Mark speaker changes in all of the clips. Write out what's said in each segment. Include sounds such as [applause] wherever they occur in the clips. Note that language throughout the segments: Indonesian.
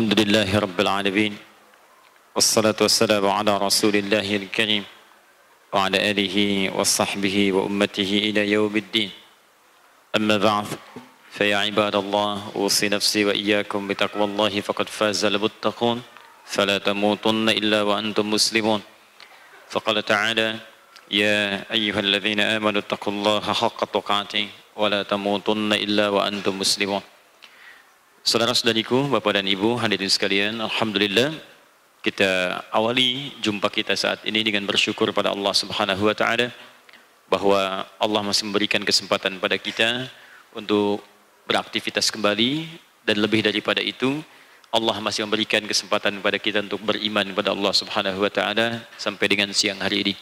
Speaker 1: الحمد لله رب العالمين والصلاة والسلام على رسول الله الكريم وعلى آله وصحبه وأمته إلى يوم الدين. أما بعد فيا عباد الله أوصي نفسي وإياكم بتقوى الله فقد فاز المتقون فلا تموتن إلا وأنتم مسلمون. فقال تعالى يا أيها الذين آمنوا اتقوا الله حق تقاته ولا تموتن إلا وأنتم مسلمون. Saudara-saudariku, Bapak dan Ibu, hadirin sekalian, Alhamdulillah kita awali jumpa kita saat ini dengan bersyukur pada Allah Subhanahu wa taala bahwa Allah masih memberikan kesempatan pada kita untuk beraktivitas kembali dan lebih daripada itu Allah masih memberikan kesempatan kepada kita untuk beriman kepada Allah Subhanahu wa taala sampai dengan siang hari ini.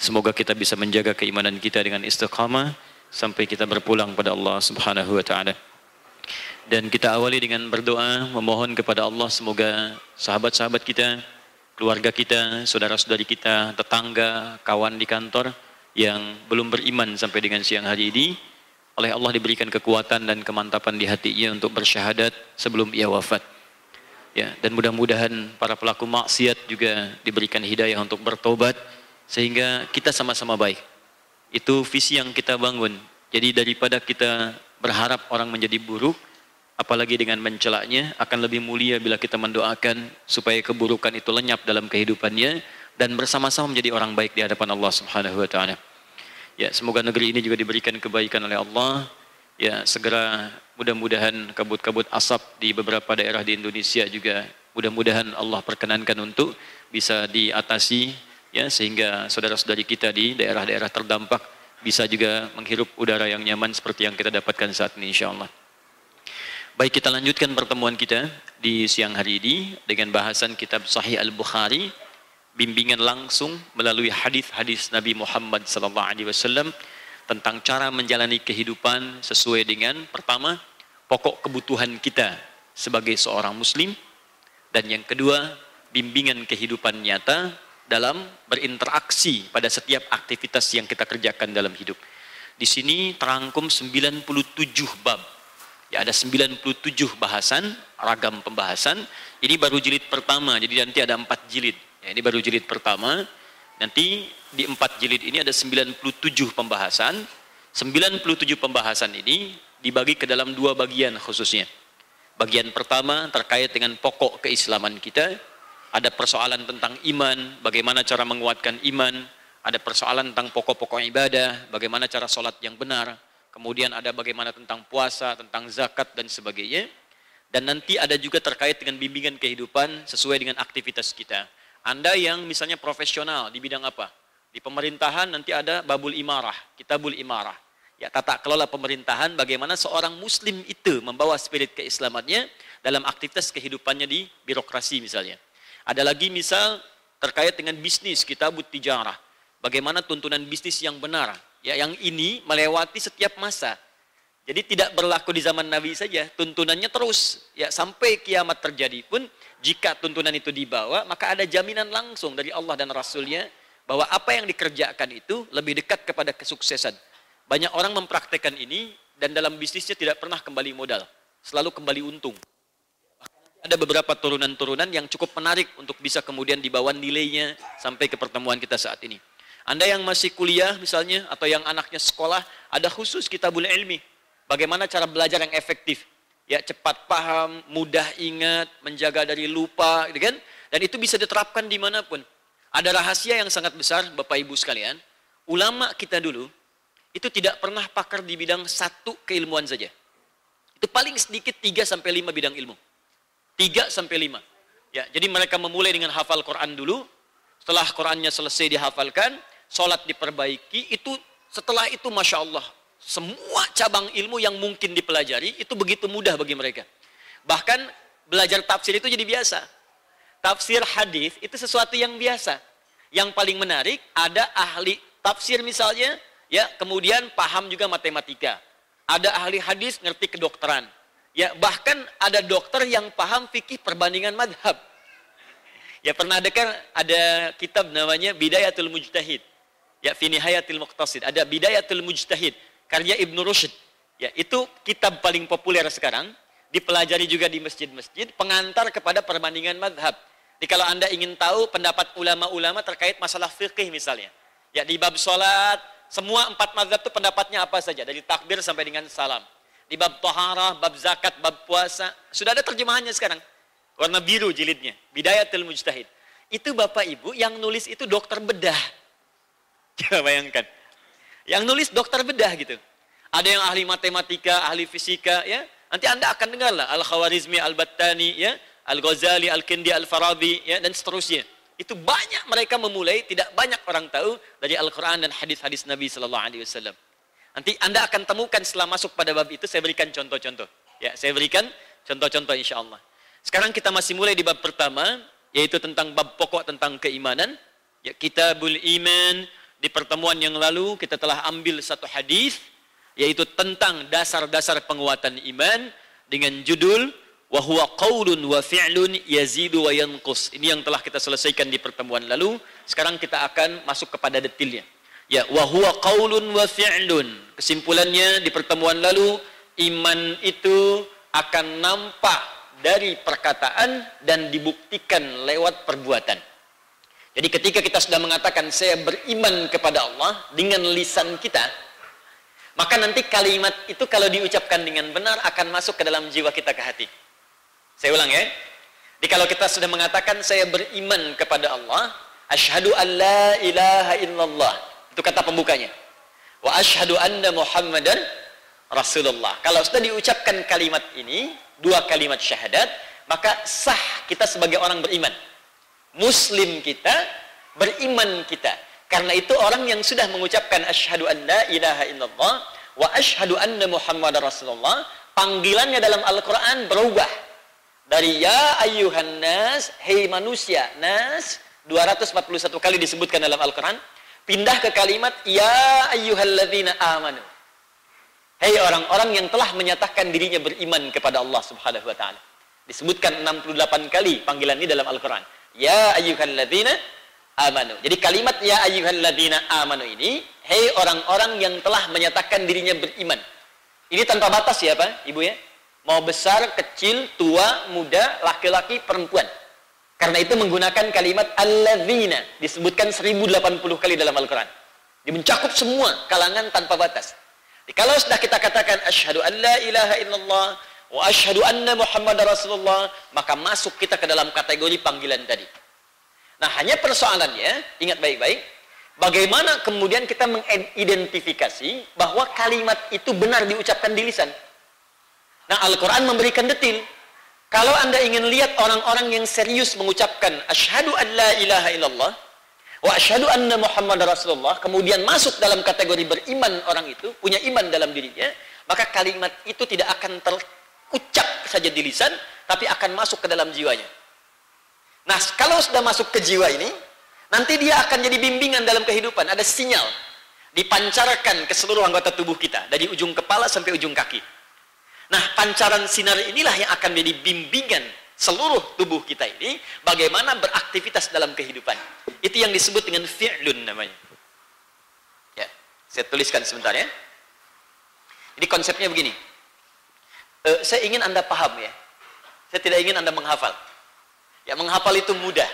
Speaker 1: Semoga kita bisa menjaga keimanan kita dengan istiqamah sampai kita berpulang pada Allah Subhanahu wa taala. Dan kita awali dengan berdoa memohon kepada Allah semoga sahabat-sahabat kita, keluarga kita, saudara-saudari kita, tetangga, kawan di kantor yang belum beriman sampai dengan siang hari ini oleh Allah diberikan kekuatan dan kemantapan di hatinya untuk bersyahadat sebelum ia wafat. Ya, dan mudah-mudahan para pelaku maksiat juga diberikan hidayah untuk bertobat sehingga kita sama-sama baik. Itu visi yang kita bangun. Jadi daripada kita berharap orang menjadi buruk, apalagi dengan mencelaknya akan lebih mulia bila kita mendoakan supaya keburukan itu lenyap dalam kehidupannya dan bersama-sama menjadi orang baik di hadapan Allah Subhanahu wa taala. Ya, semoga negeri ini juga diberikan kebaikan oleh Allah. Ya, segera mudah-mudahan kabut-kabut asap di beberapa daerah di Indonesia juga mudah-mudahan Allah perkenankan untuk bisa diatasi ya sehingga saudara-saudari kita di daerah-daerah terdampak bisa juga menghirup udara yang nyaman seperti yang kita dapatkan saat ini insyaallah. Baik kita lanjutkan pertemuan kita di siang hari ini dengan bahasan kitab Sahih Al-Bukhari bimbingan langsung melalui hadis-hadis Nabi Muhammad sallallahu alaihi wasallam tentang cara menjalani kehidupan sesuai dengan pertama pokok kebutuhan kita sebagai seorang muslim dan yang kedua bimbingan kehidupan nyata dalam berinteraksi pada setiap aktivitas yang kita kerjakan dalam hidup. Di sini terangkum 97 bab Ya ada 97 bahasan, ragam pembahasan. Ini baru jilid pertama, jadi nanti ada empat jilid. Ya, ini baru jilid pertama. Nanti di empat jilid ini ada 97 pembahasan. 97 pembahasan ini dibagi ke dalam dua bagian khususnya. Bagian pertama terkait dengan pokok keislaman kita. Ada persoalan tentang iman, bagaimana cara menguatkan iman. Ada persoalan tentang pokok-pokok ibadah, bagaimana cara sholat yang benar kemudian ada bagaimana tentang puasa, tentang zakat dan sebagainya. Dan nanti ada juga terkait dengan bimbingan kehidupan sesuai dengan aktivitas kita. Anda yang misalnya profesional di bidang apa? Di pemerintahan nanti ada babul imarah, kitabul imarah. Ya, tata kelola pemerintahan bagaimana seorang muslim itu membawa spirit keislamannya dalam aktivitas kehidupannya di birokrasi misalnya. Ada lagi misal terkait dengan bisnis, kitabut tijarah. Bagaimana tuntunan bisnis yang benar, Ya, yang ini melewati setiap masa. Jadi tidak berlaku di zaman Nabi saja, tuntunannya terus ya sampai kiamat terjadi pun jika tuntunan itu dibawa maka ada jaminan langsung dari Allah dan Rasulnya bahwa apa yang dikerjakan itu lebih dekat kepada kesuksesan. Banyak orang mempraktekkan ini dan dalam bisnisnya tidak pernah kembali modal, selalu kembali untung. Ada beberapa turunan-turunan yang cukup menarik untuk bisa kemudian dibawa nilainya sampai ke pertemuan kita saat ini. Anda yang masih kuliah misalnya atau yang anaknya sekolah ada khusus kitabul ilmi. Bagaimana cara belajar yang efektif? Ya cepat paham, mudah ingat, menjaga dari lupa, gitu kan? Dan itu bisa diterapkan di mana pun. Ada rahasia yang sangat besar, Bapak Ibu sekalian. Ulama kita dulu itu tidak pernah pakar di bidang satu keilmuan saja. Itu paling sedikit 3 sampai 5 bidang ilmu. 3 sampai 5. Ya, jadi mereka memulai dengan hafal Quran dulu. Setelah Qurannya selesai dihafalkan, sholat diperbaiki, itu setelah itu Masya Allah, semua cabang ilmu yang mungkin dipelajari itu begitu mudah bagi mereka. Bahkan belajar tafsir itu jadi biasa. Tafsir hadis itu sesuatu yang biasa. Yang paling menarik ada ahli tafsir misalnya, ya kemudian paham juga matematika. Ada ahli hadis ngerti kedokteran. Ya bahkan ada dokter yang paham fikih perbandingan madhab. Ya pernah dengar ada kitab namanya Bidayatul Mujtahid ya fi nihayatil muqtasid ada bidayatul mujtahid karya Ibnu Rushd ya itu kitab paling populer sekarang
Speaker 2: dipelajari juga di masjid-masjid, pengantar kepada perbandingan madhab. Jadi kalau Anda ingin tahu pendapat ulama-ulama terkait masalah fikih misalnya. Ya di bab sholat, semua empat madhab itu pendapatnya apa saja. Dari takbir sampai dengan salam. Di bab toharah, bab zakat, bab puasa. Sudah ada terjemahannya sekarang. Warna biru jilidnya. Bidayatul Mujtahid. Itu Bapak Ibu yang nulis itu dokter bedah. Coba [laughs] bayangkan. Yang nulis dokter bedah gitu. Ada yang ahli matematika, ahli fisika, ya. Nanti Anda akan dengar lah Al-Khawarizmi, Al-Battani, ya, Al-Ghazali, Al-Kindi, Al-Farabi, ya, dan seterusnya. Itu banyak mereka memulai, tidak banyak orang tahu dari Al-Quran dan hadis-hadis Nabi Sallallahu Alaihi Wasallam. Nanti Anda akan temukan setelah masuk pada bab itu, saya berikan contoh-contoh. Ya, saya berikan contoh-contoh insya Allah. Sekarang kita masih mulai di bab pertama, yaitu tentang bab pokok tentang keimanan. Ya, kitabul iman, di pertemuan yang lalu kita telah ambil satu hadis yaitu tentang dasar-dasar penguatan iman dengan judul wa huwa qaulun wa fi'lun yazidu wa yanqus. Ini yang telah kita selesaikan di pertemuan lalu. Sekarang kita akan masuk kepada detailnya. Ya, wa huwa qaulun wa fi'lun. Kesimpulannya di pertemuan lalu iman itu akan nampak dari perkataan dan dibuktikan lewat perbuatan. Jadi ketika kita sudah mengatakan saya beriman kepada Allah dengan lisan kita, maka nanti kalimat itu kalau diucapkan dengan benar akan masuk ke dalam jiwa kita ke hati. Saya ulang ya. Jadi kalau kita sudah mengatakan saya beriman kepada Allah, asyhadu an la ilaha illallah. Itu kata pembukanya. Wa asyhadu anna Muhammadan Rasulullah. Kalau sudah diucapkan kalimat ini, dua kalimat syahadat, maka sah kita sebagai orang beriman. Muslim kita, beriman kita. Karena itu orang yang sudah mengucapkan asyhadu an la ilaha illallah wa asyhadu anna muhammadar rasulullah, panggilannya dalam Al-Qur'an berubah dari ya ayyuhan nas, hei manusia, nas 241 kali disebutkan dalam Al-Qur'an, pindah ke kalimat ya ayyuhalladzina amanu. Hei orang-orang yang telah menyatakan dirinya beriman kepada Allah Subhanahu wa taala. Disebutkan 68 kali panggilan ini dalam Al-Qur'an. Ya ayyuhalladzina amanu. Jadi kalimat ya ayyuhalladzina amanu ini, hei orang-orang yang telah menyatakan dirinya beriman. Ini tanpa batas ya Pak, Ibu ya. Mau besar, kecil, tua, muda, laki-laki, perempuan. Karena itu menggunakan kalimat alladzina disebutkan 1080 kali dalam Al-Qur'an. Dia mencakup semua kalangan tanpa batas. Jadi, kalau sudah kita katakan asyhadu an la ilaha illallah wa asyhadu anna muhammadar rasulullah, maka masuk kita ke dalam kategori panggilan tadi. Nah, hanya persoalannya, ingat baik-baik, bagaimana kemudian kita mengidentifikasi bahwa kalimat itu benar diucapkan di lisan. Nah, Al-Quran memberikan detil. Kalau Anda ingin lihat orang-orang yang serius mengucapkan asyhadu an la ilaha illallah wa asyhadu anna Muhammad Rasulullah, kemudian masuk dalam kategori beriman orang itu, punya iman dalam dirinya, maka kalimat itu tidak akan terucap saja di lisan, tapi akan masuk ke dalam jiwanya. Nah, kalau sudah masuk ke jiwa ini, nanti dia akan jadi bimbingan dalam kehidupan. Ada sinyal dipancarkan ke seluruh anggota tubuh kita, dari ujung kepala sampai ujung kaki. Nah, pancaran sinar inilah yang akan menjadi bimbingan seluruh tubuh kita ini bagaimana beraktivitas dalam kehidupan. Itu yang disebut dengan fi'lun namanya. Ya, saya tuliskan sebentar ya. Jadi konsepnya begini. Uh, saya ingin Anda paham ya. Saya tidak ingin Anda menghafal. Ya menghafal itu mudah,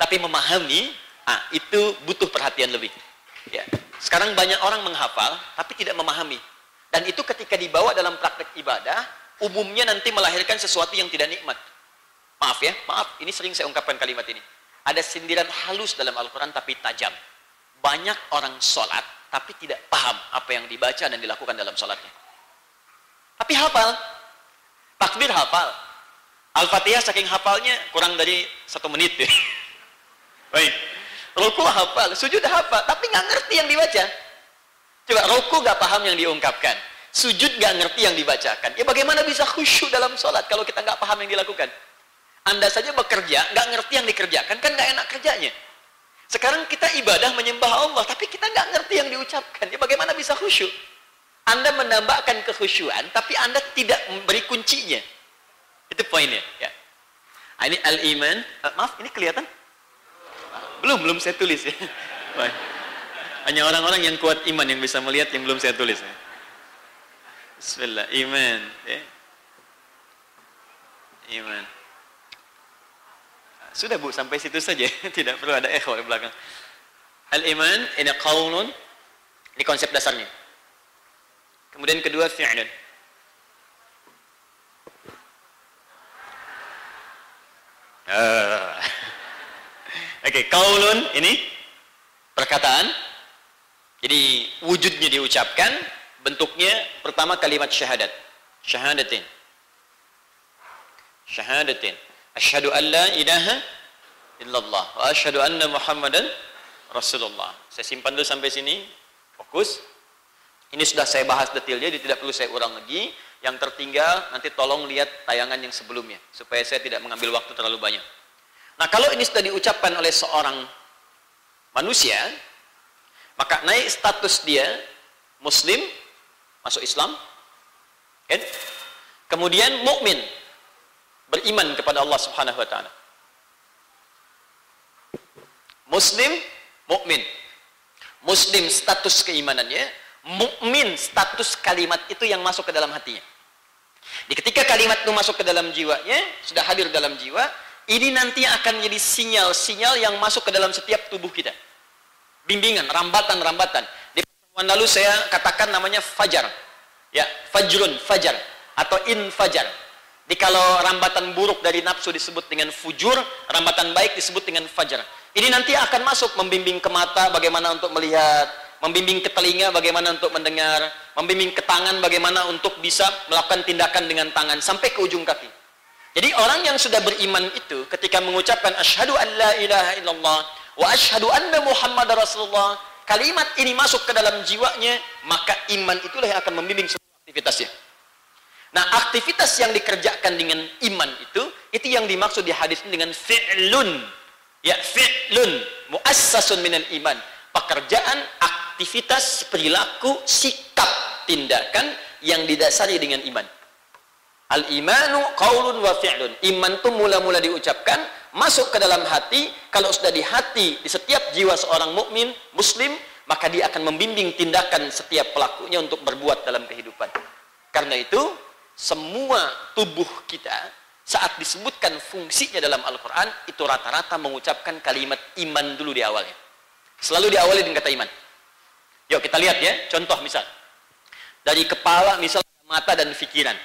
Speaker 2: tapi memahami ah, itu butuh perhatian lebih. Ya. Sekarang banyak orang menghafal tapi tidak memahami. Dan itu ketika dibawa dalam praktek ibadah, umumnya nanti melahirkan sesuatu yang tidak nikmat. Maaf ya, maaf, ini sering saya ungkapkan kalimat ini. Ada sindiran halus dalam Al-Quran tapi tajam. Banyak orang sholat tapi tidak paham apa yang dibaca dan dilakukan dalam sholatnya. Tapi hafal. Takbir hafal. Al-Fatihah saking hafalnya kurang dari satu menit ya. [laughs] Baik. Ruku hafal, sujud hafal, tapi nggak ngerti yang dibaca. Coba ruku nggak paham yang diungkapkan. Sujud nggak ngerti yang dibacakan. Ya bagaimana bisa khusyuk dalam sholat kalau kita nggak paham yang dilakukan? Anda saja bekerja, nggak ngerti yang dikerjakan, kan nggak enak kerjanya. Sekarang kita ibadah menyembah Allah, tapi kita nggak ngerti yang diucapkan. Ya bagaimana bisa khusyuk? Anda menambahkan kekhusyuan, tapi Anda tidak memberi kuncinya. Itu poinnya. Ya. Nah, ini al-iman. Uh, maaf, ini kelihatan? Belum, belum saya tulis ya. Hanya orang-orang yang kuat iman yang bisa melihat yang belum saya tulis. Ya. Bismillah, iman. Ya. iman. Sudah Bu, sampai situ saja. [laughs] Tidak perlu ada echo di belakang. Al-iman ini qaulun ini konsep dasarnya. Kemudian kedua fi'lun. Uh. [laughs] Oke, okay, kaulun ini perkataan. Jadi wujudnya diucapkan, bentuknya pertama kalimat syahadat. Syahadatin. Syahadatin. Asyhadu an la ilaha illallah wa asyhadu anna Muhammadan Rasulullah. Saya simpan dulu sampai sini. Fokus. Ini sudah saya bahas detailnya, jadi tidak perlu saya ulang lagi. Yang tertinggal nanti tolong lihat tayangan yang sebelumnya supaya saya tidak mengambil waktu terlalu banyak. Nah, kalau ini sudah diucapkan oleh seorang manusia, maka naik status dia muslim, masuk Islam, kan? Kemudian mukmin, beriman kepada Allah Subhanahu wa taala. Muslim, mukmin. Muslim status keimanannya, mukmin status kalimat itu yang masuk ke dalam hatinya. Di ketika kalimat itu masuk ke dalam jiwanya, sudah hadir dalam jiwa, ini nanti akan menjadi sinyal-sinyal yang masuk ke dalam setiap tubuh kita. Bimbingan, rambatan-rambatan. Di pertemuan lalu saya katakan namanya fajar. Ya, fajrun, fajar atau in fajar. Di kalau rambatan buruk dari nafsu disebut dengan fujur, rambatan baik disebut dengan fajar. Ini nanti akan masuk membimbing ke mata bagaimana untuk melihat, membimbing ke telinga bagaimana untuk mendengar, membimbing ke tangan bagaimana untuk bisa melakukan tindakan dengan tangan sampai ke ujung kaki. Jadi orang yang sudah beriman itu ketika mengucapkan asyhadu an la ilaha illallah wa asyhadu anna muhammad rasulullah, kalimat ini masuk ke dalam jiwanya, maka iman itulah yang akan membimbing semua aktivitasnya. Nah, aktivitas yang dikerjakan dengan iman itu, itu yang dimaksud di hadis dengan fi'lun. Ya, fi'lun, muassasun minal iman. Pekerjaan, aktivitas, perilaku, sikap, tindakan yang didasari dengan iman. Al-imanu qaulun wa fi'lun. Iman itu mula-mula diucapkan, masuk ke dalam hati, kalau sudah di hati, di setiap jiwa seorang mukmin, muslim, maka dia akan membimbing tindakan setiap pelakunya untuk berbuat dalam kehidupan. Karena itu, semua tubuh kita saat disebutkan fungsinya dalam Al-Quran, itu rata-rata mengucapkan kalimat iman dulu di awalnya. Selalu diawali dengan kata iman. Yuk kita lihat ya, contoh misal. Dari kepala misal mata dan pikiran.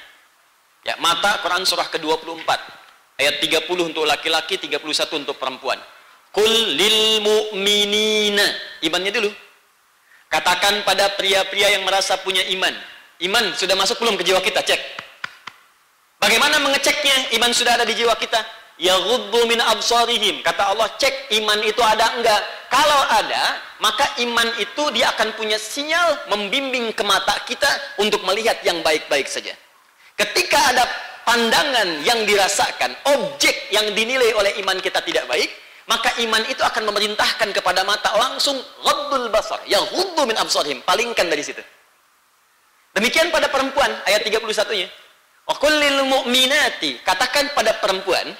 Speaker 2: Ya, mata Quran surah ke-24 ayat 30 untuk laki-laki, 31 untuk perempuan. Kul lil mu'minina. Imannya dulu. Katakan pada pria-pria yang merasa punya iman. Iman sudah masuk belum ke jiwa kita? Cek. Bagaimana mengeceknya? Iman sudah ada di jiwa kita ya min absarihim. Kata Allah, cek iman itu ada enggak. Kalau ada, maka iman itu dia akan punya sinyal membimbing ke mata kita untuk melihat yang baik-baik saja. Ketika ada pandangan yang dirasakan, objek yang dinilai oleh iman kita tidak baik, maka iman itu akan memerintahkan kepada mata langsung ghaddul basar, ya min absarihim, palingkan dari situ. Demikian pada perempuan ayat 31-nya. Wa kullil mu'minati, katakan pada perempuan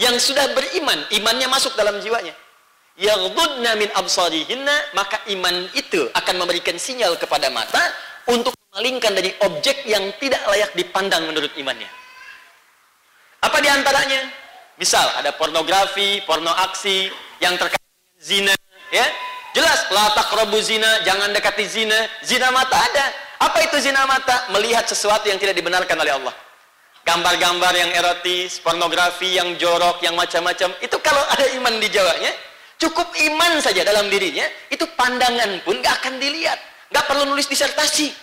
Speaker 2: yang sudah beriman, imannya masuk dalam jiwanya. Yaghdudna min absarihinna, maka iman itu akan memberikan sinyal kepada mata untuk memalingkan dari objek yang tidak layak dipandang menurut imannya. Apa di antaranya? Misal ada pornografi, porno aksi yang terkait zina, ya. Jelas, la taqrabu zina, jangan dekati zina. Zina mata ada. Apa itu zina mata? Melihat sesuatu yang tidak dibenarkan oleh Allah gambar-gambar yang erotis, pornografi yang jorok, yang macam-macam. Itu kalau ada iman di jawanya, cukup iman saja dalam dirinya, itu pandangan pun gak akan dilihat. Gak perlu nulis disertasi. [laughs]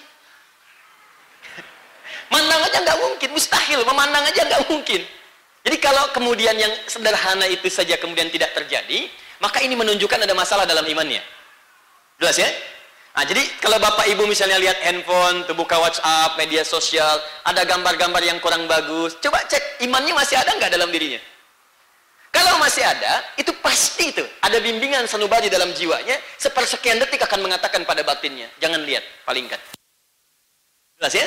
Speaker 2: Mandang aja gak mungkin, mustahil. Memandang aja gak mungkin. Jadi kalau kemudian yang sederhana itu saja kemudian tidak terjadi, maka ini menunjukkan ada masalah dalam imannya. Jelas ya? Nah, jadi kalau Bapak Ibu misalnya lihat handphone, buka WhatsApp, media sosial, ada gambar-gambar yang kurang bagus, coba cek imannya masih ada nggak dalam dirinya? Kalau masih ada, itu pasti itu ada bimbingan sanubari dalam jiwanya, sepersekian detik akan mengatakan pada batinnya, jangan lihat, palingkan. Jelas ya?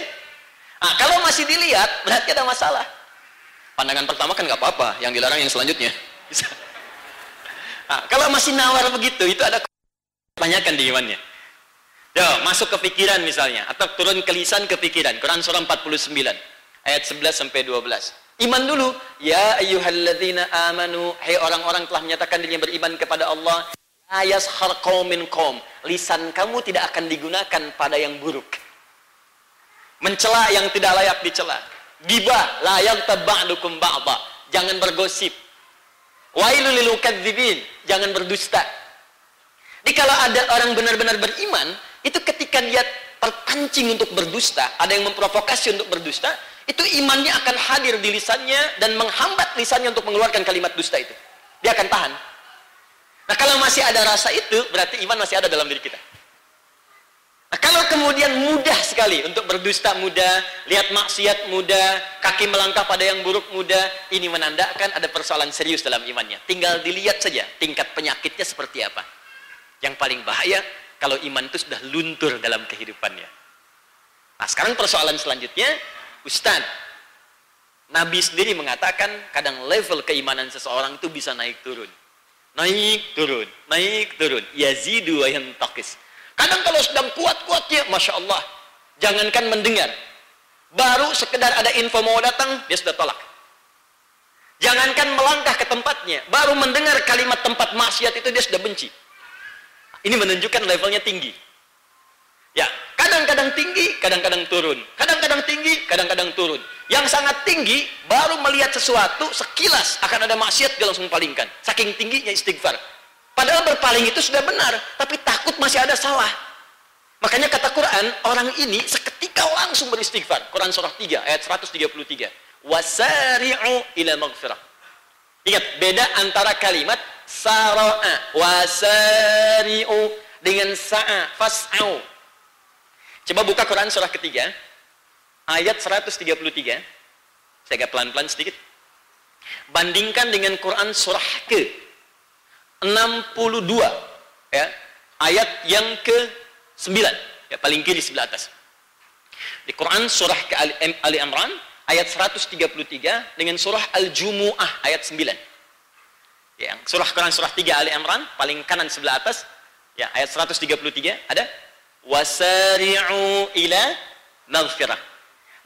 Speaker 2: Nah, kalau masih dilihat, berarti ada masalah. Pandangan pertama kan nggak apa-apa, yang dilarang yang selanjutnya. Nah, kalau masih nawar begitu, itu ada tanyakan di imannya. Ya, masuk ke pikiran misalnya atau turun ke lisan ke pikiran. Quran surah 49 ayat 11 sampai 12. Iman dulu. Ya ayyuhalladzina amanu. Hai orang-orang telah menyatakan dirinya beriman kepada Allah. La yashar qaumin qaum. Lisan kamu tidak akan digunakan pada yang buruk. Mencela yang tidak layak dicela. Gibah la yaghtab ba'dukum ba'dha. Jangan bergosip. Wailul lil. Jangan berdusta. Jadi kalau ada orang benar-benar beriman, itu ketika dia terpancing untuk berdusta, ada yang memprovokasi untuk berdusta, itu imannya akan hadir di lisannya dan menghambat lisannya untuk mengeluarkan kalimat dusta itu. Dia akan tahan. Nah, kalau masih ada rasa itu, berarti iman masih ada dalam diri kita. Nah, kalau kemudian mudah sekali untuk berdusta mudah, lihat maksiat mudah, kaki melangkah pada yang buruk mudah, ini menandakan ada persoalan serius dalam imannya. Tinggal dilihat saja tingkat penyakitnya seperti apa. Yang paling bahaya kalau iman itu sudah luntur dalam kehidupannya. Nah, sekarang persoalan selanjutnya, Ustaz, Nabi sendiri mengatakan kadang level keimanan seseorang itu bisa naik turun. Naik turun, naik turun. Yazidu wa yantakis. Kadang kalau sedang kuat-kuatnya, Masya Allah. Jangankan mendengar. Baru sekedar ada info mau datang, dia sudah tolak. Jangankan melangkah ke tempatnya. Baru mendengar kalimat tempat maksiat itu dia sudah benci. Ini menunjukkan levelnya tinggi. Ya, kadang-kadang tinggi, kadang-kadang turun. Kadang-kadang tinggi, kadang-kadang turun. Yang sangat tinggi baru melihat sesuatu sekilas akan ada maksiat dia langsung palingkan. Saking tingginya istighfar. Padahal berpaling itu sudah benar, tapi takut masih ada salah. Makanya kata Quran, orang ini seketika langsung beristighfar. Quran surah 3 ayat 133. Wasari'u ila maghfirah. Ingat, beda antara kalimat sara'a wasari'u dengan sa'a fas'au Coba buka Quran surah ketiga, ayat 133. Saya agak pelan-pelan sedikit. Bandingkan dengan Quran surah ke 62 ya, ayat yang ke 9 ya paling kiri sebelah atas. Di Quran surah ke Ali Imran ayat 133 dengan surah Al-Jumu'ah ayat 9. Ya, surah Quran surah 3 Ali Imran paling kanan sebelah atas. Ya ayat 133 ada wasari'u ila maghfirah.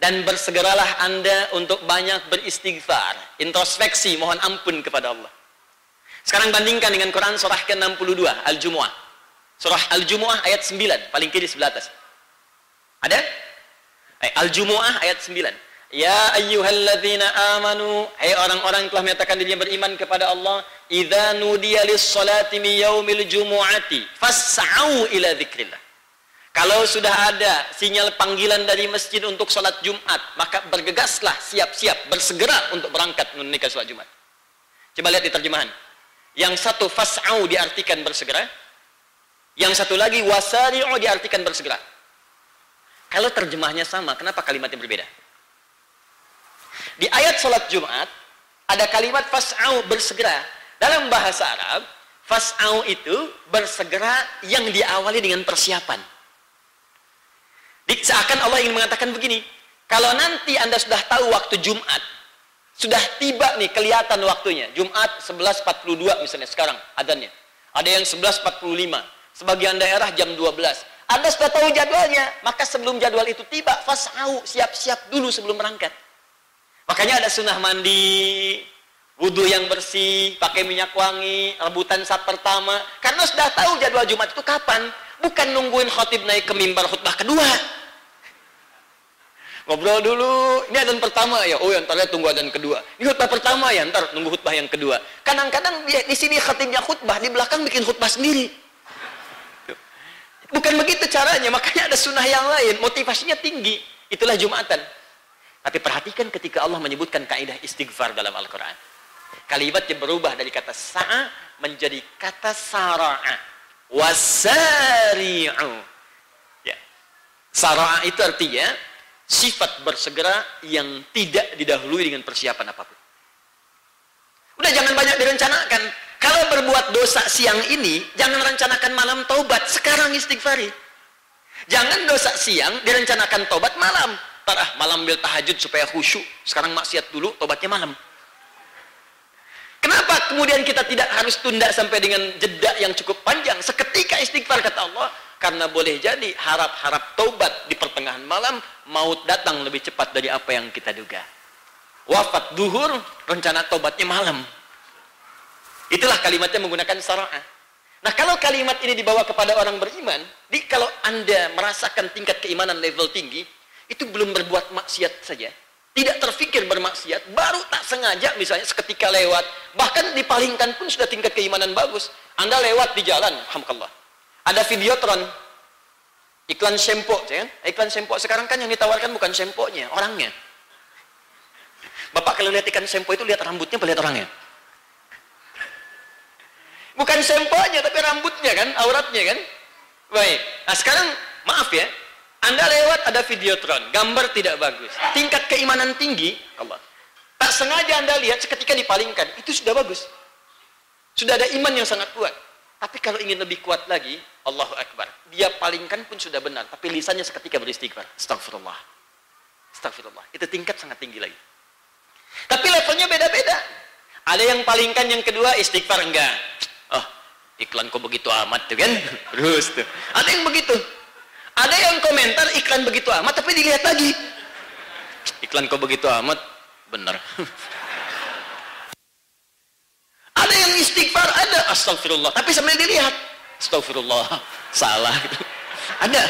Speaker 2: Dan bersegeralah anda untuk banyak beristighfar introspeksi mohon ampun kepada Allah. Sekarang bandingkan dengan Quran surah ke-62 Al-Jumu'ah. Surah Al-Jumu'ah ayat 9 paling kiri sebelah atas. Ada? Eh, Al-Jumu'ah ayat 9 Ya ayyuhalladzina amanu Hai orang-orang yang telah menyatakan dirinya beriman kepada Allah Idza nudiya lis-salati min yaumil jumu'ati fas'au ila dzikrillah kalau sudah ada sinyal panggilan dari masjid untuk sholat Jumat, maka bergegaslah, siap-siap, bersegera untuk berangkat menunaikan sholat Jumat. Coba lihat di terjemahan. Yang satu fas'au diartikan bersegera. Yang satu lagi wasari'u diartikan bersegera. Kalau terjemahnya sama, kenapa kalimatnya berbeda? Di ayat sholat Jumat, ada kalimat fas'au bersegera. Dalam bahasa Arab, fas'au itu bersegera yang diawali dengan persiapan. Seakan Allah ingin mengatakan begini, kalau nanti Anda sudah tahu waktu Jumat, sudah tiba nih kelihatan waktunya. Jumat 11.42 misalnya sekarang adanya. Ada yang 11.45. Sebagian daerah jam 12. Anda sudah tahu jadwalnya, maka sebelum jadwal itu tiba, fasau, siap-siap dulu sebelum berangkat. Makanya ada sunnah mandi, wudhu yang bersih, pakai minyak wangi, rebutan saat pertama. Karena sudah tahu jadwal Jumat itu kapan. Bukan nungguin khotib naik ke mimbar khutbah kedua. Ngobrol dulu, ini adzan pertama ya. Oh, ya ntar ya tunggu adzan kedua. Ini khutbah pertama ya, ntar nunggu khutbah yang kedua. Kadang-kadang di, di sini khatibnya khutbah, di belakang bikin khutbah sendiri. Bukan begitu caranya, makanya ada sunnah yang lain, motivasinya tinggi. Itulah Jumatan. Tapi perhatikan ketika Allah menyebutkan kaidah istighfar dalam Al-Quran. Kalimatnya berubah dari kata sa'a menjadi kata sara'a wasari'u. Ya. Sara'a itu artinya sifat bersegera yang tidak didahului dengan persiapan apa pun. Udah jangan banyak direncanakan. Kalau berbuat dosa siang ini, jangan rencanakan malam taubat. Sekarang istighfari. Jangan dosa siang direncanakan taubat malam. Tarah malam bil tahajud supaya khusyuk. Sekarang maksiat dulu, tobatnya malam. Kenapa kemudian kita tidak harus tunda sampai dengan jeda yang cukup panjang? Seketika istighfar kata Allah, karena boleh jadi harap-harap taubat di pertengahan malam, maut datang lebih cepat dari apa yang kita duga. wafat duhur, rencana tobatnya malam. Itulah kalimatnya menggunakan sara'ah. Nah kalau kalimat ini dibawa kepada orang beriman, di kalau anda merasakan tingkat keimanan level tinggi, itu belum berbuat maksiat saja. Tidak terfikir bermaksiat, baru tak sengaja misalnya seketika lewat, bahkan dipalingkan pun sudah tingkat keimanan bagus. Anda lewat di jalan, alhamdulillah. Ada videotron, iklan shampoo, ya kan? Iklan shampoo sekarang kan yang ditawarkan bukan shampoo-nya, orangnya. Bapak kalau lihat ikan shampoo itu lihat rambutnya, lihat orangnya. Bukan shampoo-nya, tapi rambutnya kan, auratnya kan. Baik. Nah sekarang, maaf ya, anda lewat ada videotron, gambar tidak bagus. Tingkat keimanan tinggi, Allah. Tak sengaja Anda lihat seketika dipalingkan, itu sudah bagus. Sudah ada iman yang sangat kuat. Tapi kalau ingin lebih kuat lagi, Allahu Akbar. Dia palingkan pun sudah benar, tapi lisannya seketika beristighfar. Astagfirullah. Astagfirullah. Itu tingkat sangat tinggi lagi. Tapi levelnya beda-beda. Ada yang palingkan yang kedua istighfar enggak. Oh, iklan kok begitu amat tuh kan? [laughs] Terus tuh. Ada yang begitu. Ada yang komentar iklan begitu amat tapi dilihat lagi. Iklan kok begitu amat? Benar. [laughs] ada yang istighfar, ada astagfirullah, tapi sambil dilihat. Astagfirullah, [laughs] salah Ada.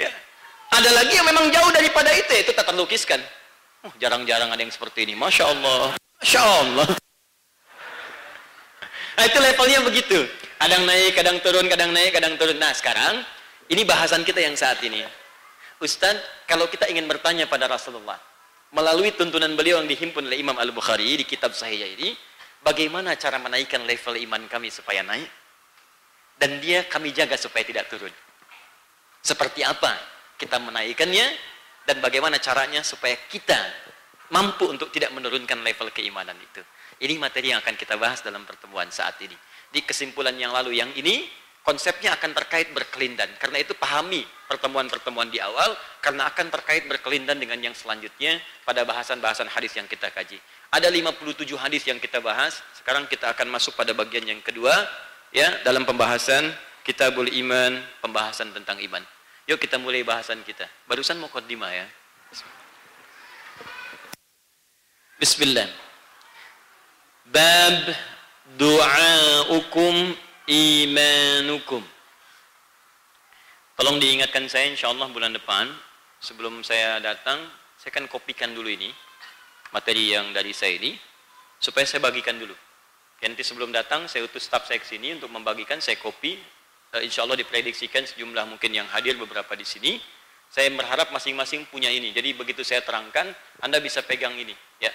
Speaker 2: Ya. Ada lagi yang memang jauh daripada itu, itu tak terlukiskan. Oh, jarang-jarang ada yang seperti ini. Masya Allah. Masya Allah. [laughs] Nah, itu levelnya begitu. Kadang naik, kadang turun, kadang naik, kadang turun. Nah, sekarang ini bahasan kita yang saat ini. Ustaz, kalau kita ingin bertanya pada Rasulullah, melalui tuntunan beliau yang dihimpun oleh Imam Al-Bukhari di kitab Sahih ini, bagaimana cara menaikkan level iman kami supaya naik? Dan dia kami jaga supaya tidak turun. Seperti apa kita menaikkannya dan bagaimana caranya supaya kita mampu untuk tidak menurunkan level keimanan itu. Ini materi yang akan kita bahas dalam pertemuan saat ini di kesimpulan yang lalu. Yang ini konsepnya akan terkait berkelindan. Karena itu pahami pertemuan-pertemuan di awal karena akan terkait berkelindan dengan yang selanjutnya pada bahasan-bahasan hadis yang kita kaji. Ada 57 hadis yang kita bahas. Sekarang kita akan masuk pada bagian yang kedua ya dalam pembahasan Kitabul Iman, pembahasan tentang iman. Yuk kita mulai bahasan kita. Barusan mau mukaddimah ya. Bismillah. Bab du'aukum imanukum. Tolong diingatkan saya insya Allah bulan depan, sebelum saya datang, saya akan kopikan dulu ini, materi yang dari saya ini, supaya saya bagikan dulu. Nanti sebelum datang, saya utus staf saya ke sini untuk membagikan, saya kopi, eh, insya Allah diprediksikan sejumlah mungkin yang hadir beberapa di sini, saya berharap masing-masing punya ini. Jadi begitu saya terangkan, Anda bisa pegang ini. ya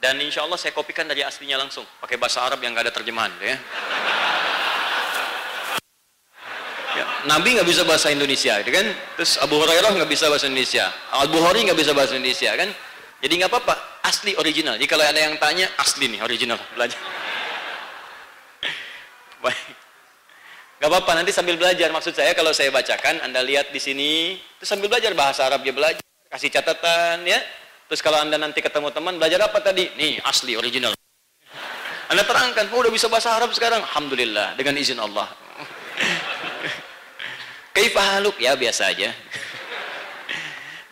Speaker 2: dan insya Allah saya kopikan dari aslinya langsung, pakai bahasa Arab yang gak ada terjemahan. Ya. ya Nabi nggak bisa bahasa Indonesia, gitu kan? Terus Abu Hurairah nggak bisa bahasa Indonesia, Al Bukhari nggak bisa bahasa Indonesia, kan? Jadi nggak apa-apa, asli original. Jadi kalau ada yang tanya, asli nih original, belajar. [laughs] Baik. Gak apa-apa, nanti sambil belajar. Maksud saya kalau saya bacakan, Anda lihat di sini, terus sambil belajar bahasa Arab ya belajar, kasih catatan ya. Terus kalau Anda nanti ketemu teman, belajar apa tadi? Nih, asli, original. Anda terangkan, oh udah bisa bahasa Arab sekarang. Alhamdulillah, dengan izin Allah. [laughs] Kaifahaluk? Ya, biasa aja.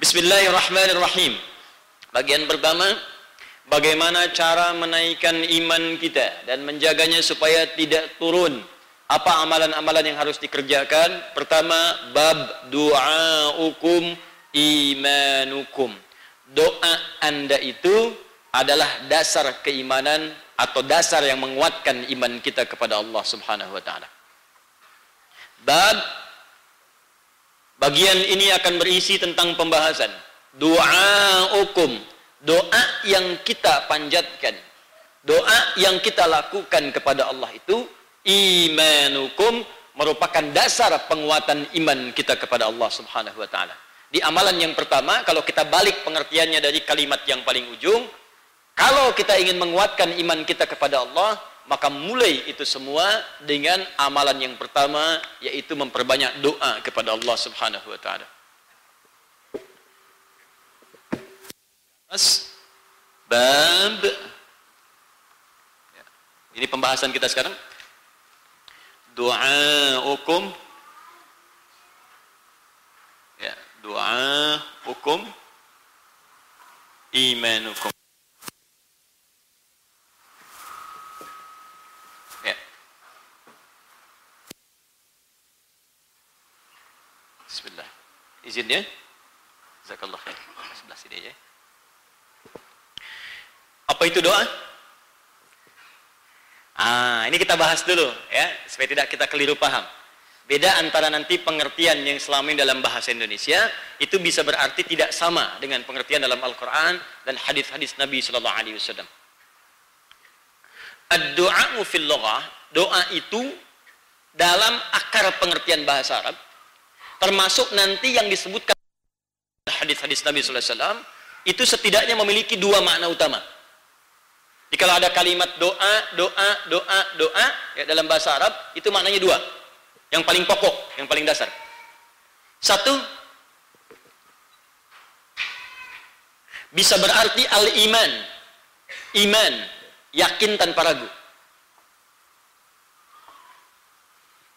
Speaker 2: Bismillahirrahmanirrahim. Bagian pertama, bagaimana cara menaikkan iman kita dan menjaganya supaya tidak turun. Apa amalan-amalan yang harus dikerjakan? Pertama, bab du'aukum imanukum doa Anda itu adalah dasar keimanan atau dasar yang menguatkan iman kita kepada Allah Subhanahu wa taala. Bab bagian ini akan berisi tentang pembahasan doa hukum, doa yang kita panjatkan, doa yang kita lakukan kepada Allah itu imanukum merupakan dasar penguatan iman kita kepada Allah Subhanahu wa taala. Di amalan yang pertama, kalau kita balik pengertiannya dari kalimat yang paling ujung, kalau kita ingin menguatkan iman kita kepada Allah, maka mulai itu semua dengan amalan yang pertama, yaitu memperbanyak doa kepada Allah subhanahu wa ta'ala. Bab ya, Ini pembahasan kita sekarang. Doa hukum doa hukum imanukum. Ya. Bismillah. Izin ya. Jazakallah khair. Sebelah sini aja. Apa itu doa? Ah, ini kita bahas dulu ya, supaya tidak kita keliru paham. Beda antara nanti pengertian yang selama ini dalam bahasa Indonesia itu bisa berarti tidak sama dengan pengertian dalam Al-Qur'an dan hadis-hadis Nabi sallallahu alaihi wasallam. Ad-du'a doa itu dalam akar pengertian bahasa Arab termasuk nanti yang disebutkan hadis-hadis Nabi sallallahu alaihi wasallam itu setidaknya memiliki dua makna utama. Jika ada kalimat doa, doa, doa, doa ya, dalam bahasa Arab itu maknanya dua. Yang paling pokok, yang paling dasar. Satu bisa berarti al-iman. Iman, yakin tanpa ragu.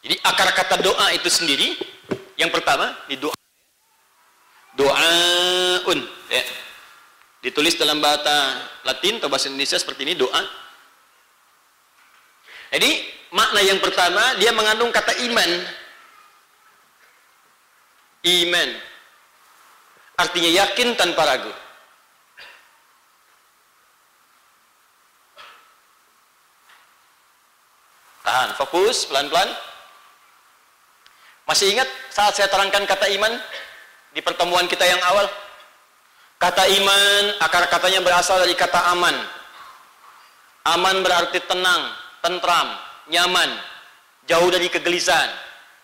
Speaker 2: Jadi akar kata doa itu sendiri yang pertama di doa doaun ya Ditulis dalam bahasa Latin atau bahasa Indonesia seperti ini doa. Jadi makna yang pertama dia mengandung kata iman. Iman. Artinya yakin tanpa ragu. Tahan, fokus pelan-pelan. Masih ingat saat saya terangkan kata iman di pertemuan kita yang awal? Kata iman, akar katanya berasal dari kata aman. Aman berarti tenang, tentram, nyaman, jauh dari kegelisahan.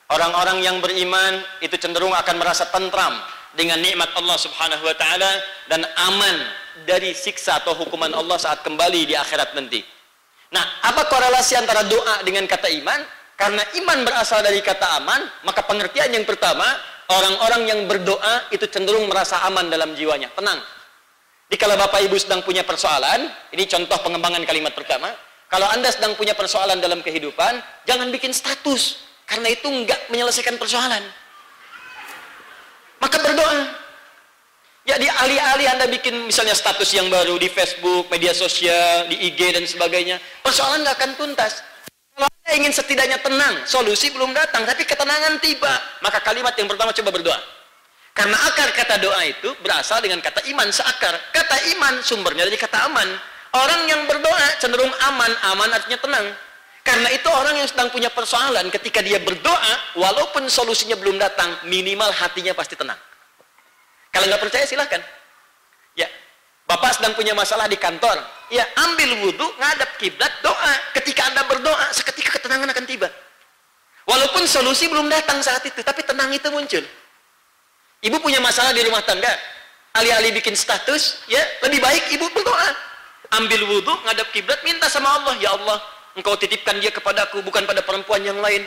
Speaker 2: Orang-orang yang beriman itu cenderung akan merasa tentram dengan nikmat Allah Subhanahu wa taala dan aman dari siksa atau hukuman Allah saat kembali di akhirat nanti. Nah, apa korelasi antara doa dengan kata iman? Karena iman berasal dari kata aman, maka pengertian yang pertama orang-orang yang berdoa itu cenderung merasa aman dalam jiwanya, tenang. Jadi kalau Bapak Ibu sedang punya persoalan, ini contoh pengembangan kalimat pertama. Kalau Anda sedang punya persoalan dalam kehidupan, jangan bikin status. Karena itu enggak menyelesaikan persoalan. Maka berdoa. Ya di alih-alih Anda bikin misalnya status yang baru di Facebook, media sosial, di IG dan sebagainya, persoalan nggak akan tuntas. Kalau Anda ingin setidaknya tenang, solusi belum datang, tapi ketenangan tiba. Maka kalimat yang pertama coba berdoa. Karena akar kata doa itu berasal dengan kata iman seakar. Kata iman sumbernya dari kata aman. Orang yang berdoa cenderung aman, aman artinya tenang. Karena itu orang yang sedang punya persoalan ketika dia berdoa, walaupun solusinya belum datang, minimal hatinya pasti tenang. Kalau nggak percaya silahkan. Ya, Bapak sedang punya masalah di kantor, ya ambil wudhu, ngadap kiblat, doa. Ketika anda berdoa, seketika ketenangan akan tiba. Walaupun solusi belum datang saat itu, tapi tenang itu muncul. Ibu punya masalah di rumah tangga, alih-alih bikin status, ya lebih baik ibu berdoa. Ambil wudhu, ngadap kiblat, minta sama Allah, ya Allah, engkau titipkan dia kepadaku, bukan pada perempuan yang lain.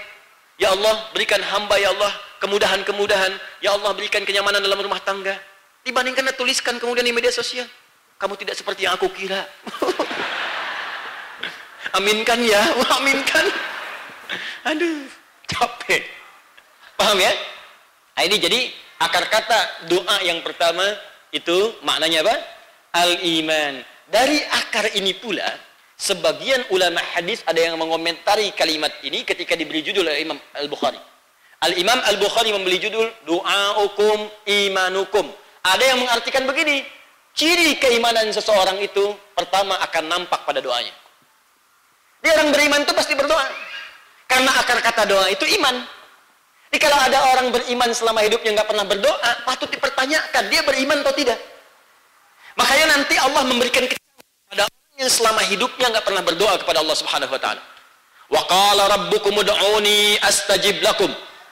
Speaker 2: Ya Allah, berikan hamba ya Allah kemudahan-kemudahan. Ya Allah, berikan kenyamanan dalam rumah tangga. Dibandingkan tuliskan kemudian di media sosial. Kamu tidak seperti yang aku kira. [laughs] aminkan ya, [laughs] aminkan. Aduh, capek. Paham ya? Nah, ini jadi akar kata doa yang pertama itu maknanya apa? Al-iman. Dari akar ini pula, sebagian ulama hadis ada yang mengomentari kalimat ini ketika diberi judul oleh Imam Al-Bukhari. Al-Imam Al-Bukhari membeli judul Du'aukum imanukum. Ada yang mengartikan begini, Ciri keimanan seseorang itu pertama akan nampak pada doanya. Dia orang beriman itu pasti berdoa. Karena akar kata doa itu iman. Jadi kalau ada orang beriman selama hidupnya nggak pernah berdoa, patut dipertanyakan dia beriman atau tidak. Makanya nanti Allah memberikan kepada orang yang selama hidupnya nggak pernah berdoa kepada Allah Subhanahu Wa Taala. Wa qala rabbukum ud'uni astajib lakum.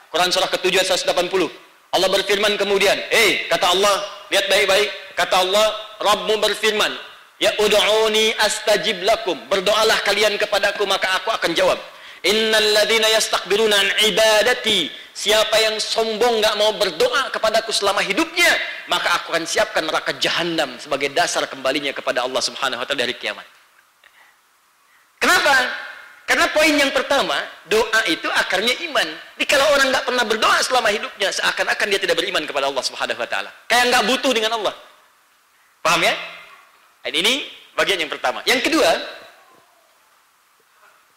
Speaker 2: Quran surah ke-7 ayat 180. Allah berfirman kemudian, "Eh, hey, kata Allah, lihat baik-baik, kata Allah, Rabbmu berfirman, ya ud'uni astajib lakum. Berdoalah kalian kepadaku maka aku akan jawab. Innal ladzina yastakbiruna an ibadati. Siapa yang sombong enggak mau berdoa kepadaku selama hidupnya, maka aku akan siapkan neraka jahanam sebagai dasar kembalinya kepada Allah Subhanahu wa taala dari kiamat. Kenapa? Karena poin yang pertama, doa itu akarnya iman. Jadi kalau orang nggak pernah berdoa selama hidupnya, seakan-akan dia tidak beriman kepada Allah Subhanahu Wa Taala. Kayak nggak butuh dengan Allah. Paham ya? Dan ini bagian yang pertama. Yang kedua,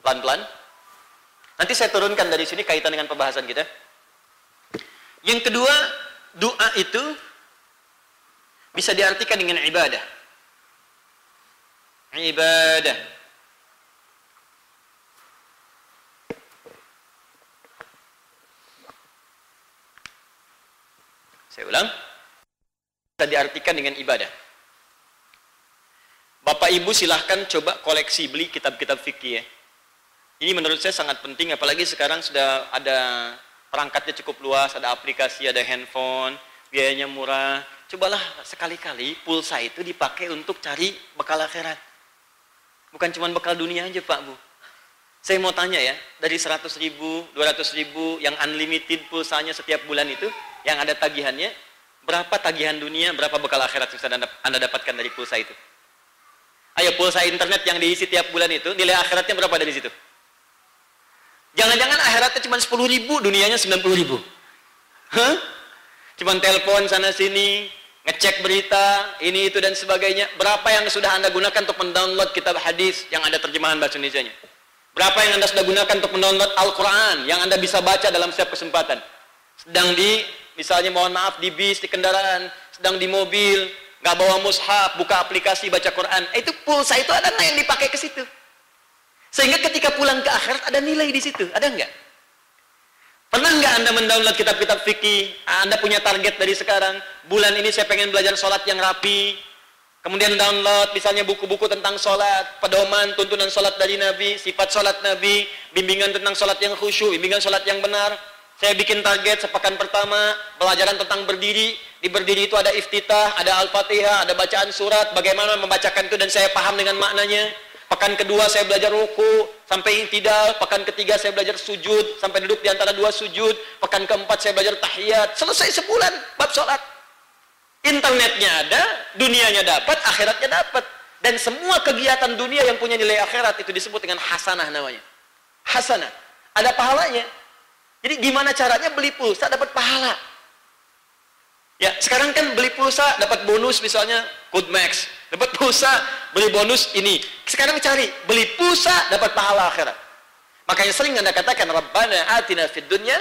Speaker 2: pelan-pelan. Nanti saya turunkan dari sini kaitan dengan pembahasan kita. Yang kedua, doa itu bisa diartikan dengan ibadah. Ibadah. Saya ulang. Bisa diartikan dengan ibadah. Bapak Ibu silahkan coba koleksi beli kitab-kitab fikih ya. Ini menurut saya sangat penting apalagi sekarang sudah ada perangkatnya cukup luas, ada aplikasi, ada handphone, biayanya murah. Cobalah sekali-kali pulsa itu dipakai untuk cari bekal akhirat. Bukan cuma bekal dunia aja Pak Bu. Saya mau tanya ya, dari 100 ribu, 200 ribu yang unlimited pulsanya setiap bulan itu, yang ada tagihannya, berapa tagihan dunia, berapa bekal akhirat yang bisa Anda dapatkan dari pulsa itu? Ayo pulsa internet yang diisi tiap bulan itu, nilai akhiratnya berapa dari situ? Jangan-jangan akhiratnya cuma 10 ribu, dunianya 90 ribu. Hah? Cuman telepon sana sini, ngecek berita, ini itu dan sebagainya. Berapa yang sudah Anda gunakan untuk mendownload kitab hadis yang ada terjemahan bahasa Indonesia-nya? Berapa yang Anda sudah gunakan untuk mendownload Al-Quran yang Anda bisa baca dalam setiap kesempatan? Sedang di, misalnya mohon maaf, di bis, di kendaraan, sedang di mobil, nggak bawa mushaf, buka aplikasi baca Quran. Eh, itu pulsa itu ada yang dipakai ke situ. Sehingga ketika pulang ke akhirat ada nilai di situ, ada nggak? Pernah nggak Anda mendownload kitab-kitab fikih? Anda punya target dari sekarang, bulan ini saya pengen belajar sholat yang rapi, kemudian download misalnya buku-buku tentang sholat, pedoman, tuntunan sholat dari Nabi, sifat sholat Nabi, bimbingan tentang sholat yang khusyuk, bimbingan sholat yang benar. Saya bikin target sepekan pertama, pelajaran tentang berdiri, di berdiri itu ada iftitah, ada al-fatihah, ada bacaan surat, bagaimana membacakan itu dan saya paham dengan maknanya. Pekan kedua saya belajar ruku sampai tidak. Pekan ketiga saya belajar sujud sampai duduk di antara dua sujud. Pekan keempat saya belajar tahiyat. Selesai sebulan bab sholat. Internetnya ada, dunianya dapat, akhiratnya dapat. Dan semua kegiatan dunia yang punya nilai akhirat itu disebut dengan hasanah namanya. Hasanah. Ada pahalanya. Jadi gimana caranya beli pulsa dapat pahala? Ya, sekarang kan beli pulsa dapat bonus misalnya Good Max Dapat pulsa, beli bonus ini. Sekarang cari, beli pulsa dapat pahala akhirat. Makanya sering Anda katakan, Rabbana atina fid dunya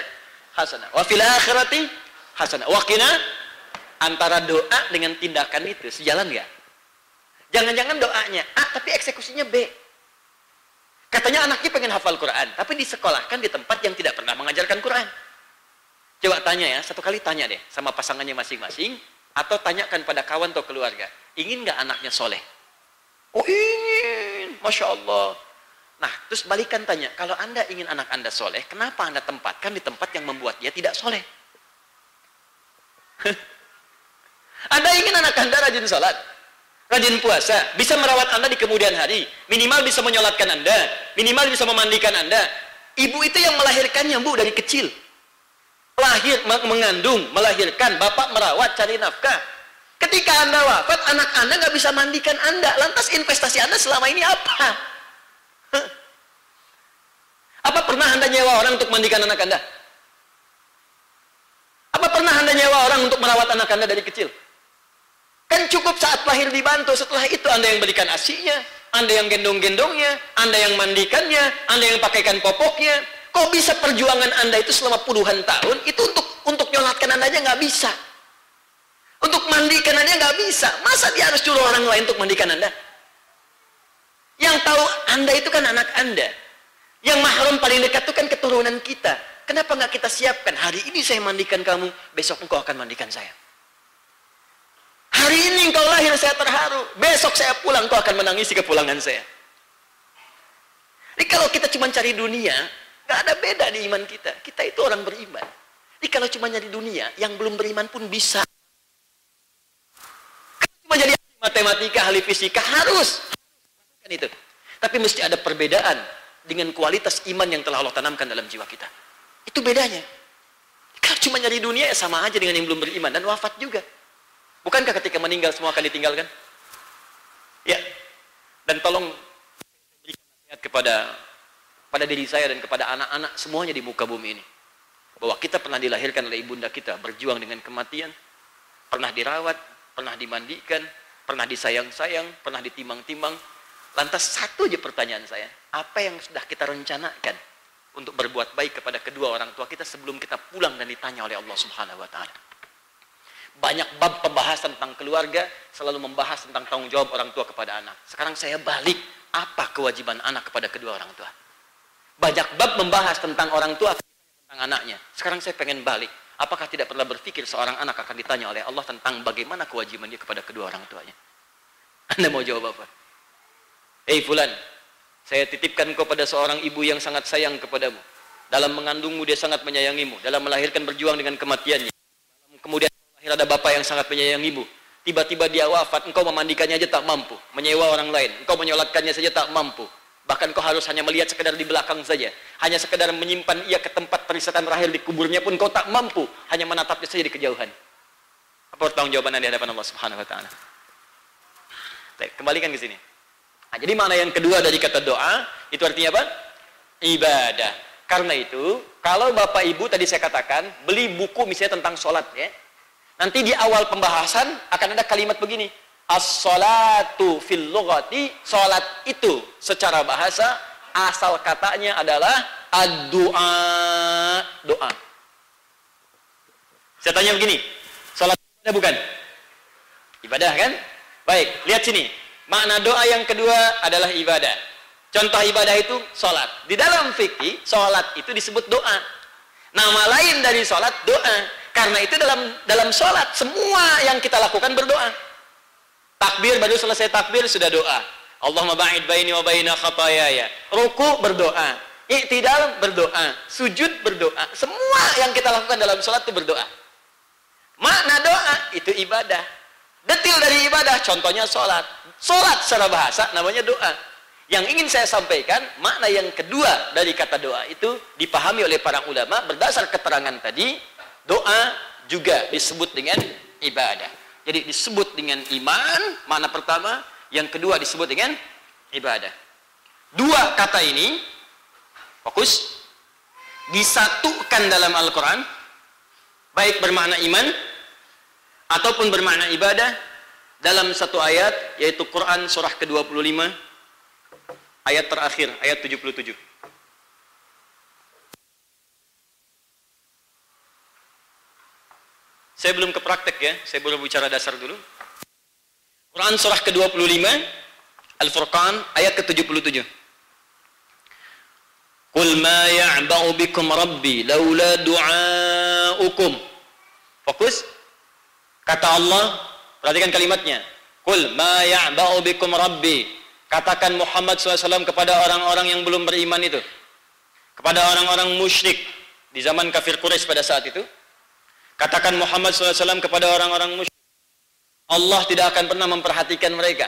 Speaker 2: hasanah. Wa fil akhirati hasanah. Wa qina antara doa dengan tindakan itu sejalan nggak? Jangan-jangan doanya A tapi eksekusinya B. Katanya anaknya pengen hafal Quran, tapi disekolahkan di tempat yang tidak pernah mengajarkan Quran. Coba tanya ya, satu kali tanya deh sama pasangannya masing-masing, atau tanyakan pada kawan atau keluarga, ingin nggak anaknya soleh? Oh ingin, Masya Allah. Nah, terus balikan tanya, kalau anda ingin anak anda soleh, kenapa anda tempatkan di tempat yang membuat dia tidak soleh? [laughs] anda ingin anak anda rajin sholat, rajin puasa, bisa merawat anda di kemudian hari, minimal bisa menyolatkan anda, minimal bisa memandikan anda. Ibu itu yang melahirkannya, bu, dari kecil lahir mengandung melahirkan bapak merawat cari nafkah. Ketika anda wafat anak anda nggak bisa mandikan anda. Lantas investasi anda selama ini apa? Apa pernah anda nyewa orang untuk mandikan anak anda? Apa pernah anda nyewa orang untuk merawat anak anda dari kecil? Kan cukup saat lahir dibantu setelah itu anda yang berikan asinya anda yang gendong-gendongnya anda yang mandikannya anda yang pakaikan popoknya Kok bisa perjuangan Anda itu selama puluhan tahun itu untuk untuk nyolatkan Anda aja nggak bisa. Untuk mandikan Anda nggak bisa. Masa dia harus suruh orang lain untuk mandikan Anda? Yang tahu Anda itu kan anak Anda. Yang mahram paling dekat itu kan keturunan kita. Kenapa nggak kita siapkan? Hari ini saya mandikan kamu, besok engkau akan mandikan saya. Hari ini engkau lahir saya terharu, besok saya pulang engkau akan menangisi kepulangan saya. Jadi kalau kita cuma cari dunia, Gak ada beda di iman kita. Kita itu orang beriman. Jadi kalau cuma nyari dunia, yang belum beriman pun bisa. Kalau cuma jadi ahli matematika, ahli fisika, harus. Kan itu. Tapi mesti ada perbedaan dengan kualitas iman yang telah Allah tanamkan dalam jiwa kita. Itu bedanya. Kalau cuma nyari dunia ya sama aja dengan yang belum beriman dan wafat juga. Bukankah ketika meninggal semua akan ditinggalkan? Ya. Dan tolong berikan kepada pada diri saya dan kepada anak-anak semuanya di muka bumi ini. Bahwa kita pernah dilahirkan oleh ibunda kita, berjuang dengan kematian, pernah dirawat, pernah dimandikan, pernah disayang-sayang, pernah ditimang-timang. Lantas satu aja pertanyaan saya, apa yang sudah kita rencanakan untuk berbuat baik kepada kedua orang tua kita sebelum kita pulang dan ditanya oleh Allah Subhanahu wa taala? Banyak bab pembahasan tentang keluarga selalu membahas tentang tanggung jawab orang tua kepada anak. Sekarang saya balik, apa kewajiban anak kepada kedua orang tua? Banyak bab membahas tentang orang tua tentang anaknya. Sekarang saya pengen balik. Apakah tidak pernah berpikir seorang anak akan ditanya oleh Allah tentang bagaimana kewajiban dia kepada kedua orang tuanya? [laughs] Anda mau jawab apa? Hei fulan, saya titipkan kau pada seorang ibu yang sangat sayang kepadamu. Dalam mengandungmu dia sangat menyayangimu. Dalam melahirkan berjuang dengan kematiannya. Kemudian lahir ada bapak yang sangat menyayangimu. Tiba-tiba dia wafat, engkau memandikannya aja tak mampu. Menyewa orang lain, engkau menyolatkannya saja tak mampu. Bahkan kau harus hanya melihat sekedar di belakang saja. Hanya sekedar menyimpan ia ke tempat perisatan terakhir di kuburnya pun kau tak mampu. Hanya menatapnya saja di kejauhan. Apa pertanggung jawaban di hadapan Allah Subhanahu Wa Taala? Kembalikan ke sini. Nah, jadi mana yang kedua dari kata doa itu artinya apa? Ibadah. Karena itu, kalau Bapak Ibu tadi saya katakan beli buku misalnya tentang sholat ya, nanti di awal pembahasan akan ada kalimat begini, as-salatu fil lughati, sholat itu secara bahasa asal katanya adalah ad-du'a, doa. Saya tanya begini, sholat ibadah bukan? Ibadah kan? Baik, lihat sini. Makna doa yang kedua adalah ibadah. Contoh ibadah itu sholat. Di dalam fikih, sholat itu disebut doa. Nama lain dari sholat, doa. Karena itu dalam dalam sholat, semua yang kita lakukan berdoa. Takbir, baru selesai takbir, sudah doa. Allah ba'id baini wa baina khatayaya. Ruku berdoa. Iktidal berdoa. Sujud berdoa. Semua yang kita lakukan dalam sholat itu berdoa. Makna doa itu ibadah. Detil dari ibadah, contohnya sholat. Sholat secara bahasa namanya doa. Yang ingin saya sampaikan, makna yang kedua dari kata doa itu dipahami oleh para ulama berdasar keterangan tadi, doa juga disebut dengan ibadah. Jadi disebut dengan iman, makna pertama, yang kedua disebut dengan ibadah. Dua kata ini, fokus, disatukan dalam Al-Quran, baik bermakna iman, ataupun bermakna ibadah, dalam satu ayat yaitu Quran surah ke-25 ayat terakhir ayat 77. Saya belum ke praktek ya, saya baru bicara dasar dulu. Quran surah ke-25 Al-Furqan ayat ke-77. Qul ma ya'ba'u bikum rabbi laula du'aukum. Fokus. Kata Allah, Perhatikan kalimatnya. Kul ma ya'ba'u bikum rabbi. Katakan Muhammad SAW kepada orang-orang yang belum beriman itu. Kepada orang-orang musyrik di zaman kafir Quraisy pada saat itu. Katakan Muhammad SAW kepada orang-orang musyrik. Allah tidak akan pernah memperhatikan mereka.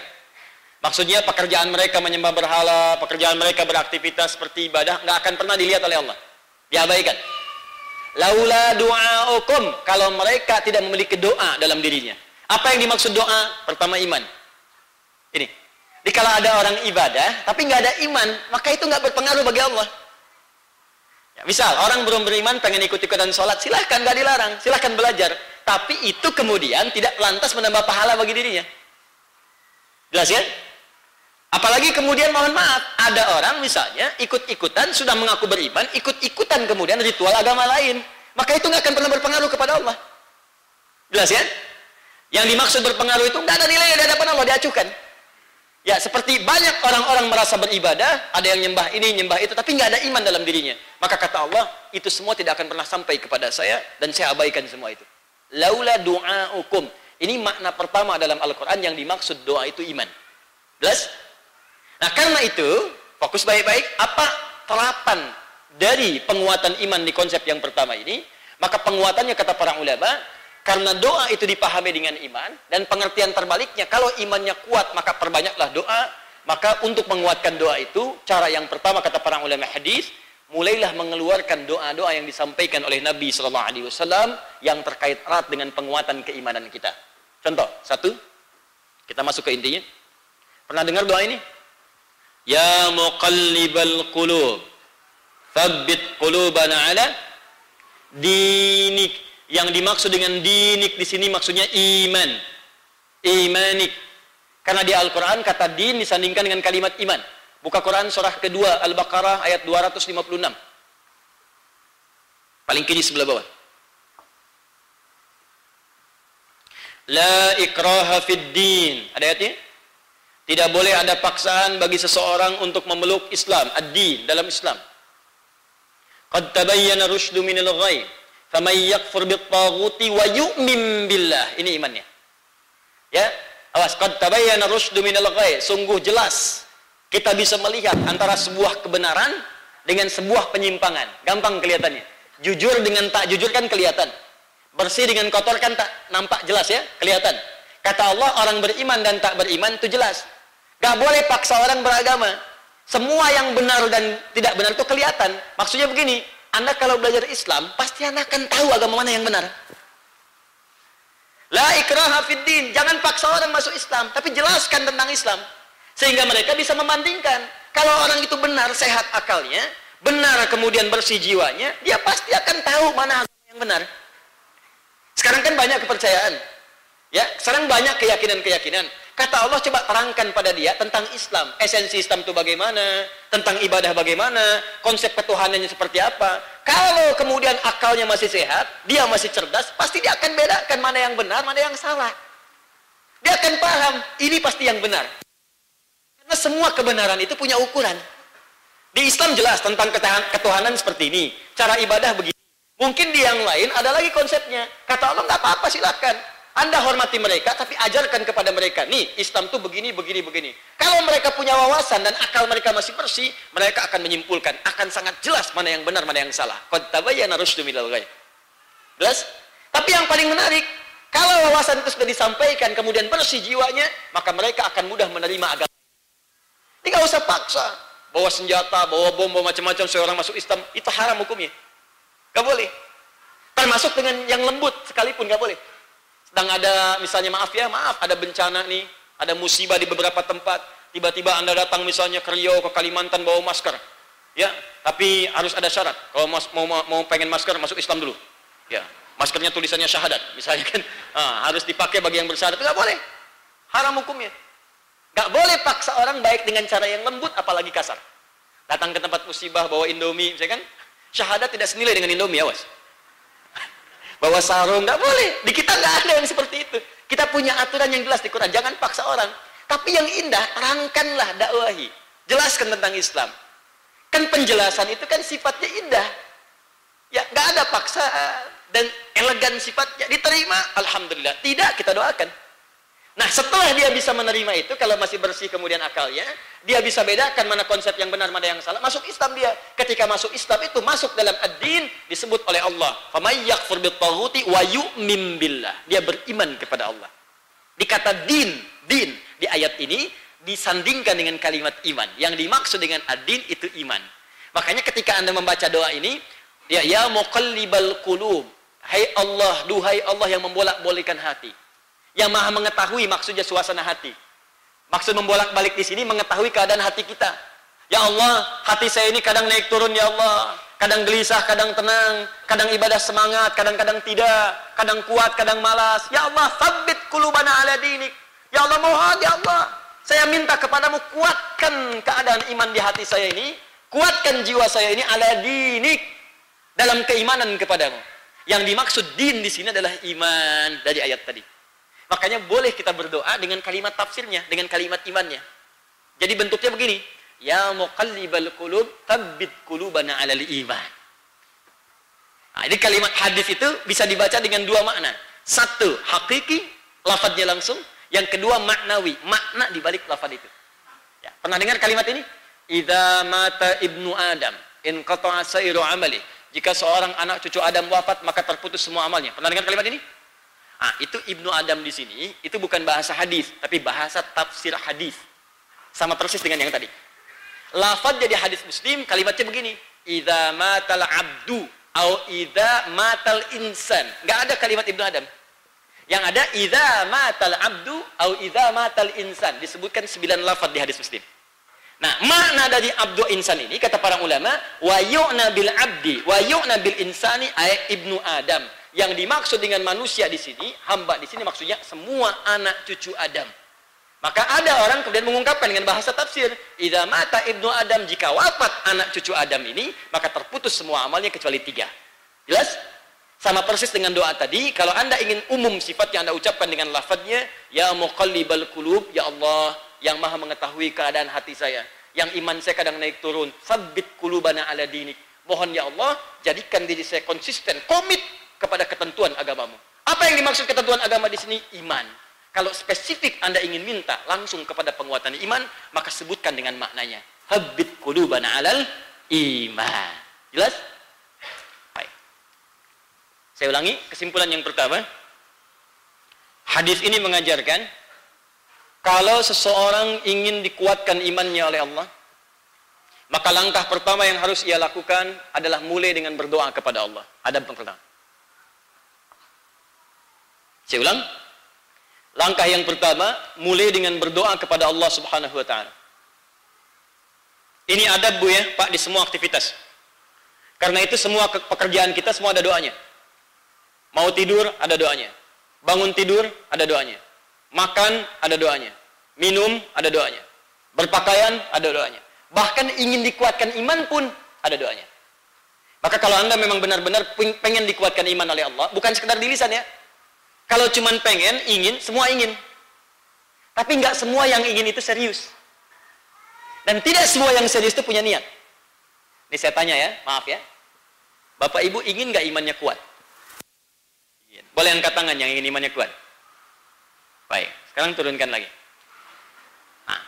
Speaker 2: Maksudnya pekerjaan mereka menyembah berhala, pekerjaan mereka beraktivitas seperti ibadah, nggak akan pernah dilihat oleh Allah. Diabaikan. Laula du'aukum kalau mereka tidak memiliki doa dalam dirinya. Apa yang dimaksud doa? Pertama iman. Ini. Jadi kalau ada orang ibadah, tapi nggak ada iman, maka itu nggak berpengaruh bagi Allah. Ya, misal orang belum beriman pengen ikut-ikutan sholat, silahkan nggak dilarang, silahkan belajar. Tapi itu kemudian tidak lantas menambah pahala bagi dirinya. Jelas ya? Apalagi kemudian mohon maaf, ada orang misalnya ikut-ikutan sudah mengaku beriman, ikut-ikutan kemudian ritual agama lain. Maka itu nggak akan pernah berpengaruh kepada Allah. Jelas ya? Yang dimaksud berpengaruh itu nggak ada nilai di hadapan Allah diacuhkan. Ya, seperti banyak orang-orang merasa beribadah, ada yang nyembah ini, nyembah itu, tapi nggak ada iman dalam dirinya. Maka kata Allah, itu semua tidak akan pernah sampai kepada saya, dan saya abaikan semua itu. Laula du'aukum. Ini makna pertama dalam Al-Quran yang dimaksud doa itu iman. Jelas? Nah, karena itu, fokus baik-baik, apa terapan dari penguatan iman di konsep yang pertama ini? Maka penguatannya kata para ulama, karena doa itu dipahami dengan iman dan pengertian terbaliknya kalau imannya kuat maka perbanyaklah doa. Maka untuk menguatkan doa itu cara yang pertama kata para ulama hadis mulailah mengeluarkan doa-doa yang disampaikan oleh Nabi Shallallahu Alaihi Wasallam yang terkait erat dengan penguatan keimanan kita. Contoh satu, kita masuk ke intinya. Pernah dengar doa ini? Ya muqallibal qulub, thabbit qulubana ala dinik yang dimaksud dengan dinik di sini maksudnya iman. Imanik. Karena di Al-Quran kata din disandingkan dengan kalimat iman. Buka Quran surah kedua Al-Baqarah ayat 256. Paling kiri sebelah bawah. La ikraha fid din. Ada ayatnya? Tidak boleh ada paksaan bagi seseorang untuk memeluk Islam, ad-din dalam Islam. Qad tabayyana rusydu minal ghayy. Faman yakfur bit wa yu'min. Ini imannya. Ya, Awas, qad tabayyana rusydu minal. Sungguh jelas kita bisa melihat antara sebuah kebenaran dengan sebuah penyimpangan. Gampang kelihatannya. Jujur dengan tak jujur kan kelihatan. Bersih dengan kotor kan tak nampak jelas ya, kelihatan. Kata Allah, orang beriman dan tak beriman itu jelas. Gak boleh paksa orang beragama. Semua yang benar dan tidak benar itu kelihatan. Maksudnya begini, Anda kalau belajar Islam, pasti Anda akan tahu agama mana yang benar. La ikraha fiddin. Jangan paksa orang masuk Islam, tapi jelaskan tentang Islam. Sehingga mereka bisa membandingkan. Kalau orang itu benar, sehat akalnya, benar kemudian bersih jiwanya, dia pasti akan tahu mana agama yang benar. Sekarang kan banyak kepercayaan. Ya, sekarang banyak keyakinan-keyakinan. Kata Allah coba terangkan pada dia tentang Islam. Esensi Islam itu bagaimana, tentang ibadah bagaimana, konsep ketuhanannya seperti apa. Kalau kemudian akalnya masih sehat, dia masih cerdas, pasti dia akan bedakan mana yang benar, mana yang salah. Dia akan paham, ini pasti yang benar. Karena semua kebenaran itu punya ukuran. Di Islam jelas tentang ketuhanan seperti ini. Cara ibadah begini. Mungkin di yang lain ada lagi konsepnya. Kata Allah, nggak apa-apa silahkan. Anda hormati mereka, tapi ajarkan kepada mereka. Nih, Islam tuh begini, begini, begini. Kalau mereka punya wawasan dan akal mereka masih bersih, mereka akan menyimpulkan. Akan sangat jelas mana yang benar, mana yang salah. Jelas? Tapi yang paling menarik, kalau wawasan itu sudah disampaikan, kemudian bersih jiwanya, maka mereka akan mudah menerima agama. Nggak usah paksa. Bawa senjata, bawa bom, bawa macam-macam, seorang masuk Islam, itu haram hukumnya. Gak boleh. Termasuk dengan yang lembut sekalipun gak boleh sedang ada misalnya maaf ya, maaf ada bencana nih, ada musibah di beberapa tempat, tiba-tiba Anda datang misalnya ke Riau, ke Kalimantan bawa masker. Ya, tapi harus ada syarat. Kalau mau, mau, mau pengen masker masuk Islam dulu. Ya, maskernya tulisannya syahadat, [laughs] misalnya kan. Nah, harus dipakai bagi yang bersyahadat. Enggak boleh. Haram hukumnya. Enggak boleh paksa orang baik dengan cara yang lembut apalagi kasar. Datang ke tempat musibah bawa Indomie, misalnya kan. Syahadat tidak senilai dengan Indomie, awas bawa sarung nggak boleh. Di kita nggak ada yang seperti itu. Kita punya aturan yang jelas di Quran. Jangan paksa orang. Tapi yang indah terangkanlah dakwahi. Jelaskan tentang Islam. Kan penjelasan itu kan sifatnya indah. Ya nggak ada paksa dan elegan sifatnya. Diterima alhamdulillah. Tidak kita doakan Nah setelah dia bisa menerima itu, kalau masih bersih kemudian akalnya, dia bisa bedakan mana konsep yang benar, mana yang salah. Masuk Islam dia. Ketika masuk Islam itu masuk dalam ad-din disebut oleh Allah. فَمَنْ يَكْفُرْ بِالطَّغُوتِ وَيُؤْمِنْ بِاللَّهِ Dia beriman kepada Allah. Dikata din, din di ayat ini disandingkan dengan kalimat iman. Yang dimaksud dengan ad-din itu iman. Makanya ketika Anda membaca doa ini, ya ya muqallibal qulub. Hai Allah, duhai Allah yang membolak-balikan hati yang maha mengetahui maksudnya suasana hati. Maksud membolak-balik di sini mengetahui keadaan hati kita. Ya Allah, hati saya ini kadang naik turun ya Allah. Kadang gelisah, kadang tenang, kadang ibadah semangat, kadang-kadang tidak, kadang kuat, kadang malas. Ya Allah, sabit kulubana ala dinik. Ya Allah, mohon ya Allah, saya minta kepadamu kuatkan keadaan iman di hati saya ini, kuatkan jiwa saya ini ala dinik dalam keimanan kepadamu. Yang dimaksud din di sini adalah iman dari ayat tadi. Makanya boleh kita berdoa dengan kalimat tafsirnya, dengan kalimat imannya. Jadi bentuknya begini, ya muqallibal qulub tabbit qulubana 'alal iman. Nah, ini kalimat hadis itu bisa dibaca dengan dua makna. Satu, hakiki, lafadznya langsung. Yang kedua, maknawi, makna di balik lafadz itu. Ya, pernah dengar kalimat ini? Idza mata ibnu Adam, in qata'a sayru amali. Jika seorang anak cucu Adam wafat, maka terputus semua amalnya. Pernah dengar kalimat ini? Ah, itu Ibnu Adam di sini, itu bukan bahasa hadis, tapi bahasa tafsir hadis. Sama persis dengan yang tadi. Lafaz jadi hadis Muslim, kalimatnya begini, "Idza matal abdu au idza matal insan." Enggak ada kalimat Ibnu Adam. Yang ada idza matal abdu au idza matal insan. Disebutkan sembilan lafaz di hadis Muslim. Nah, makna dari abdu insan ini kata para ulama, wa yu'na bil abdi wa yu'na bil insani ay ibnu Adam yang dimaksud dengan manusia di sini, hamba di sini maksudnya semua anak cucu Adam. Maka ada orang kemudian mengungkapkan dengan bahasa tafsir, "Idza mata ibnu Adam jika wafat anak cucu Adam ini, maka terputus semua amalnya kecuali tiga." Jelas? Sama persis dengan doa tadi, kalau Anda ingin umum sifat yang Anda ucapkan dengan lafadznya, "Ya muqallibal qulub, ya Allah yang Maha mengetahui keadaan hati saya, yang iman saya kadang naik turun, sabbit qulubana ala dinik." Mohon ya Allah, jadikan diri saya konsisten, komit kepada ketentuan agamamu. Apa yang dimaksud ketentuan agama di sini? Iman. Kalau spesifik Anda ingin minta langsung kepada penguatan iman, maka sebutkan dengan maknanya. Habib qulubana alal iman. Jelas? Baik. Saya ulangi kesimpulan yang pertama. Hadis ini mengajarkan kalau seseorang ingin dikuatkan imannya oleh Allah, maka langkah pertama yang harus ia lakukan adalah mulai dengan berdoa kepada Allah. Ada pertama. Saya ulang, Langkah yang pertama, mulai dengan berdoa kepada Allah Subhanahu wa taala. Ini adab Bu ya, Pak di semua aktivitas. Karena itu semua pekerjaan kita semua ada doanya. Mau tidur ada doanya. Bangun tidur ada doanya. Makan ada doanya. Minum ada doanya. Berpakaian ada doanya. Bahkan ingin dikuatkan iman pun ada doanya. Maka kalau Anda memang benar-benar pengen dikuatkan iman oleh Allah, bukan sekedar di lisan ya, kalau cuma pengen, ingin, semua ingin. Tapi nggak semua yang ingin itu serius. Dan tidak semua yang serius itu punya niat. Ini saya tanya ya, maaf ya. Bapak Ibu ingin nggak imannya kuat? Boleh angkat tangan yang ingin imannya kuat. Baik, sekarang turunkan lagi. Nah,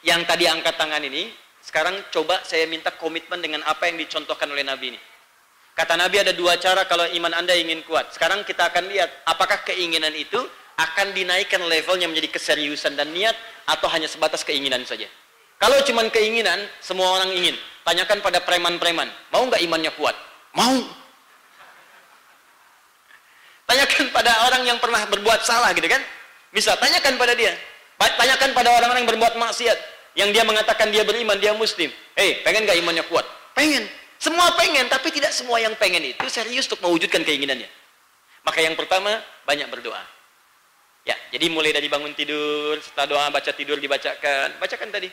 Speaker 2: yang tadi angkat tangan ini, sekarang coba saya minta komitmen dengan apa yang dicontohkan oleh Nabi ini. Kata Nabi ada dua cara kalau iman Anda ingin kuat. Sekarang kita akan lihat apakah keinginan itu akan dinaikkan levelnya menjadi keseriusan dan niat atau hanya sebatas keinginan saja. Kalau cuma keinginan, semua orang ingin. Tanyakan pada preman-preman, mau nggak imannya kuat? Mau. [laughs] Tanyakan pada orang yang pernah berbuat salah gitu kan? Bisa tanyakan pada dia. Tanyakan pada orang-orang yang berbuat maksiat. Yang dia mengatakan dia beriman, dia muslim. Hei, pengen nggak imannya kuat? Pengen. Semua pengen, tapi tidak semua yang pengen itu serius untuk mewujudkan keinginannya. Maka yang pertama, banyak berdoa. Ya, jadi mulai dari bangun tidur, setelah doa baca tidur dibacakan. Bacakan tadi.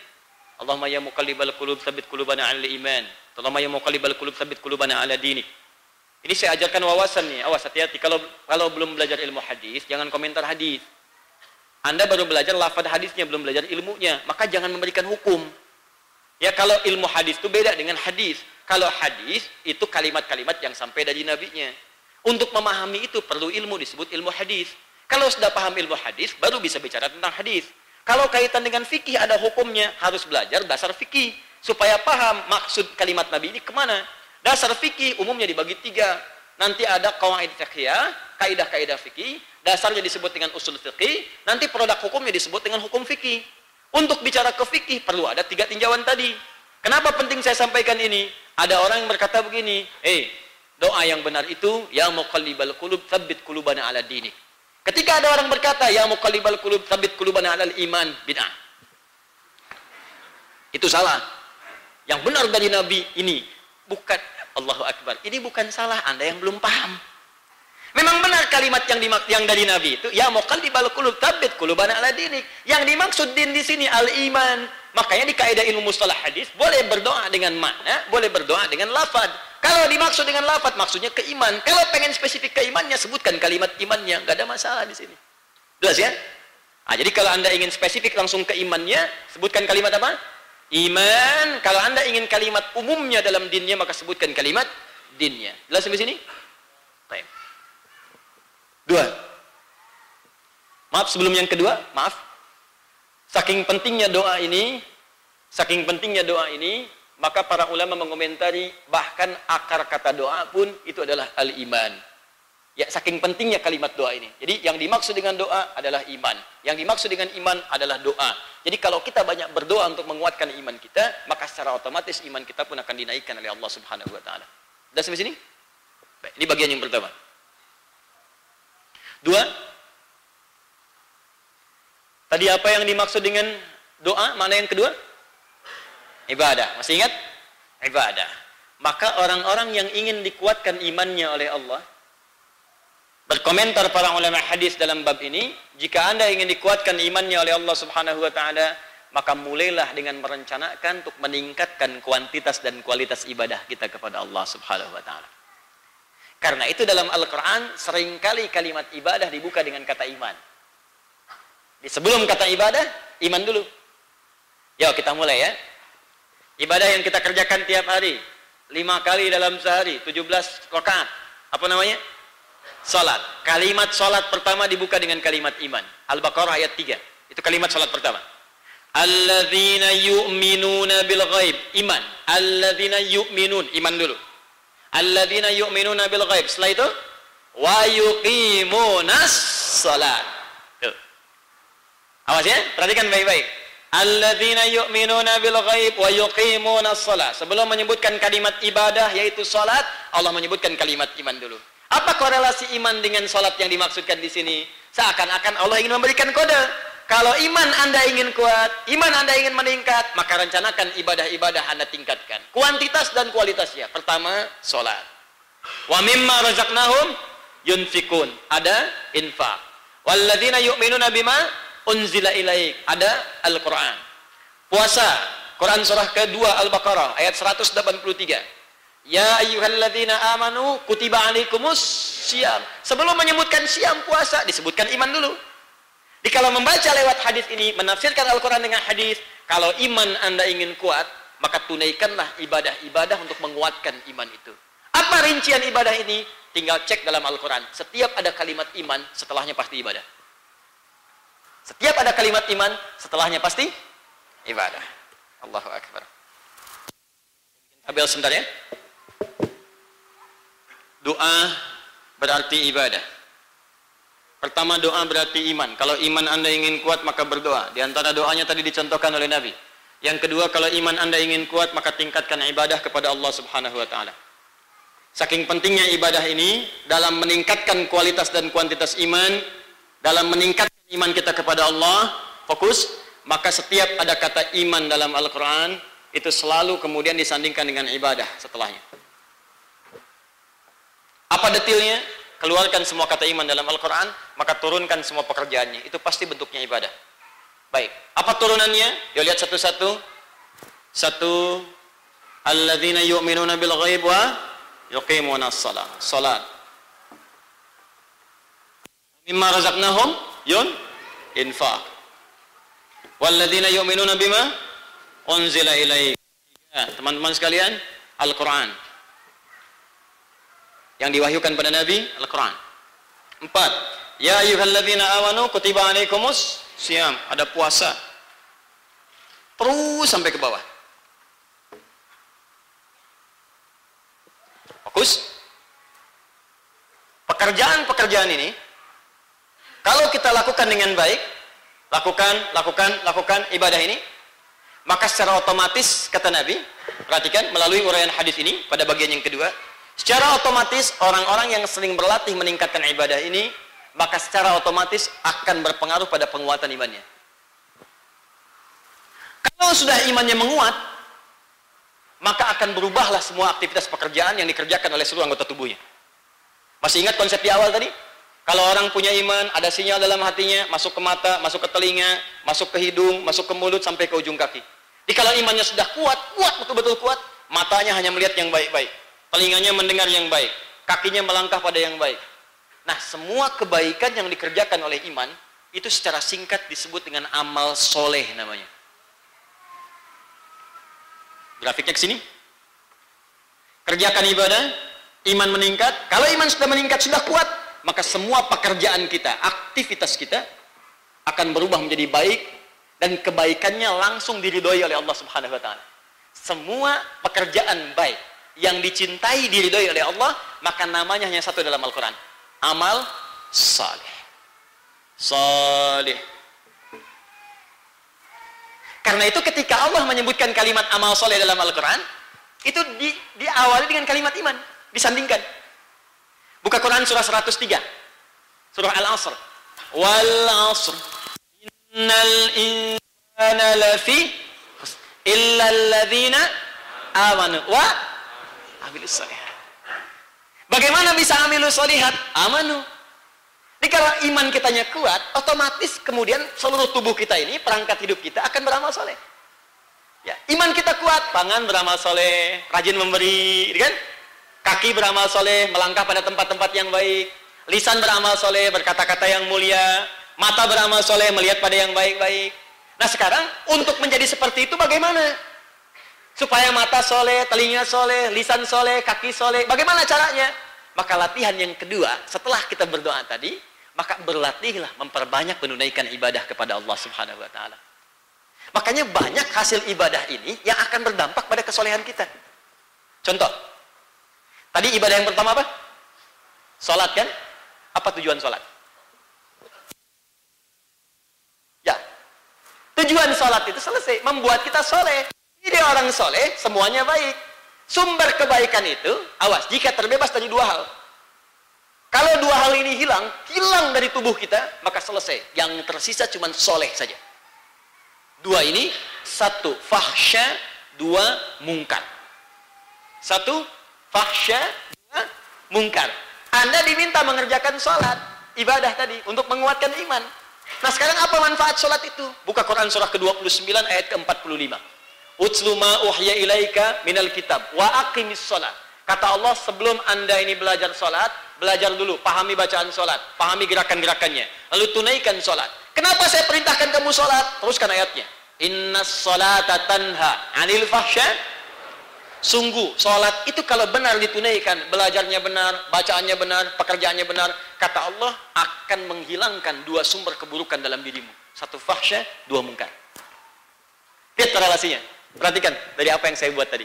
Speaker 2: Allahumma ya muqallibal qulub tsabbit qulubana 'ala iman. Allahumma ya muqallibal qulub tsabbit qulubana 'ala dinik. Ini saya ajarkan wawasan nih. Awas hati-hati kalau kalau belum belajar ilmu hadis, jangan komentar hadis. Anda baru belajar lafaz hadisnya, belum belajar ilmunya, maka jangan memberikan hukum. Ya kalau ilmu hadis itu beda dengan hadis. Kalau hadis itu kalimat-kalimat yang sampai dari nabinya. Untuk memahami itu perlu ilmu disebut ilmu hadis. Kalau sudah paham ilmu hadis baru bisa bicara tentang hadis. Kalau kaitan dengan fikih ada hukumnya, harus belajar dasar fikih supaya paham maksud kalimat Nabi ini ke mana. Dasar fikih umumnya dibagi tiga. Nanti ada kawaid fikih, kaidah-kaidah fikih, dasarnya disebut dengan usul fikih, nanti produk hukumnya disebut dengan hukum fikih. Untuk bicara ke fikih perlu ada tiga tinjauan tadi. Kenapa penting saya sampaikan ini? Ada orang yang berkata begini, "Eh, doa yang benar itu ya muqallibal qulub tsabbit qulubana ala dinik." Ketika ada orang berkata, "Ya muqallibal qulub tsabbit qulubana ala iman," bid'ah. Itu salah. Yang benar dari Nabi ini bukan Allahu Akbar. Ini bukan salah Anda yang belum paham. Memang benar kalimat yang dimak yang dari Nabi itu ya muqallibal qulub tsabbit qulubana ala dinik. Yang dimaksud din di sini al-iman, Makanya di kaidah ilmu mustalah hadis boleh berdoa dengan makna, boleh berdoa dengan lafad. Kalau dimaksud dengan lafad maksudnya keiman. Kalau pengen spesifik keimannya sebutkan kalimat imannya, nggak ada masalah di sini. Jelas ya? Nah, jadi kalau Anda ingin spesifik langsung keimannya, sebutkan kalimat apa? Iman. Kalau Anda ingin kalimat umumnya dalam dinnya maka sebutkan kalimat dinnya. Jelas sampai sini? Dua. Maaf sebelum yang kedua, maaf Saking pentingnya doa ini, saking pentingnya doa ini, maka para ulama mengomentari bahkan akar kata doa pun itu adalah al-iman. Ya, saking pentingnya kalimat doa ini. Jadi yang dimaksud dengan doa adalah iman. Yang dimaksud dengan iman adalah doa. Jadi kalau kita banyak berdoa untuk menguatkan iman kita, maka secara otomatis iman kita pun akan dinaikkan oleh Allah Subhanahu wa taala. Sudah sampai sini? Baik, ini bagian yang pertama. Dua, Tadi apa yang dimaksud dengan doa? Mana yang kedua? Ibadah. Masih ingat? Ibadah. Maka orang-orang yang ingin dikuatkan imannya oleh Allah, Berkomentar para ulama hadis dalam bab ini, jika Anda ingin dikuatkan imannya oleh Allah Subhanahu wa taala, maka mulailah dengan merencanakan untuk meningkatkan kuantitas dan kualitas ibadah kita kepada Allah Subhanahu wa taala. Karena itu dalam Al-Qur'an sering kali kalimat ibadah dibuka dengan kata iman. Di sebelum kata ibadah, iman dulu. Yuk kita mulai ya. Ibadah yang kita kerjakan tiap hari, lima kali dalam sehari, 17 rakaat. Apa namanya? Salat. Kalimat salat pertama dibuka dengan kalimat iman. Al-Baqarah ayat 3. Itu kalimat salat pertama. Alladzina yu'minuna bil ghaib. Iman. Alladzina yu'minun. Iman dulu. Alladzina yu'minuna bil ghaib. Setelah itu wa yuqimunas salat. Awas ya, perhatikan baik-baik. Alladzina yu'minuna bil ghaib wa yuqimunas salat. Sebelum menyebutkan kalimat ibadah yaitu salat, Allah menyebutkan kalimat iman dulu. Apa korelasi iman dengan salat yang dimaksudkan di sini? Seakan-akan Allah ingin memberikan kode. Kalau iman Anda ingin kuat, iman Anda ingin meningkat, maka rencanakan ibadah-ibadah Anda tingkatkan. Kuantitas dan kualitasnya. Pertama, salat. Wa mimma razaqnahum yunfikun. Ada infak. Walladzina yu'minuna bima unzila ilaik. Ada Al-Qur'an. Puasa. Quran surah kedua Al-Baqarah ayat 183. Ya ayyuhalladzina amanu kutiba alaikumus siam. Sebelum menyebutkan siam puasa disebutkan iman dulu. Jadi kalau membaca lewat hadis ini menafsirkan Al-Qur'an dengan hadis, kalau iman Anda ingin kuat, maka tunaikanlah ibadah-ibadah untuk menguatkan iman itu. Apa rincian ibadah ini? Tinggal cek dalam Al-Qur'an. Setiap ada kalimat iman, setelahnya pasti ibadah. Setiap ada kalimat iman, setelahnya pasti ibadah. Allahu akbar. Tabel sebentar ya. Doa berarti ibadah. Pertama doa berarti iman. Kalau iman Anda ingin kuat maka berdoa. Di antara doanya tadi dicontohkan oleh Nabi. Yang kedua kalau iman Anda ingin kuat maka tingkatkan ibadah kepada Allah Subhanahu wa taala. Saking pentingnya ibadah ini dalam meningkatkan kualitas dan kuantitas iman, dalam meningkatkan iman kita kepada Allah, fokus, maka setiap ada kata iman dalam Al-Qur'an itu selalu kemudian disandingkan dengan ibadah setelahnya. Apa detailnya? Keluarkan semua kata iman dalam Al-Quran, maka turunkan semua pekerjaannya. Itu pasti bentuknya ibadah. Baik. Apa turunannya? Yuk lihat satu-satu. Satu. Alladzina yu'minuna bil ghaib wa yuqimuna salat. Salat. Mimma razaqnahum yun infaq. Walladzina yu'minuna bima unzila ilaik. Teman-teman sekalian, Al-Quran yang diwahyukan pada Nabi Al-Quran. Empat, Ya ayuhalladzina amanu kutiba alaikumus siam. Ada puasa. Terus sampai ke bawah. Fokus. Pekerjaan-pekerjaan ini, kalau kita lakukan dengan baik, lakukan, lakukan, lakukan ibadah ini, maka secara otomatis, kata Nabi, perhatikan melalui uraian hadis ini pada bagian yang kedua, Secara otomatis orang-orang yang sering berlatih meningkatkan ibadah ini, maka secara otomatis akan berpengaruh pada penguatan imannya. Kalau sudah imannya menguat, maka akan berubahlah semua aktivitas pekerjaan yang dikerjakan oleh seluruh anggota tubuhnya. Masih ingat konsep di awal tadi? Kalau orang punya iman, ada sinyal dalam hatinya, masuk ke mata, masuk ke telinga, masuk ke hidung, masuk ke mulut, sampai ke ujung kaki. Jadi kalau imannya sudah kuat, kuat, betul-betul kuat, matanya hanya melihat yang baik-baik telinganya mendengar yang baik, kakinya melangkah pada yang baik. Nah, semua kebaikan yang dikerjakan oleh iman itu secara singkat disebut dengan amal soleh namanya. Grafiknya ke sini. Kerjakan ibadah, iman meningkat. Kalau iman sudah meningkat, sudah kuat, maka semua pekerjaan kita, aktivitas kita akan berubah menjadi baik dan kebaikannya langsung diridhoi oleh Allah Subhanahu wa taala. Semua pekerjaan baik yang dicintai diridhoi oleh Allah, maka namanya hanya satu dalam Al-Quran. Amal saleh. Saleh. Karena itu ketika Allah menyebutkan kalimat amal soleh dalam Al-Quran, itu di, diawali dengan kalimat iman. Disandingkan. Buka Quran surah 103. Surah Al-Asr. Wal asr. Innal insana lafi illa alladhina amanu wa amilus solihat. Bagaimana bisa amilus solihat? Amanu. Jadi kalau iman kitanya kuat, otomatis kemudian seluruh tubuh kita ini, perangkat hidup kita akan beramal soleh. Ya, iman kita kuat, tangan beramal soleh, rajin memberi, gitu kan? Kaki beramal soleh, melangkah pada tempat-tempat yang baik. Lisan beramal soleh, berkata-kata yang mulia. Mata beramal soleh, melihat pada yang baik-baik. Nah sekarang, untuk menjadi seperti itu bagaimana? Supaya mata soleh, telinga soleh, lisan soleh, kaki soleh. Bagaimana caranya? Maka latihan yang kedua, setelah kita berdoa tadi, maka berlatihlah memperbanyak menunaikan ibadah kepada Allah Subhanahu wa taala. Makanya banyak hasil ibadah ini yang akan berdampak pada kesolehan kita. Contoh, tadi ibadah yang pertama apa? Salat kan? Apa tujuan salat? Ya. Tujuan salat itu selesai, membuat kita soleh. Jadi orang soleh, semuanya baik. Sumber kebaikan itu, awas, jika terbebas dari dua hal. Kalau dua hal ini hilang, hilang dari tubuh kita, maka selesai. Yang tersisa cuma soleh saja. Dua ini, satu fahsya, dua mungkar. Satu fahsya, dua mungkar. Anda diminta mengerjakan sholat, ibadah tadi, untuk menguatkan iman. Nah sekarang apa manfaat sholat itu? Buka Quran surah ke-29 ayat ke-45. Utslu ma uhya ilaika minal kitab wa aqimis sholat. Kata Allah sebelum anda ini belajar sholat, belajar dulu, pahami bacaan sholat, pahami gerakan-gerakannya, lalu tunaikan sholat. Kenapa saya perintahkan kamu sholat? Teruskan ayatnya. Inna sholata tanha anil fahsya. Sungguh, sholat itu kalau benar ditunaikan, belajarnya benar, bacaannya benar, pekerjaannya benar, kata Allah akan menghilangkan dua sumber keburukan dalam dirimu. Satu fahsya, dua mungkar. Lihat korelasinya. Perhatikan dari apa yang saya buat tadi.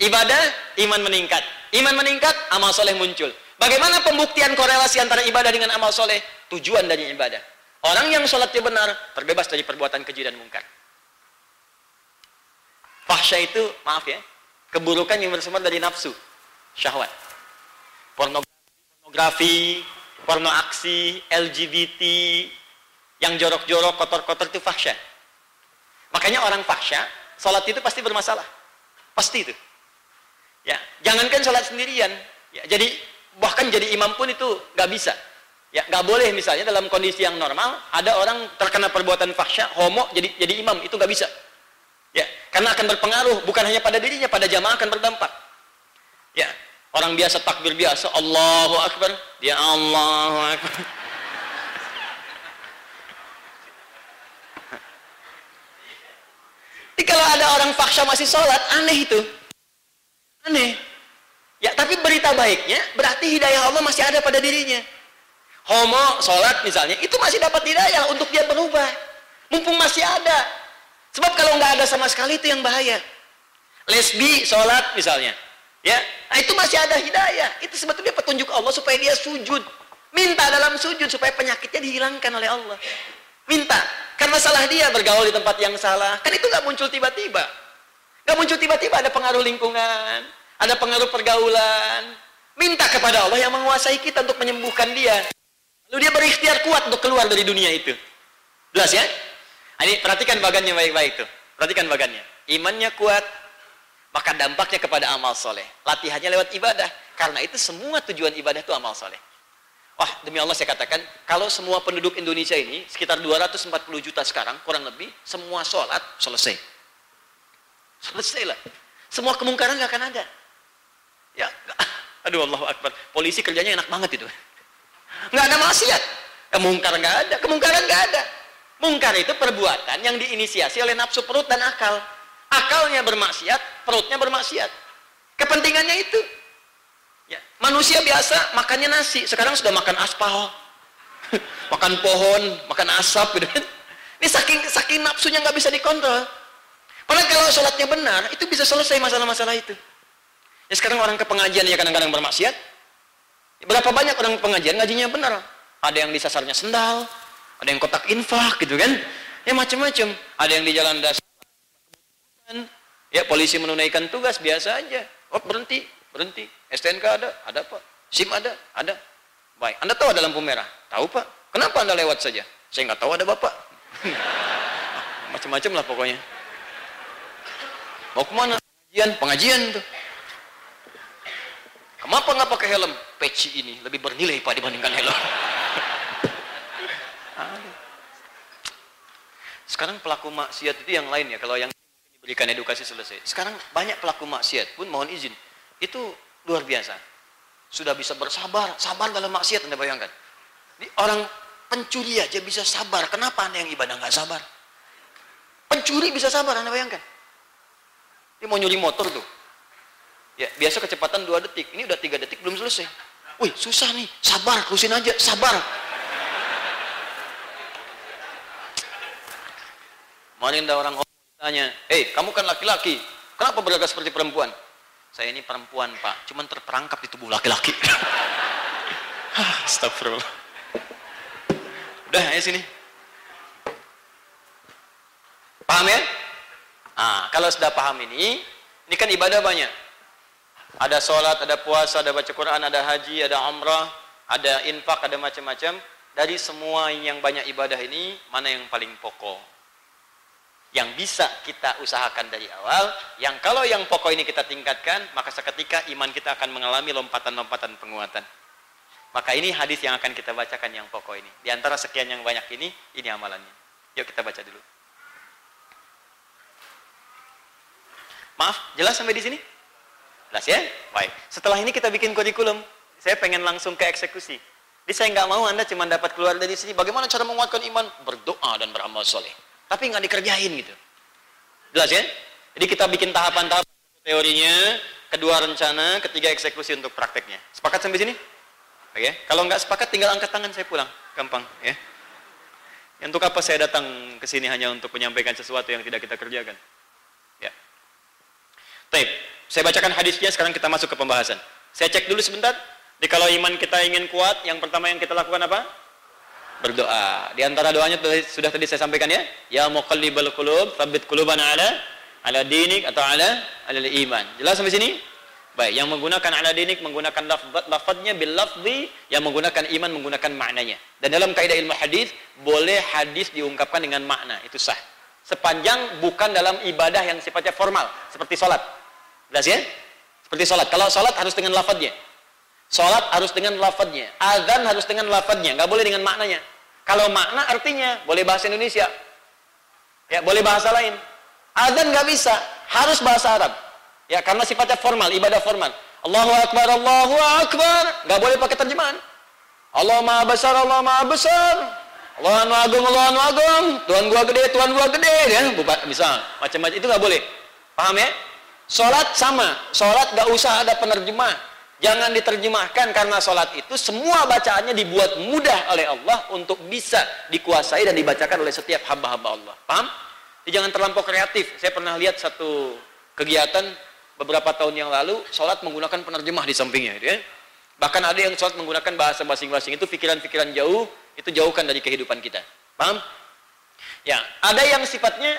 Speaker 2: Ibadah, iman meningkat. Iman meningkat, amal soleh muncul. Bagaimana pembuktian korelasi antara ibadah dengan amal soleh? Tujuan dari ibadah. Orang yang sholatnya benar, terbebas dari perbuatan keji dan mungkar. Fahsya itu, maaf ya, keburukan yang bersumber dari nafsu, syahwat. Pornografi, porno aksi, LGBT, yang jorok-jorok, kotor-kotor itu fahsya. Makanya orang fahsya, sholat itu pasti bermasalah. Pasti itu. Ya, jangankan sholat sendirian. Ya, jadi bahkan jadi imam pun itu nggak bisa. Ya, nggak boleh misalnya dalam kondisi yang normal ada orang terkena perbuatan fahsya, homo jadi jadi imam itu nggak bisa. Ya, karena akan berpengaruh bukan hanya pada dirinya, pada jamaah akan berdampak. Ya, orang biasa takbir biasa, Allahu Akbar, dia Allahu Akbar. Jadi kalau ada orang fahsya masih sholat, aneh itu. Aneh. Ya, tapi berita baiknya berarti hidayah Allah masih ada pada dirinya. Homo sholat misalnya, itu masih dapat hidayah untuk dia berubah. Mumpung masih ada. Sebab kalau nggak ada sama sekali itu yang bahaya. Lesbi sholat misalnya, ya, nah itu masih ada hidayah. Itu sebetulnya petunjuk Allah supaya dia sujud. Minta dalam sujud supaya penyakitnya dihilangkan oleh Allah. Minta. Karena salah dia bergaul di tempat yang salah. Kan itu nggak muncul tiba-tiba. Nggak muncul tiba-tiba ada pengaruh lingkungan, ada pengaruh pergaulan. Minta kepada Allah yang menguasai kita untuk menyembuhkan dia. Lalu dia berikhtiar kuat untuk keluar dari dunia itu. Jelas ya? Nah, ini perhatikan bagannya baik-baik tuh. Perhatikan bagannya. Imannya kuat, maka dampaknya kepada amal soleh. Latihannya lewat ibadah. Karena itu semua tujuan ibadah itu amal soleh. Wah, demi Allah saya katakan, kalau semua penduduk Indonesia ini, sekitar 240 juta sekarang, kurang lebih, semua sholat selesai. Selesai lah. Semua kemungkaran nggak akan ada. Ya, [laughs] aduh Allah Akbar. Polisi kerjanya enak banget itu. Nggak ada maksiat. Kemungkaran nggak ada, kemungkaran nggak ada. Mungkar itu perbuatan yang diinisiasi oleh nafsu perut dan akal. Akalnya bermaksiat, perutnya bermaksiat. Kepentingannya itu. Ya, manusia biasa makannya nasi, sekarang sudah makan aspal. [laughs] makan pohon, makan asap gitu kan. Ini saking saking nafsunya nggak bisa dikontrol. Padahal kalau sholatnya benar, itu bisa selesai masalah-masalah itu. Ya sekarang orang ke pengajian ya kadang-kadang bermaksiat. Berapa banyak orang pengajian ngajinya benar. Ada yang disasarnya sendal, ada yang kotak infak gitu kan. Ya macam-macam. Ada yang di jalan dasar. Ya polisi menunaikan tugas biasa aja. Oh berhenti, berhenti. STNK ada, ada pak. SIM ada, ada. Baik. Anda tahu ada lampu merah? Tahu pak. Kenapa anda lewat saja? Saya nggak tahu ada bapak. [laughs] Macam-macam lah pokoknya. Mau ke mana? Pengajian, pengajian tuh. Kenapa nggak pakai helm? Peci ini lebih bernilai pak dibandingkan helm. [laughs] Sekarang pelaku maksiat itu yang lain ya. Kalau yang diberikan edukasi selesai. Sekarang banyak pelaku maksiat pun mohon izin. Itu luar biasa. Sudah bisa bersabar, sabar dalam maksiat Anda bayangkan. Ini orang pencuri aja bisa sabar. Kenapa Anda yang ibadah nggak sabar? Pencuri bisa sabar Anda bayangkan. Dia mau nyuri motor tuh. Ya, biasa kecepatan 2 detik. Ini udah 3 detik belum selesai. Wih, susah nih. Sabar, terusin aja. Sabar. Kemarin ada orang tanya, "Hei, kamu kan laki-laki. Kenapa beragak seperti perempuan?" Saya ini perempuan, Pak. Cuman terperangkap di tubuh laki-laki. [laughs] Astagfirullah. Udah, ayo sini. Paham ya? Nah, kalau sudah paham ini, ini kan ibadah banyak. Ada sholat, ada puasa, ada baca Quran, ada haji, ada umrah, ada infak, ada macam-macam. Dari semua yang banyak ibadah ini, mana yang paling pokok? Yang bisa kita usahakan dari awal, yang kalau yang pokok ini kita tingkatkan, maka seketika iman kita akan mengalami lompatan-lompatan penguatan. Maka ini hadis yang akan kita bacakan yang pokok ini. Di antara sekian yang banyak ini, ini amalannya. Yuk kita baca dulu. Maaf, jelas sampai di sini? Jelas ya? Baik. Setelah ini kita bikin kurikulum. Saya pengen langsung ke eksekusi. Jadi saya nggak mau Anda cuma dapat keluar dari sini. Bagaimana cara menguatkan iman? Berdoa dan beramal soleh tapi nggak dikerjain gitu. Jelas ya? Jadi kita bikin tahapan-tahapan teorinya, kedua rencana, ketiga eksekusi untuk prakteknya. Sepakat sampai sini? Oke. Kalau nggak sepakat tinggal angkat tangan saya pulang, gampang ya. Untuk apa saya datang ke sini hanya untuk menyampaikan sesuatu yang tidak kita kerjakan? Ya. Baik, saya bacakan hadisnya, sekarang kita masuk ke pembahasan. Saya cek dulu sebentar. Di kalau iman kita ingin kuat, yang pertama yang kita lakukan apa? Berdoa. Di antara doanya sudah tadi saya sampaikan ya. Ya muqallibal qulub, tsabbit qulubana ala ala dinik atau ala ala iman. Jelas sampai sini? Baik, yang menggunakan ala dinik menggunakan lafaz lafadznya bil lafzi, yang menggunakan iman menggunakan maknanya. Dan dalam kaidah ilmu hadis boleh hadis diungkapkan dengan makna, itu sah. Sepanjang bukan dalam ibadah yang sifatnya formal, seperti salat. Jelas ya? Seperti salat. Kalau salat harus dengan lafadznya. Salat harus dengan lafadznya. Azan harus dengan lafadznya, nggak boleh dengan maknanya. Kalau makna artinya boleh bahasa Indonesia. Ya, boleh bahasa lain. Azan nggak bisa, harus bahasa Arab. Ya, karena sifatnya formal, ibadah formal. Allahu Akbar, Allahu Akbar. Nggak boleh pakai terjemahan. Allah Maha Besar, Allah Maha Besar. Allah Anu Agung, Allah Anu Agung. Tuhan gua gede, Tuhan gua gede. Ya, bisa macam-macam itu nggak boleh. Paham ya? Sholat sama. Sholat nggak usah ada penerjemah Jangan diterjemahkan karena sholat itu semua bacaannya dibuat mudah oleh Allah untuk bisa dikuasai dan dibacakan oleh setiap hamba-hamba Allah. Paham? Jadi jangan terlampau kreatif. Saya pernah lihat satu kegiatan beberapa tahun yang lalu, sholat menggunakan penerjemah di sampingnya. Gitu ya. Bahkan ada yang sholat menggunakan bahasa masing-masing. Itu pikiran-pikiran jauh, itu jauhkan dari kehidupan kita. Paham? Ya, ada yang sifatnya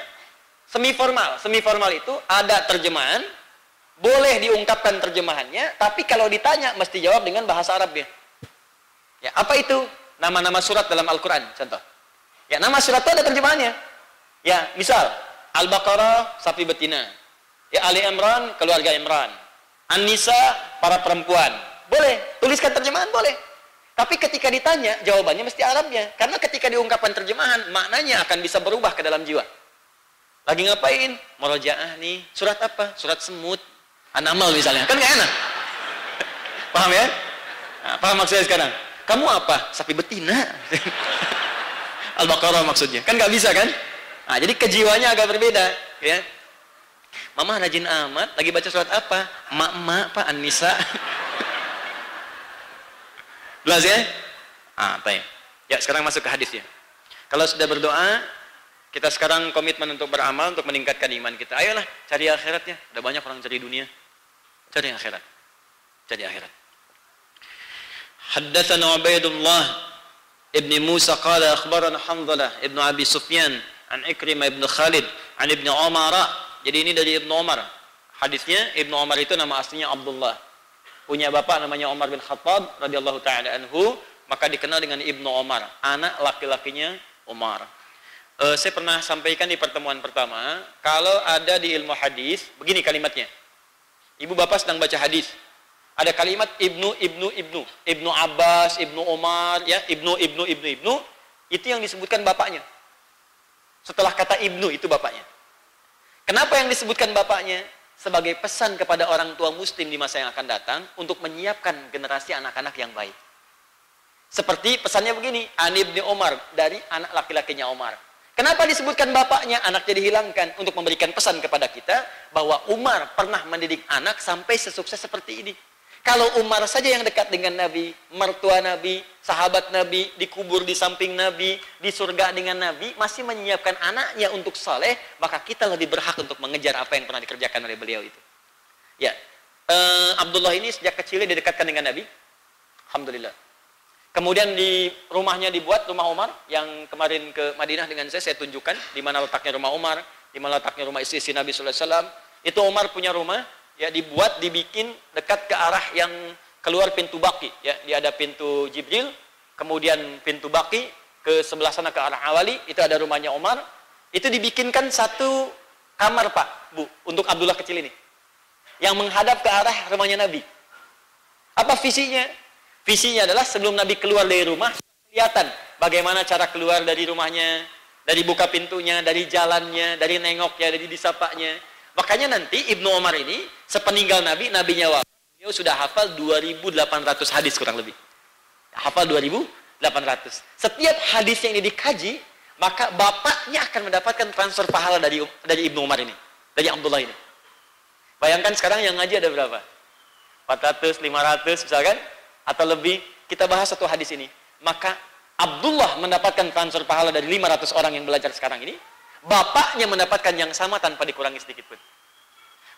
Speaker 2: semi formal. Semi formal itu ada terjemahan, boleh diungkapkan terjemahannya, tapi kalau ditanya mesti jawab dengan bahasa Arab ya. Apa itu? Nama-nama surat dalam Al-Qur'an, contoh. Ya, nama surat itu ada terjemahannya. Ya, misal Al-Baqarah sapi betina. Ya, Ali Imran keluarga Imran. An-Nisa para perempuan. Boleh, tuliskan terjemahan boleh. Tapi ketika ditanya, jawabannya mesti Arabnya. Karena ketika diungkapkan terjemahan, maknanya akan bisa berubah ke dalam jiwa. Lagi ngapain? Murojaah nih. Surat apa? Surat semut. Anamal misalnya, kan gak enak. Paham ya? Nah, paham maksudnya sekarang? Kamu apa? Sapi betina. [laughs] Al-Baqarah maksudnya. Kan gak bisa kan? Nah, jadi kejiwanya agak berbeda. ya. Mama rajin amat, lagi baca surat apa? Mak-mak, Pak, An-Nisa. [laughs] Jelas ya? Ah, baik. Ya, sekarang masuk ke hadisnya. Kalau sudah berdoa, kita sekarang komitmen untuk beramal, untuk meningkatkan iman kita. Ayolah, cari akhiratnya. Ada banyak orang cari dunia. Cari akhirat. Cari akhirat. Haddathana Ubaidullah ibn Musa qala akhbarana Hanzalah ibn Abi Sufyan an Ikrimah ibn Khalid an ibn Umar. Jadi ini dari Ibn Umar. Hadisnya Ibn Umar itu nama aslinya Abdullah. Punya bapak namanya Umar bin Khattab radhiyallahu taala anhu, maka dikenal dengan Ibnu Umar, anak laki-lakinya Umar. Uh, saya pernah sampaikan di pertemuan pertama, kalau ada di ilmu hadis, begini kalimatnya. Ibu bapak sedang baca hadis. Ada kalimat ibnu, ibnu, ibnu. Ibnu Abbas, ibnu Umar, ya, ibnu, ibnu, ibnu, ibnu. Itu yang disebutkan bapaknya. Setelah kata ibnu itu bapaknya. Kenapa yang disebutkan bapaknya? Sebagai pesan kepada orang tua muslim di masa yang akan datang untuk menyiapkan generasi anak-anak yang baik. Seperti pesannya begini, Ani bin Omar dari anak laki-lakinya Omar. Kenapa disebutkan bapaknya? Anaknya dihilangkan untuk memberikan pesan kepada kita bahwa Umar pernah mendidik anak sampai sesukses seperti ini. Kalau Umar saja yang dekat dengan Nabi, mertua Nabi, sahabat Nabi, dikubur di samping Nabi, di surga dengan Nabi, masih menyiapkan anaknya untuk saleh, maka kita lebih berhak untuk mengejar apa yang pernah dikerjakan oleh beliau itu. Ya, uh, Abdullah ini sejak kecilnya didekatkan dengan Nabi. Alhamdulillah. Kemudian di rumahnya dibuat rumah Umar yang kemarin ke Madinah dengan saya saya tunjukkan di mana letaknya rumah Umar, di mana letaknya rumah istri Nabi sallallahu alaihi wasallam. Itu Umar punya rumah ya dibuat dibikin dekat ke arah yang keluar pintu baki ya dia ada pintu Jibril kemudian pintu baki ke sebelah sana ke arah Awali itu ada rumahnya Umar. Itu dibikinkan satu kamar Pak Bu untuk Abdullah kecil ini yang menghadap ke arah rumahnya Nabi. Apa visinya visinya adalah sebelum Nabi keluar dari rumah kelihatan bagaimana cara keluar dari rumahnya dari buka pintunya dari jalannya dari nengoknya dari disapanya Makanya nanti Ibnu Umar ini sepeninggal Nabi, Nabinya wafat, beliau sudah hafal 2800 hadis kurang lebih. Hafal 2800. Setiap hadis yang ini dikaji, maka bapaknya akan mendapatkan transfer pahala dari dari Ibnu Umar ini, dari Abdullah ini. Bayangkan sekarang yang ngaji ada berapa? 400, 500 misalkan atau lebih. Kita bahas satu hadis ini. Maka Abdullah mendapatkan transfer pahala dari 500 orang yang belajar sekarang ini bapaknya mendapatkan yang sama tanpa dikurangi sedikit pun.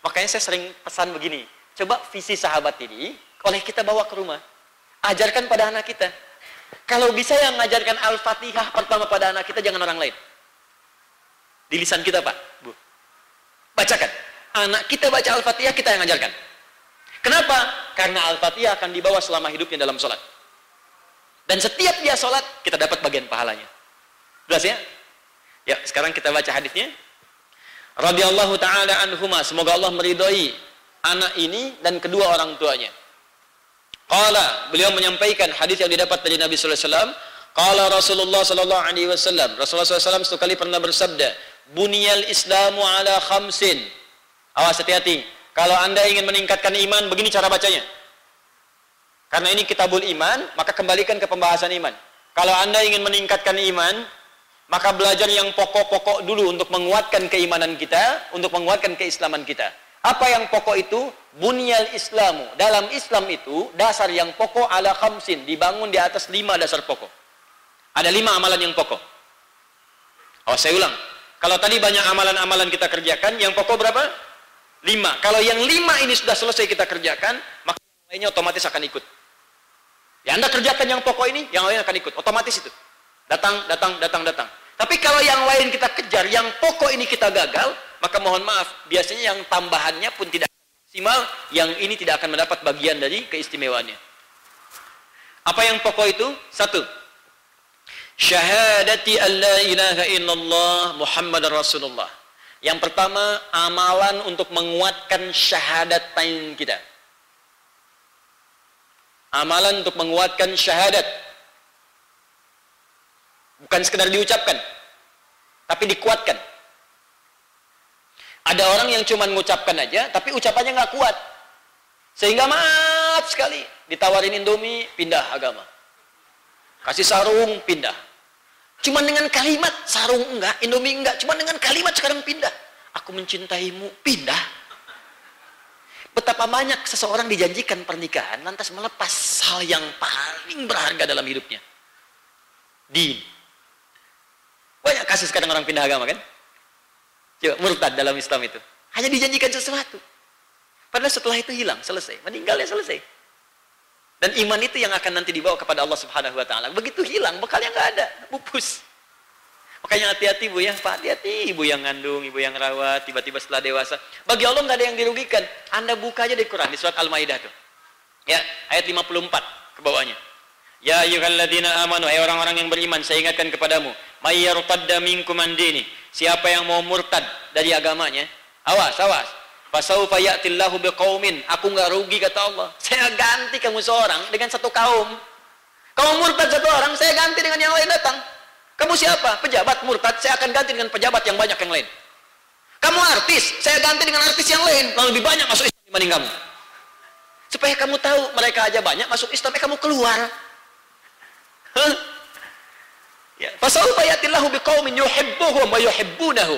Speaker 2: Makanya saya sering pesan begini, coba visi sahabat ini oleh kita bawa ke rumah. Ajarkan pada anak kita. Kalau bisa yang mengajarkan Al-Fatihah pertama pada anak kita jangan orang lain. Di lisan kita, Pak, Bu. Bacakan. Anak kita baca Al-Fatihah, kita yang ajarkan. Kenapa? Karena Al-Fatihah akan dibawa selama hidupnya dalam sholat. Dan setiap dia sholat, kita dapat bagian pahalanya. Jelas ya? Ya, sekarang kita baca hadisnya. Radhiyallahu taala anhuma, semoga Allah meridhai anak ini dan kedua orang tuanya. Qala, beliau menyampaikan hadis yang didapat dari Nabi sallallahu alaihi wasallam, Rasulullah alaihi wasallam, Rasulullah sallallahu satu kali pernah bersabda, "Buniyal Islamu ala khamsin." Awas hati-hati. Kalau Anda ingin meningkatkan iman, begini cara bacanya. Karena ini kitabul iman, maka kembalikan ke pembahasan iman. Kalau Anda ingin meningkatkan iman, maka belajar yang pokok-pokok dulu untuk menguatkan keimanan kita, untuk menguatkan keislaman kita. Apa yang pokok itu? Bunyal Islamu. Dalam Islam itu, dasar yang pokok ala khamsin. Dibangun di atas lima dasar pokok. Ada lima amalan yang pokok. Oh, saya ulang. Kalau tadi banyak amalan-amalan kita kerjakan, yang pokok berapa? Lima. Kalau yang lima ini sudah selesai kita kerjakan, maka yang lainnya otomatis akan ikut. Ya Anda kerjakan yang pokok ini, yang lain akan ikut. Otomatis itu. Datang, datang, datang, datang. Tapi kalau yang lain kita kejar, yang pokok ini kita gagal, maka mohon maaf, biasanya yang tambahannya pun tidak maksimal, yang ini tidak akan mendapat bagian dari keistimewaannya. Apa yang pokok itu? Satu. Syahadati an la ilaha illallah Muhammad Rasulullah. Yang pertama, amalan untuk menguatkan syahadat tain kita. Amalan untuk menguatkan syahadat Bukan sekedar diucapkan, tapi dikuatkan. Ada orang yang cuma mengucapkan aja, tapi ucapannya nggak kuat. Sehingga maaf sekali, ditawarin Indomie, pindah agama. Kasih sarung, pindah. Cuma dengan kalimat, sarung enggak, Indomie enggak. Cuma dengan kalimat sekarang pindah. Aku mencintaimu, pindah. Betapa banyak seseorang dijanjikan pernikahan, lantas melepas hal yang paling berharga dalam hidupnya. Din. Banyak kasus kadang orang pindah agama kan? Coba murtad dalam Islam itu. Hanya dijanjikan sesuatu. Padahal setelah itu hilang, selesai. Meninggal ya selesai. Dan iman itu yang akan nanti dibawa kepada Allah Subhanahu wa taala. Begitu hilang, bekalnya nggak ada, pupus. Makanya hati-hati ibu ya, Pak, hati-hati ibu yang ngandung, ibu yang rawat, tiba-tiba setelah dewasa. Bagi Allah nggak ada yang dirugikan. Anda buka aja di Quran di surat Al-Maidah tuh. Ya, ayat 54 ke bawahnya. Ya ayyuhalladzina amanu, hai orang-orang yang beriman, saya ingatkan kepadamu, may yartadda minkum an dini. Siapa yang mau murtad dari agamanya? Awas, awas. Fasaufa ya'tillahu biqaumin. Aku enggak rugi kata Allah. Saya ganti kamu seorang dengan satu kaum. Kamu murtad satu orang, saya ganti dengan yang lain datang. Kamu siapa? Pejabat murtad, saya akan ganti dengan pejabat yang banyak yang lain. Kamu artis, saya ganti dengan artis yang lain. Lalu lebih banyak masuk Islam dibanding kamu. Supaya kamu tahu mereka aja banyak masuk Islam, eh kamu keluar. Ya, fasawfa yatillahu biqaumin yuhibbuhum wa yuhibbunahu.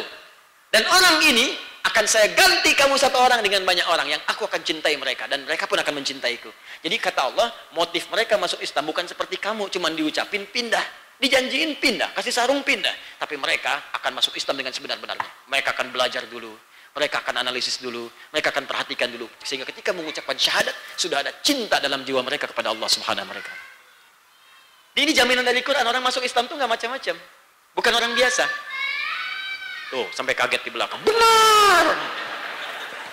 Speaker 2: Dan orang ini akan saya ganti kamu satu orang dengan banyak orang yang aku akan cintai mereka dan mereka pun akan mencintaiku. Jadi kata Allah, motif mereka masuk Islam bukan seperti kamu cuman diucapin pindah, dijanjiin pindah, kasih sarung pindah, tapi mereka akan masuk Islam dengan sebenar-benarnya. Mereka akan belajar dulu, mereka akan analisis dulu, mereka akan perhatikan dulu sehingga ketika mengucapkan syahadat sudah ada cinta dalam jiwa mereka kepada Allah Subhanahu mereka. Ini jaminan dari Quran orang masuk Islam tuh nggak macam-macam. Bukan orang biasa. Tuh, sampai kaget di belakang. Benar.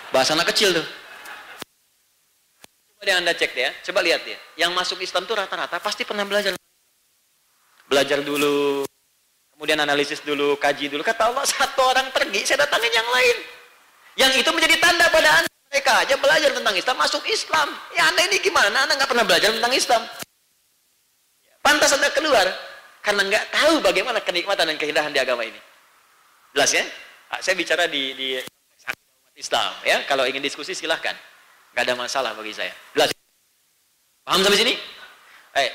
Speaker 2: Bahasa anak kecil tuh. Coba deh Anda cek deh ya. Coba lihat ya. Yang masuk Islam tuh rata-rata pasti pernah belajar. Belajar dulu. Kemudian analisis dulu, kaji dulu. Kata Allah, satu orang pergi, saya datangin yang lain. Yang itu menjadi tanda pada Anda. Mereka aja belajar tentang Islam, masuk Islam. Ya Anda ini gimana? Anda nggak pernah belajar tentang Islam. Pantas Anda keluar karena nggak tahu bagaimana kenikmatan dan keindahan di agama ini. Jelas ya? Ah, saya bicara di di Islam ya. Kalau ingin diskusi silahkan, nggak ada masalah bagi saya. Jelas? Paham sampai sini? Eh,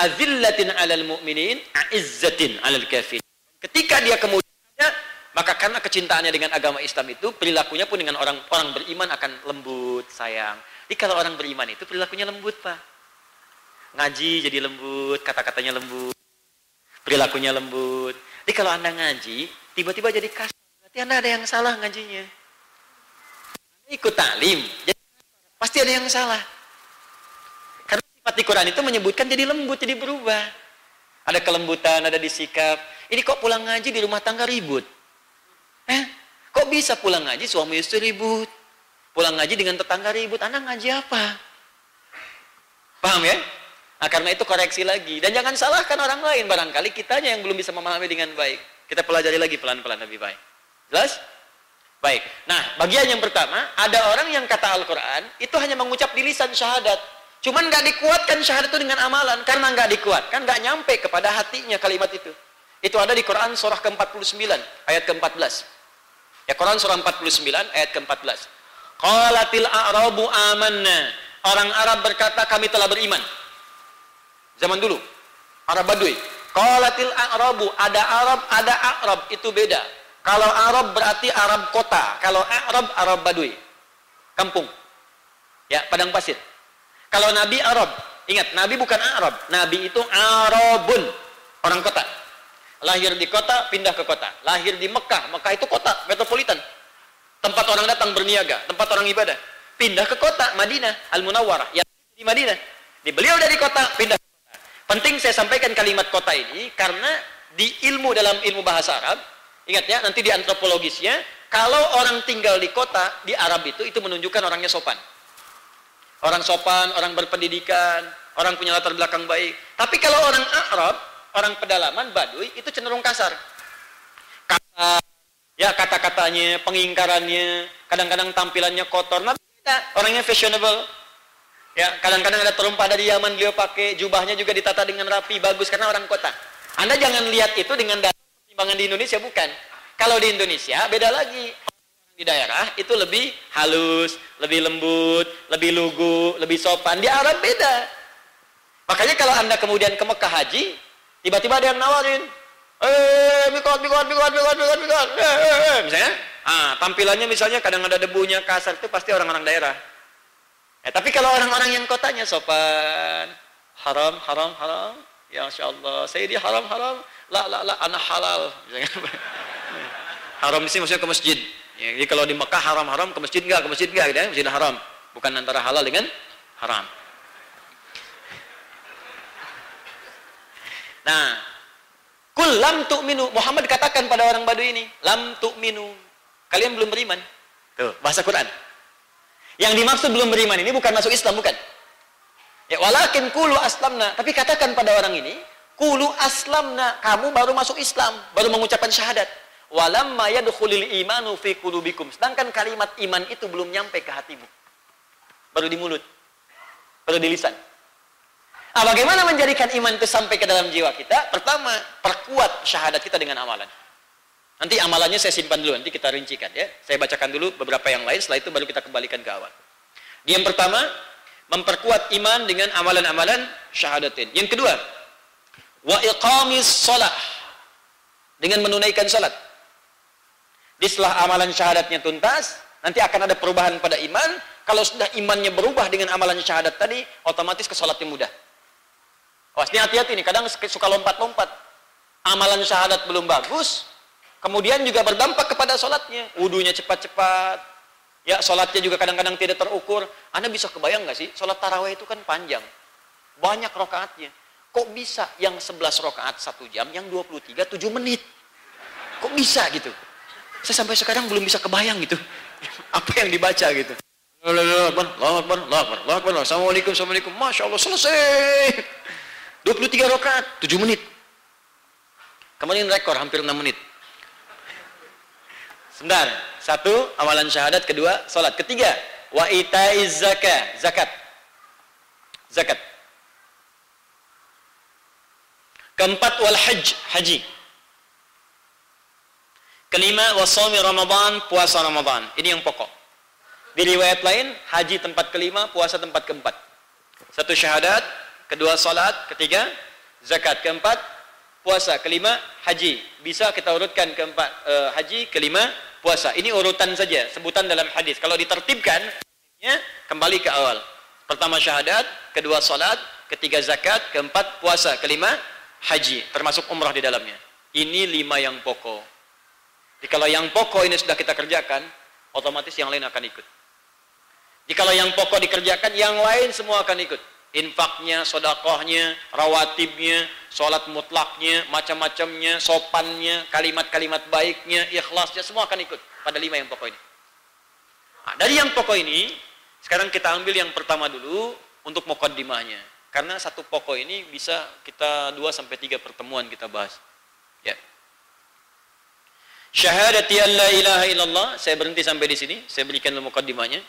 Speaker 2: azillatin alal mu'minin, a'izzatin alal kafirin. Ketika dia kemudian maka karena kecintaannya dengan agama Islam itu perilakunya pun dengan orang orang beriman akan lembut, sayang. Jadi kalau orang beriman itu perilakunya lembut, Pak ngaji jadi lembut, kata-katanya lembut, perilakunya lembut. Jadi kalau Anda ngaji, tiba-tiba jadi kasar, berarti Anda ada yang salah ngajinya. Anda ikut taklim, jadi pasti ada yang salah. Karena sifat di Quran itu menyebutkan jadi lembut, jadi berubah. Ada kelembutan, ada disikap. Ini kok pulang ngaji di rumah tangga ribut? Eh, kok bisa pulang ngaji suami istri ribut? Pulang ngaji dengan tetangga ribut, Anda ngaji apa? Paham ya? Nah, karena itu koreksi lagi. Dan jangan salahkan orang lain. Barangkali kitanya yang belum bisa memahami dengan baik. Kita pelajari lagi pelan-pelan lebih baik. Jelas? Baik. Nah, bagian yang pertama, ada orang yang kata Al-Quran, itu hanya mengucap di lisan syahadat. Cuman nggak dikuatkan syahadat itu dengan amalan. Karena nggak dikuatkan, nggak nyampe kepada hatinya kalimat itu. Itu ada di Quran surah ke-49, ayat ke-14. Ya, Quran surah 49, ayat ke-14. Qalatil a'rabu amanna. Orang Arab berkata, kami telah beriman. Zaman dulu. Arab Badui. Qalatil Arabu, ada Arab, ada Arab, itu beda. Kalau Arab berarti Arab kota, kalau Arab Arab Badui. Kampung. Ya, padang pasir. Kalau Nabi Arab, ingat Nabi bukan Arab, Nabi itu Arabun, orang kota. Lahir di kota, pindah ke kota. Lahir di Mekah, Mekah itu kota, metropolitan. Tempat orang datang berniaga, tempat orang ibadah. Pindah ke kota, Madinah, Al-Munawwarah, yang di Madinah. Di beliau dari kota, pindah Penting saya sampaikan kalimat kota ini karena di ilmu dalam ilmu bahasa Arab, ingat ya, nanti di antropologisnya, kalau orang tinggal di kota di Arab itu itu menunjukkan orangnya sopan. Orang sopan, orang berpendidikan, orang punya latar belakang baik. Tapi kalau orang Arab, orang pedalaman, Baduy itu cenderung kasar. Kata ya kata-katanya, pengingkarannya, kadang-kadang tampilannya kotor. Nah, orangnya fashionable, Ya, kadang-kadang ada terumpah dari Yaman beliau pakai, jubahnya juga ditata dengan rapi, bagus karena orang kota. Anda jangan lihat itu dengan data pertimbangan di Indonesia bukan. Kalau di Indonesia beda lagi. Di daerah itu lebih halus, lebih lembut, lebih lugu, lebih sopan. Di Arab beda. Makanya kalau Anda kemudian ke Mekah haji, tiba-tiba ada yang nawarin, eh mikot mikot mikot mikot mikot mikot eh, eh, eh. misalnya ah tampilannya misalnya kadang ada debunya kasar itu pasti orang-orang daerah Eh, tapi kalau orang-orang yang kotanya sopan, haram, haram, haram, ya Masya Allah, saya di haram, haram, la, la, la, anak halal. [laughs] haram di sini maksudnya ke masjid. Ya, jadi kalau di Mekah haram, haram, ke masjid enggak, ke masjid enggak, gitu ya, masjid haram. Bukan antara halal dengan haram. Nah, kul lam tu'minu. Muhammad katakan pada orang Badu ini, lam tu'minu. Kalian belum beriman. Tuh, bahasa Quran. Yang dimaksud belum beriman ini bukan masuk Islam, bukan. Ya, walakin kulu aslamna. Tapi katakan pada orang ini, kulu aslamna. Kamu baru masuk Islam, baru mengucapkan syahadat. Walamma yadkhulil imanu fi qulubikum. Sedangkan kalimat iman itu belum nyampe ke hatimu. Baru di mulut. Baru di lisan. Ah, bagaimana menjadikan iman itu sampai ke dalam jiwa kita? Pertama, perkuat syahadat kita dengan amalan. Nanti amalannya saya simpan dulu, nanti kita rincikan ya. Saya bacakan dulu beberapa yang lain, setelah itu baru kita kembalikan ke awal. Yang pertama, memperkuat iman dengan amalan-amalan syahadatin. Yang kedua, wa iqamis salah dengan menunaikan salat. Di setelah amalan syahadatnya tuntas, nanti akan ada perubahan pada iman. Kalau sudah imannya berubah dengan amalan syahadat tadi, otomatis ke salatnya mudah. Awas, ini hati-hati nih, kadang suka lompat-lompat. Amalan syahadat belum bagus, kemudian juga berdampak kepada sholatnya. Wudhunya cepat-cepat, ya sholatnya juga kadang-kadang tidak terukur. Anda bisa kebayang nggak sih, sholat taraweh itu kan panjang. Banyak rokaatnya. Kok bisa yang 11 rokaat satu jam, yang 23 7 menit? Kok bisa gitu? Saya sampai sekarang belum bisa kebayang gitu. [laughs] Apa yang dibaca gitu. Assalamualaikum, Assalamualaikum. Masya Allah, selesai. 23 rakaat, 7 menit. Kemudian rekor hampir 6 menit. Sebentar. Satu, amalan syahadat. Kedua, salat. Ketiga, wa itaiz zakat. Zakat. Zakat. Keempat, wal hajj. Haji. Kelima, wasami Ramadan, puasa Ramadan. Ini yang pokok. Di riwayat lain, haji tempat kelima, puasa tempat keempat. Satu syahadat, kedua salat, ketiga zakat, keempat puasa, kelima haji. Bisa kita urutkan keempat uh, haji, kelima puasa. Ini urutan saja, sebutan dalam hadis. Kalau ditertibkan, ya, kembali ke awal. Pertama syahadat, kedua salat, ketiga zakat, keempat puasa, kelima haji, termasuk umrah di dalamnya. Ini lima yang pokok. Jadi kalau yang pokok ini sudah kita kerjakan, otomatis yang lain akan ikut. Jikalau yang pokok dikerjakan, yang lain semua akan ikut infaknya, sodakohnya, rawatibnya, sholat mutlaknya, macam-macamnya, sopannya, kalimat-kalimat baiknya, ikhlasnya, semua akan ikut pada lima yang pokok ini. Nah, dari yang pokok ini, sekarang kita ambil yang pertama dulu untuk mukaddimahnya. Karena satu pokok ini bisa kita dua sampai tiga pertemuan kita bahas. Ya. Syahadati an la ilaha illallah, saya berhenti sampai di sini, saya berikan mukaddimahnya.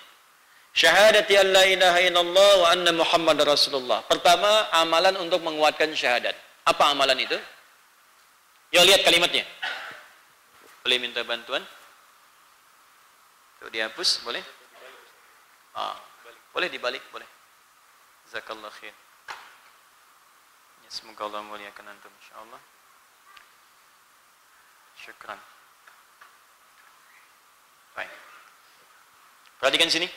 Speaker 2: Syahadati an la ilaha illallah wa anna Muhammad Rasulullah. Pertama, amalan untuk menguatkan syahadat. Apa amalan itu? Yuk lihat kalimatnya. Boleh minta bantuan? Tuh dihapus, boleh? Ah, boleh dibalik, boleh. Zakallah khair. Ya, semoga Allah muliakan antum insyaallah. Syukran. Baik. Perhatikan sini.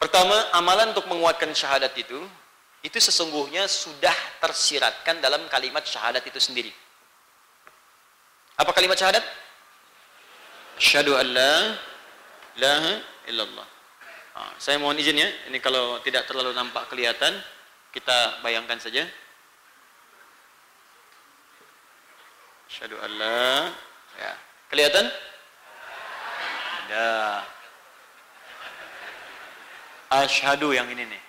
Speaker 2: Pertama, amalan untuk menguatkan syahadat itu, itu sesungguhnya sudah tersiratkan dalam kalimat syahadat itu sendiri. Apa kalimat syahadat? Syahadu an la ilaha. Nah, saya mohon izin ya, ini kalau tidak terlalu nampak kelihatan, kita bayangkan saja. Syahadu an la ya. Kelihatan? Ya. Ashadu yang ini nih.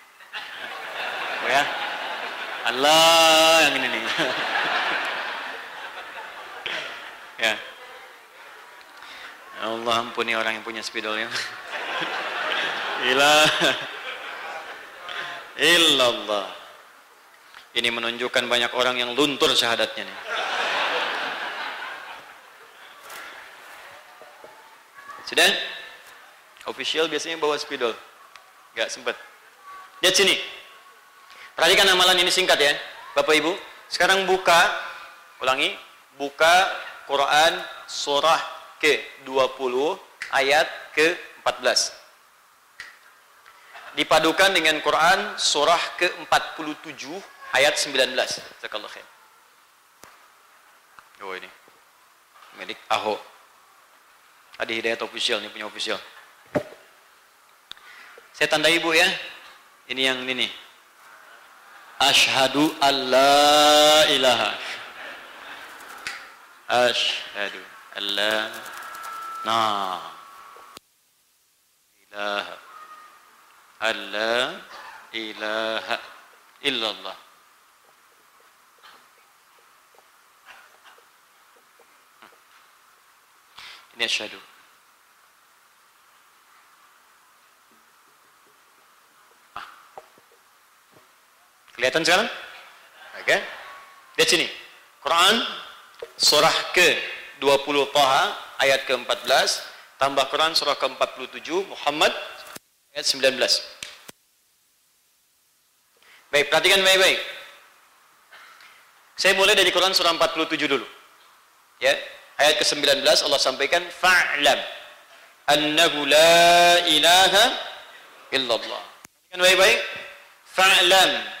Speaker 2: Ya. Allah yang ini nih. [laughs] ya. Allah ampuni orang yang punya spidolnya. [laughs] Ilah. Illallah. Ini menunjukkan banyak orang yang luntur syahadatnya nih. Sudah? Official biasanya bawa spidol. Gak sempat. Lihat sini. Perhatikan amalan ini singkat ya. Bapak Ibu. Sekarang buka. Ulangi. Buka Quran surah ke-20 ayat ke-14. Dipadukan dengan Quran surah ke-47 ayat 19. Jazakallah khair. Oh ini. Milik Ahok. Adi Hidayat official, ini punya official. Saya tanda ibu ya. Ini yang ini nih. Ashadu alla ilaha. Ashadu alla nah. ilaha. Alla ilaha illallah. Ini asyhadu. Kelihatan sekarang? Oke. Lihat sini. Quran surah ke-20 Taha ayat ke-14 tambah Quran surah ke-47 Muhammad ayat 19. Baik, perhatikan baik-baik. Saya mulai dari Quran surah 47 dulu. Ya, ayat ke-19 Allah sampaikan fa'lam annahu la ilaha illallah. Perhatikan baik-baik. Fa'lam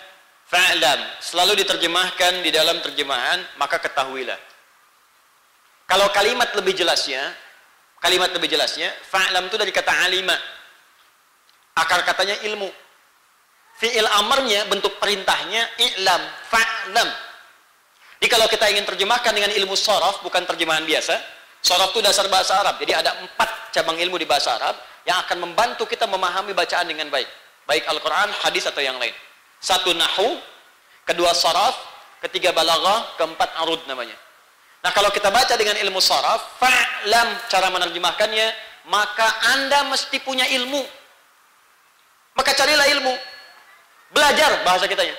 Speaker 2: Fa'lam selalu diterjemahkan di dalam terjemahan maka ketahuilah. Kalau kalimat lebih jelasnya, kalimat lebih jelasnya, fa'lam itu dari kata alima. Akar katanya ilmu. Fi'il amarnya bentuk perintahnya i'lam, fa'lam. Jadi kalau kita ingin terjemahkan dengan ilmu sorof, bukan terjemahan biasa. Sorof itu dasar bahasa Arab. Jadi ada empat cabang ilmu di bahasa Arab yang akan membantu kita memahami bacaan dengan baik. Baik Al-Quran, hadis atau yang lain. Satu nahu, kedua saraf, ketiga balaghah, keempat arud namanya. Nah, kalau kita baca dengan ilmu saraf, fa'lam cara menerjemahkannya, maka Anda mesti punya ilmu. Maka carilah ilmu. Belajar bahasa kitanya.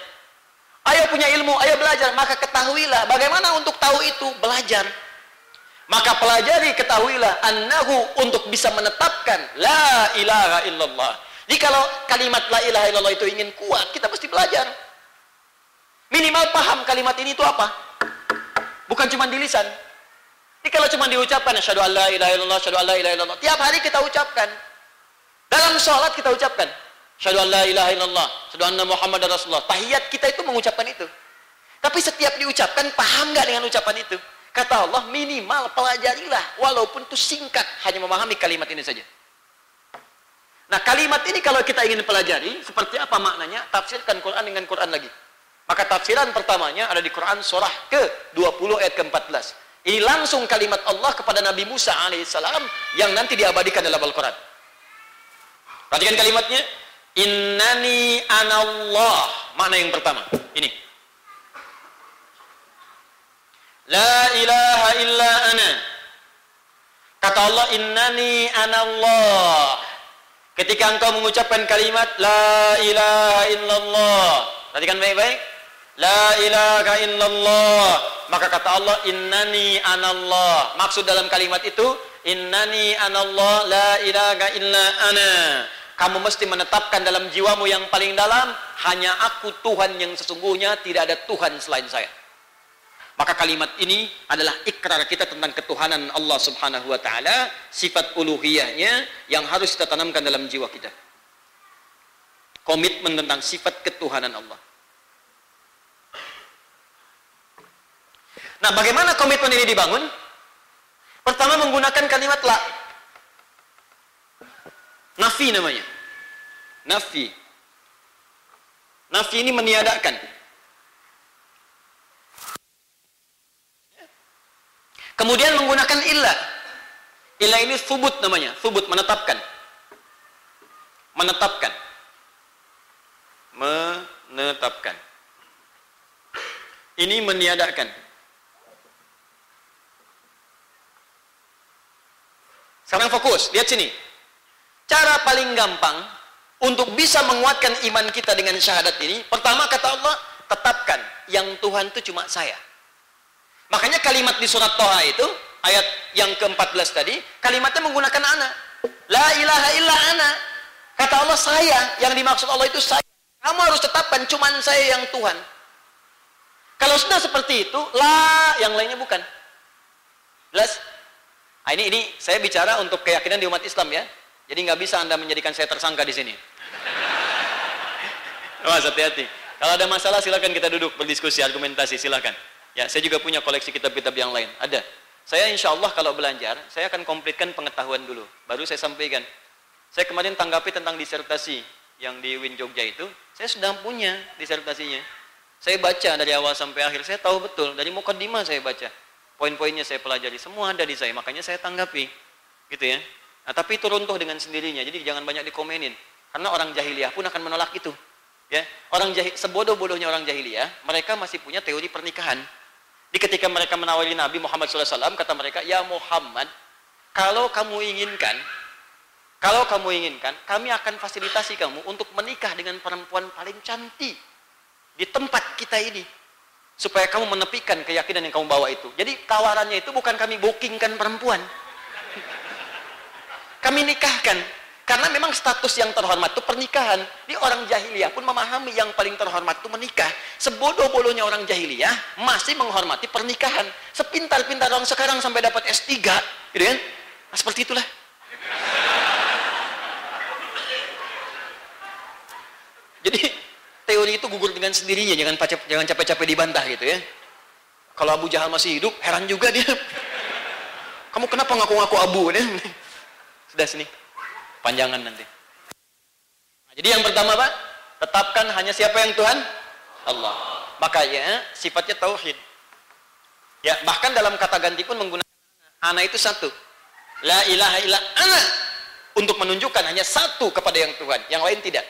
Speaker 2: Ayo punya ilmu, ayo belajar, maka ketahuilah bagaimana untuk tahu itu, belajar. Maka pelajari ketahuilah annahu untuk bisa menetapkan la ilaha illallah jadi kalau kalimat la ilaha illallah itu ingin kuat, kita mesti belajar. Minimal paham kalimat ini itu apa? Bukan cuma di lisan. Jadi kalau cuma diucapkan asyhadu alla ilaha illallah, ilaha illallah, tiap hari kita ucapkan. Dalam sholat kita ucapkan asyhadu alla ilaha illallah, asyhadu anna muhammadar rasulullah. Tahiyat kita itu mengucapkan itu. Tapi setiap diucapkan paham nggak dengan ucapan itu? Kata Allah minimal pelajarilah walaupun itu singkat hanya memahami kalimat ini saja. Nah kalimat ini kalau kita ingin pelajari, seperti apa maknanya? Tafsirkan Quran dengan Quran lagi. Maka tafsiran pertamanya ada di Quran surah ke-20 ayat ke-14. Ini langsung kalimat Allah kepada Nabi Musa alaihissalam yang nanti diabadikan dalam Al-Quran. Perhatikan kalimatnya. Innani anallah. Makna yang pertama. Ini. La ilaha illa ana. Kata Allah, innani anallah. Ketika engkau mengucapkan kalimat La ilaha illallah Perhatikan baik-baik. La ilaha illallah Maka kata Allah Innani anallah. Maksud dalam kalimat itu Innani anallah La ilaha illa ana. Kamu mesti menetapkan dalam jiwamu yang paling dalam Hanya aku Tuhan yang sesungguhnya Tidak ada Tuhan selain saya maka kalimat ini adalah ikrar kita tentang ketuhanan Allah Subhanahu wa taala, sifat uluhiyahnya yang harus kita tanamkan dalam jiwa kita. Komitmen tentang sifat ketuhanan Allah. Nah, bagaimana komitmen ini dibangun? Pertama menggunakan kalimat la. Nafi namanya. Nafi. Nafi ini meniadakan. Kemudian menggunakan ilah. Ilah ini subut namanya, subut menetapkan. Menetapkan. Menetapkan. Ini meniadakan. Sekarang fokus, lihat sini. Cara paling gampang untuk bisa menguatkan iman kita dengan syahadat ini, pertama kata Allah, tetapkan yang Tuhan itu cuma saya. Makanya kalimat di surat Toha itu, ayat yang ke-14 tadi, kalimatnya menggunakan anak. La ilaha illa ana. Kata Allah saya, yang dimaksud Allah itu saya. Kamu harus tetapkan cuman saya yang Tuhan. Kalau sudah seperti itu, la yang lainnya bukan. Jelas? Nah, ini ini saya bicara untuk keyakinan di umat Islam ya. Jadi nggak bisa anda menjadikan saya tersangka di sini. [laughs] Mas hati-hati. Kalau ada masalah silakan kita duduk berdiskusi argumentasi silakan. Ya, saya juga punya koleksi kitab-kitab yang lain. Ada. Saya insya Allah kalau belajar, saya akan komplitkan pengetahuan dulu. Baru saya sampaikan. Saya kemarin tanggapi tentang disertasi yang di Win Jogja itu. Saya sudah punya disertasinya. Saya baca dari awal sampai akhir. Saya tahu betul. Dari mukadimah saya baca. Poin-poinnya saya pelajari. Semua ada di saya. Makanya saya tanggapi. Gitu ya. Nah, tapi itu runtuh dengan sendirinya. Jadi jangan banyak dikomenin. Karena orang jahiliyah pun akan menolak itu. Ya, orang jahil, sebodoh-bodohnya orang jahiliyah, mereka masih punya teori pernikahan. Di ketika mereka menawari Nabi Muhammad SAW, kata mereka, Ya Muhammad, kalau kamu inginkan, kalau kamu inginkan, kami akan fasilitasi kamu untuk menikah dengan perempuan paling cantik. di tempat kita ini supaya kamu menepikan keyakinan yang kamu bawa itu. Jadi tawarannya itu bukan kami bookingkan perempuan. [laughs] Kami nikahkan. Karena memang status yang terhormat itu pernikahan. Di orang jahiliyah pun memahami yang paling terhormat itu menikah. Sebodoh-bodohnya orang jahiliyah masih menghormati pernikahan. Sepintar-pintar orang sekarang sampai dapat S3. Gitu kan? Nah, seperti itulah. Jadi teori itu gugur dengan sendirinya, jangan jangan capek-capek dibantah gitu ya. Kalau Abu Jahal masih hidup, heran juga dia. Kamu kenapa ngaku-ngaku Abu? Ya? Sudah sini. Panjangan nanti. Nah, jadi yang pertama Pak, tetapkan hanya siapa yang Tuhan? Allah. Makanya sifatnya tauhid. Ya, bahkan dalam kata ganti pun menggunakan ana itu satu. La ilaha illa ana untuk menunjukkan hanya satu kepada yang Tuhan, yang lain tidak.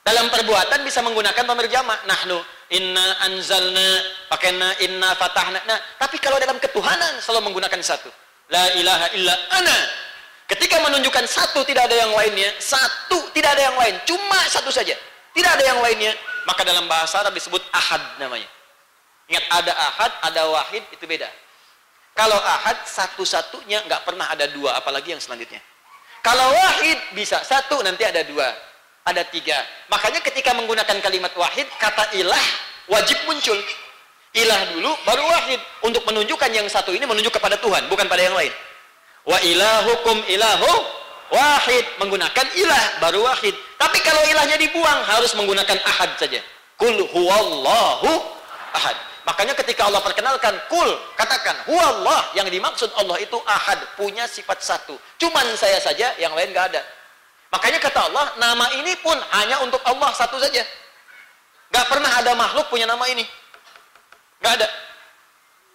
Speaker 2: Dalam perbuatan bisa menggunakan pemir jamak. Nahnu inna anzalna pakainya inna fatahna. Nah, tapi kalau dalam ketuhanan selalu menggunakan satu. La ilaha illa ana. Ketika menunjukkan satu tidak ada yang lainnya, satu tidak ada yang lain, cuma satu saja. Tidak ada yang lainnya, maka dalam bahasa Arab disebut ahad namanya. Ingat ada ahad, ada wahid itu beda. Kalau ahad satu-satunya nggak pernah ada dua, apalagi yang selanjutnya. Kalau wahid bisa satu nanti ada dua ada tiga. Makanya ketika menggunakan kalimat wahid, kata ilah wajib muncul. Ilah dulu, baru wahid. Untuk menunjukkan yang satu ini menunjuk kepada Tuhan, bukan pada yang lain. Wa ilahukum ilahu wahid. Menggunakan ilah, baru wahid. Tapi kalau ilahnya dibuang, harus menggunakan ahad saja. Kul huwallahu ahad. Makanya ketika Allah perkenalkan, kul, katakan, huwallah, yang dimaksud Allah itu ahad, punya sifat satu. Cuman saya saja, yang lain gak ada. Makanya kata Allah, nama ini pun hanya untuk Allah satu saja. Gak pernah ada makhluk punya nama ini. Gak ada.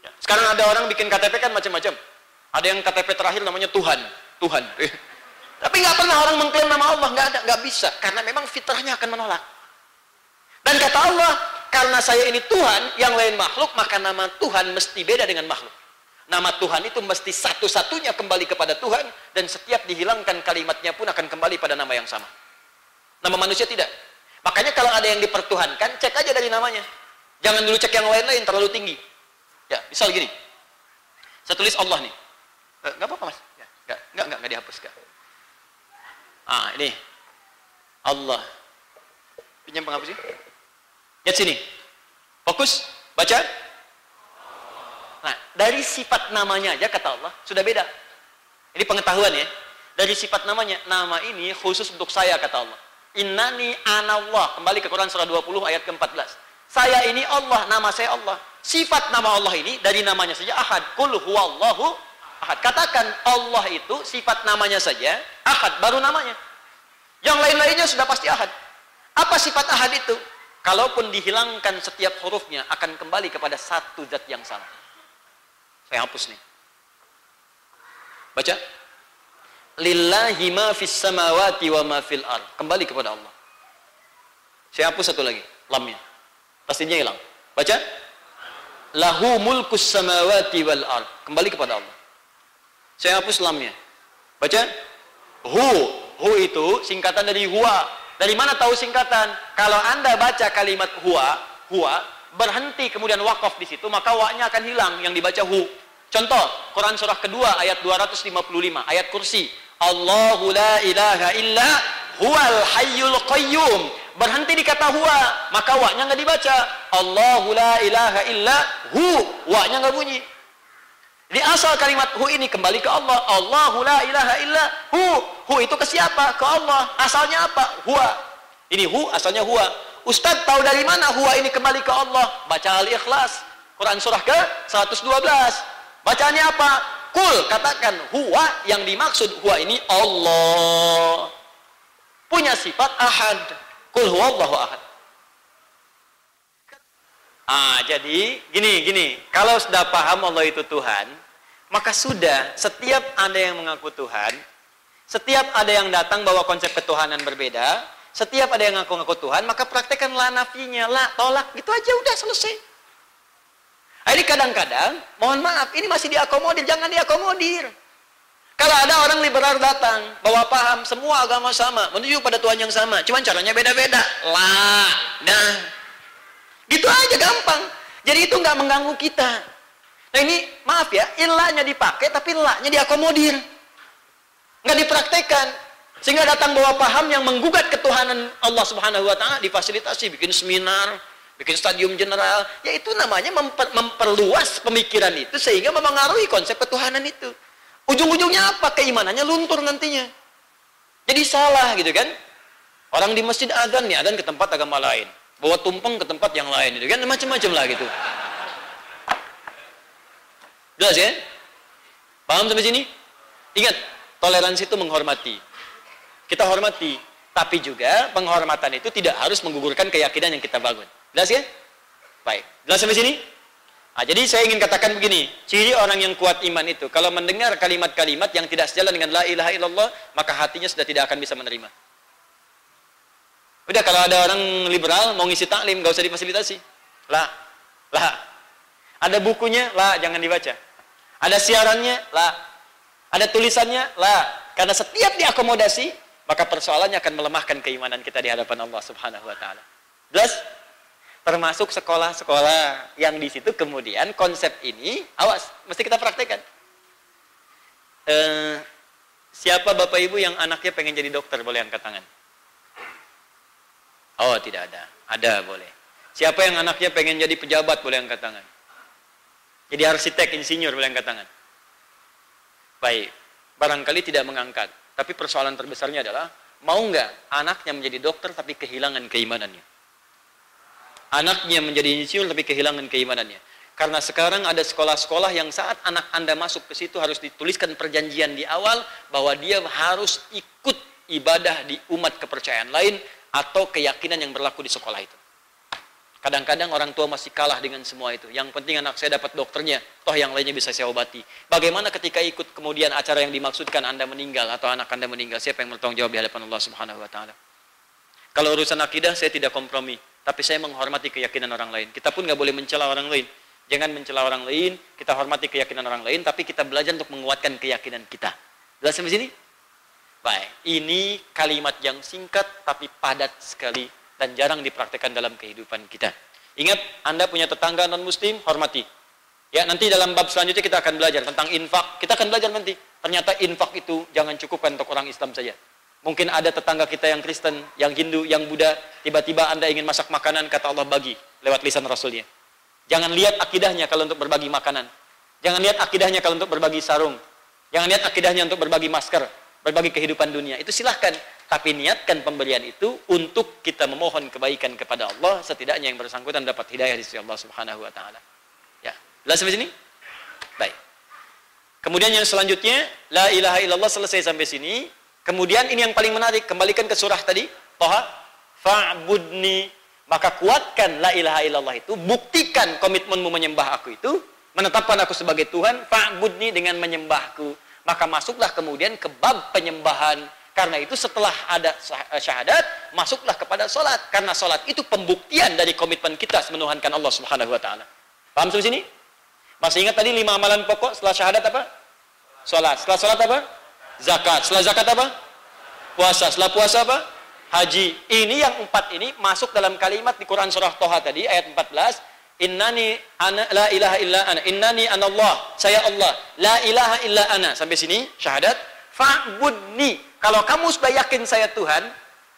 Speaker 2: Ya, sekarang ada orang bikin KTP kan macam-macam. Ada yang KTP terakhir namanya Tuhan. Tuhan. Tapi gak pernah orang mengklaim nama Allah. Gak ada. Gak bisa. Karena memang fitrahnya akan menolak. Dan kata Allah, karena saya ini Tuhan, yang lain makhluk, maka nama Tuhan mesti beda dengan makhluk. Nama Tuhan itu mesti satu-satunya kembali kepada Tuhan dan setiap dihilangkan kalimatnya pun akan kembali pada nama yang sama. Nama manusia tidak. Makanya kalau ada yang dipertuhankan, cek aja dari namanya. Jangan dulu cek yang lain-lain terlalu tinggi. Ya, misal gini. Saya tulis Allah nih. Eh, nggak apa-apa mas. Ya, nggak, nggak, nggak, nggak dihapus nggak. Ah, ini Allah. Pinjam penghapus sih. Lihat sini. Fokus, baca. Nah, dari sifat namanya aja kata Allah sudah beda. Ini pengetahuan ya. Dari sifat namanya, nama ini khusus untuk saya kata Allah. Innani anallah. Kembali ke Quran surah 20 ayat ke-14. Saya ini Allah, nama saya Allah. Sifat nama Allah ini dari namanya saja ahad. Kul huwallahu ahad. Katakan Allah itu sifat namanya saja ahad, baru namanya. Yang lain-lainnya sudah pasti ahad. Apa sifat ahad itu? Kalaupun dihilangkan setiap hurufnya akan kembali kepada satu zat yang sama. Saya hapus nih. Baca. Lillahi ma fis samawati wa ma fil ard. Kembali kepada Allah. Saya hapus satu lagi, lamnya. Pastinya hilang. Baca. Lahu mulkus samawati wal ard. Kembali kepada Allah. Saya hapus lamnya. Baca. Hu. Hu itu singkatan dari huwa. Dari mana tahu singkatan? Kalau Anda baca kalimat huwa, huwa, berhenti kemudian wakaf di situ, maka waknya akan hilang yang dibaca hu. Contoh, Quran surah kedua ayat 255, ayat kursi. Allahu la ilaha illa huwal hayyul qayyum. Berhenti di kata huwa, maka waknya nggak dibaca. Allahu la ilaha illa hu, waknya nggak bunyi. Di asal kalimat hu ini kembali ke Allah. Allahu la ilaha illa hu. Hu itu ke siapa? Ke Allah. Asalnya apa? Huwa. Ini hu asalnya huwa. Ustaz tahu dari mana huwa ini kembali ke Allah? Baca Al-Ikhlas. Quran surah ke 112. Bacanya apa? Kul, katakan huwa yang dimaksud huwa ini Allah. Punya sifat ahad. Kul huwa Allahu ahad. Ah, jadi gini, gini. Kalau sudah paham Allah itu Tuhan, maka sudah setiap ada yang mengaku Tuhan, setiap ada yang datang bawa konsep ketuhanan berbeda, setiap ada yang ngaku-ngaku Tuhan, maka praktekkanlah nafinya, lah, tolak, gitu aja udah selesai. Ini kadang-kadang, mohon maaf, ini masih diakomodir, jangan diakomodir. Kalau ada orang liberal datang, bawa paham, semua agama sama, menuju pada Tuhan yang sama, cuman caranya beda-beda. Lah, nah. Gitu aja gampang. Jadi itu nggak mengganggu kita. Nah ini maaf ya, ilahnya dipakai tapi laknya diakomodir. Nggak dipraktekkan. Sehingga datang bawa paham yang menggugat ketuhanan Allah Subhanahu wa taala difasilitasi bikin seminar, bikin stadium general, ya itu namanya memper, memperluas pemikiran itu sehingga memengaruhi konsep ketuhanan itu. Ujung-ujungnya apa? Keimanannya luntur nantinya. Jadi salah gitu kan? Orang di masjid adzan nih, adzan ke tempat agama lain. Bawa tumpeng ke tempat yang lain gitu kan macam-macam lah gitu. Jelas ya? Paham sampai sini? Ingat, toleransi itu menghormati. Kita hormati, tapi juga penghormatan itu tidak harus menggugurkan keyakinan yang kita bangun. Jelas ya? Baik. Jelas sampai sini? Nah, jadi saya ingin katakan begini, ciri orang yang kuat iman itu, kalau mendengar kalimat-kalimat yang tidak sejalan dengan la ilaha illallah, maka hatinya sudah tidak akan bisa menerima. Udah kalau ada orang liberal mau ngisi taklim, gak usah difasilitasi. Lah, lah. Ada bukunya, lah jangan dibaca. Ada siarannya, lah. Ada tulisannya, lah. Karena setiap diakomodasi, maka persoalannya akan melemahkan keimanan kita di hadapan Allah Subhanahu wa taala. Jelas? Termasuk sekolah-sekolah yang di situ kemudian konsep ini awas, mesti kita praktekkan. Eh, siapa Bapak Ibu yang anaknya pengen jadi dokter boleh angkat tangan? Oh, tidak ada. Ada boleh. Siapa yang anaknya pengen jadi pejabat boleh angkat tangan? Jadi arsitek, insinyur boleh angkat tangan. Baik. Barangkali tidak mengangkat. Tapi persoalan terbesarnya adalah, mau nggak anaknya menjadi dokter tapi kehilangan keimanannya? Anaknya menjadi insinyur tapi kehilangan keimanannya. Karena sekarang ada sekolah-sekolah yang saat anak Anda masuk ke situ harus dituliskan perjanjian di awal bahwa dia harus ikut ibadah di umat kepercayaan lain atau keyakinan yang berlaku di sekolah itu. Kadang-kadang orang tua masih kalah dengan semua itu. Yang penting anak saya dapat dokternya, toh yang lainnya bisa saya obati. Bagaimana ketika ikut kemudian acara yang dimaksudkan Anda meninggal atau anak Anda meninggal, siapa yang bertanggung jawab di hadapan Allah Subhanahu wa taala? Kalau urusan akidah saya tidak kompromi, tapi saya menghormati keyakinan orang lain. Kita pun nggak boleh mencela orang lain. Jangan mencela orang lain, kita hormati keyakinan orang lain, tapi kita belajar untuk menguatkan keyakinan kita. Jelas sampai sini? Baik, ini kalimat yang singkat tapi padat sekali dan jarang dipraktekkan dalam kehidupan kita. Ingat, Anda punya tetangga non-muslim, hormati. Ya, nanti dalam bab selanjutnya kita akan belajar tentang infak. Kita akan belajar nanti. Ternyata infak itu jangan cukup untuk orang Islam saja. Mungkin ada tetangga kita yang Kristen, yang Hindu, yang Buddha, tiba-tiba Anda ingin masak makanan, kata Allah bagi lewat lisan Rasulnya. Jangan lihat akidahnya kalau untuk berbagi makanan. Jangan lihat akidahnya kalau untuk berbagi sarung. Jangan lihat akidahnya untuk berbagi masker, berbagi kehidupan dunia. Itu silahkan. Tapi niatkan pemberian itu untuk kita memohon kebaikan kepada Allah, setidaknya yang bersangkutan dapat hidayah di sisi Allah Subhanahu wa taala. Ya. Jelas sampai sini? Baik. Kemudian yang selanjutnya, la ilaha illallah selesai sampai sini. Kemudian ini yang paling menarik, kembalikan ke surah tadi, Toha, fa'budni, maka kuatkan la ilaha illallah itu, buktikan komitmenmu menyembah aku itu, menetapkan aku sebagai Tuhan, fa'budni dengan menyembahku. Maka masuklah kemudian ke bab penyembahan karena itu setelah ada eh, syahadat, masuklah kepada sholat. Karena sholat itu pembuktian dari komitmen kita menuhankan Allah Subhanahu Wa Taala. Paham sampai sini? Masih ingat tadi lima amalan pokok setelah syahadat apa? Sholat. Setelah sholat apa? Zakat. Setelah zakat apa? Puasa. Setelah puasa apa? Haji. Ini yang empat ini masuk dalam kalimat di Quran surah Toha tadi ayat 14. Innani ana la ilaha illa ana. Innani anallah. Saya Allah. La ilaha illa ana. Sampai sini syahadat. Fa'budni kalau kamu sudah yakin saya Tuhan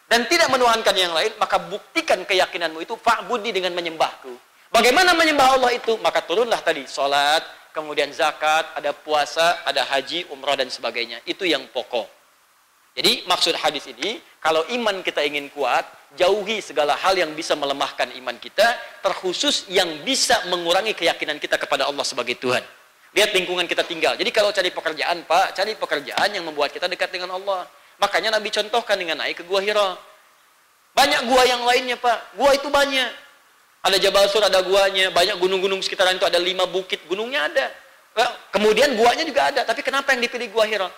Speaker 2: dan tidak menuhankan yang lain, maka buktikan keyakinanmu itu fa'budi dengan menyembahku. Bagaimana menyembah Allah itu? Maka turunlah tadi salat, kemudian zakat, ada puasa, ada haji, umrah dan sebagainya. Itu yang pokok. Jadi maksud hadis ini, kalau iman kita ingin kuat, jauhi segala hal yang bisa melemahkan iman kita, terkhusus yang bisa mengurangi keyakinan kita kepada Allah sebagai Tuhan. Lihat lingkungan kita tinggal. Jadi kalau cari pekerjaan, Pak, cari pekerjaan yang membuat kita dekat dengan Allah. Makanya Nabi contohkan dengan naik ke Gua Hira. Banyak gua yang lainnya, Pak. Gua itu banyak. Ada Jabal Sur, ada guanya. Banyak gunung-gunung sekitaran itu, ada lima bukit. Gunungnya ada. Kemudian guanya juga ada. Tapi kenapa yang dipilih Gua Hira?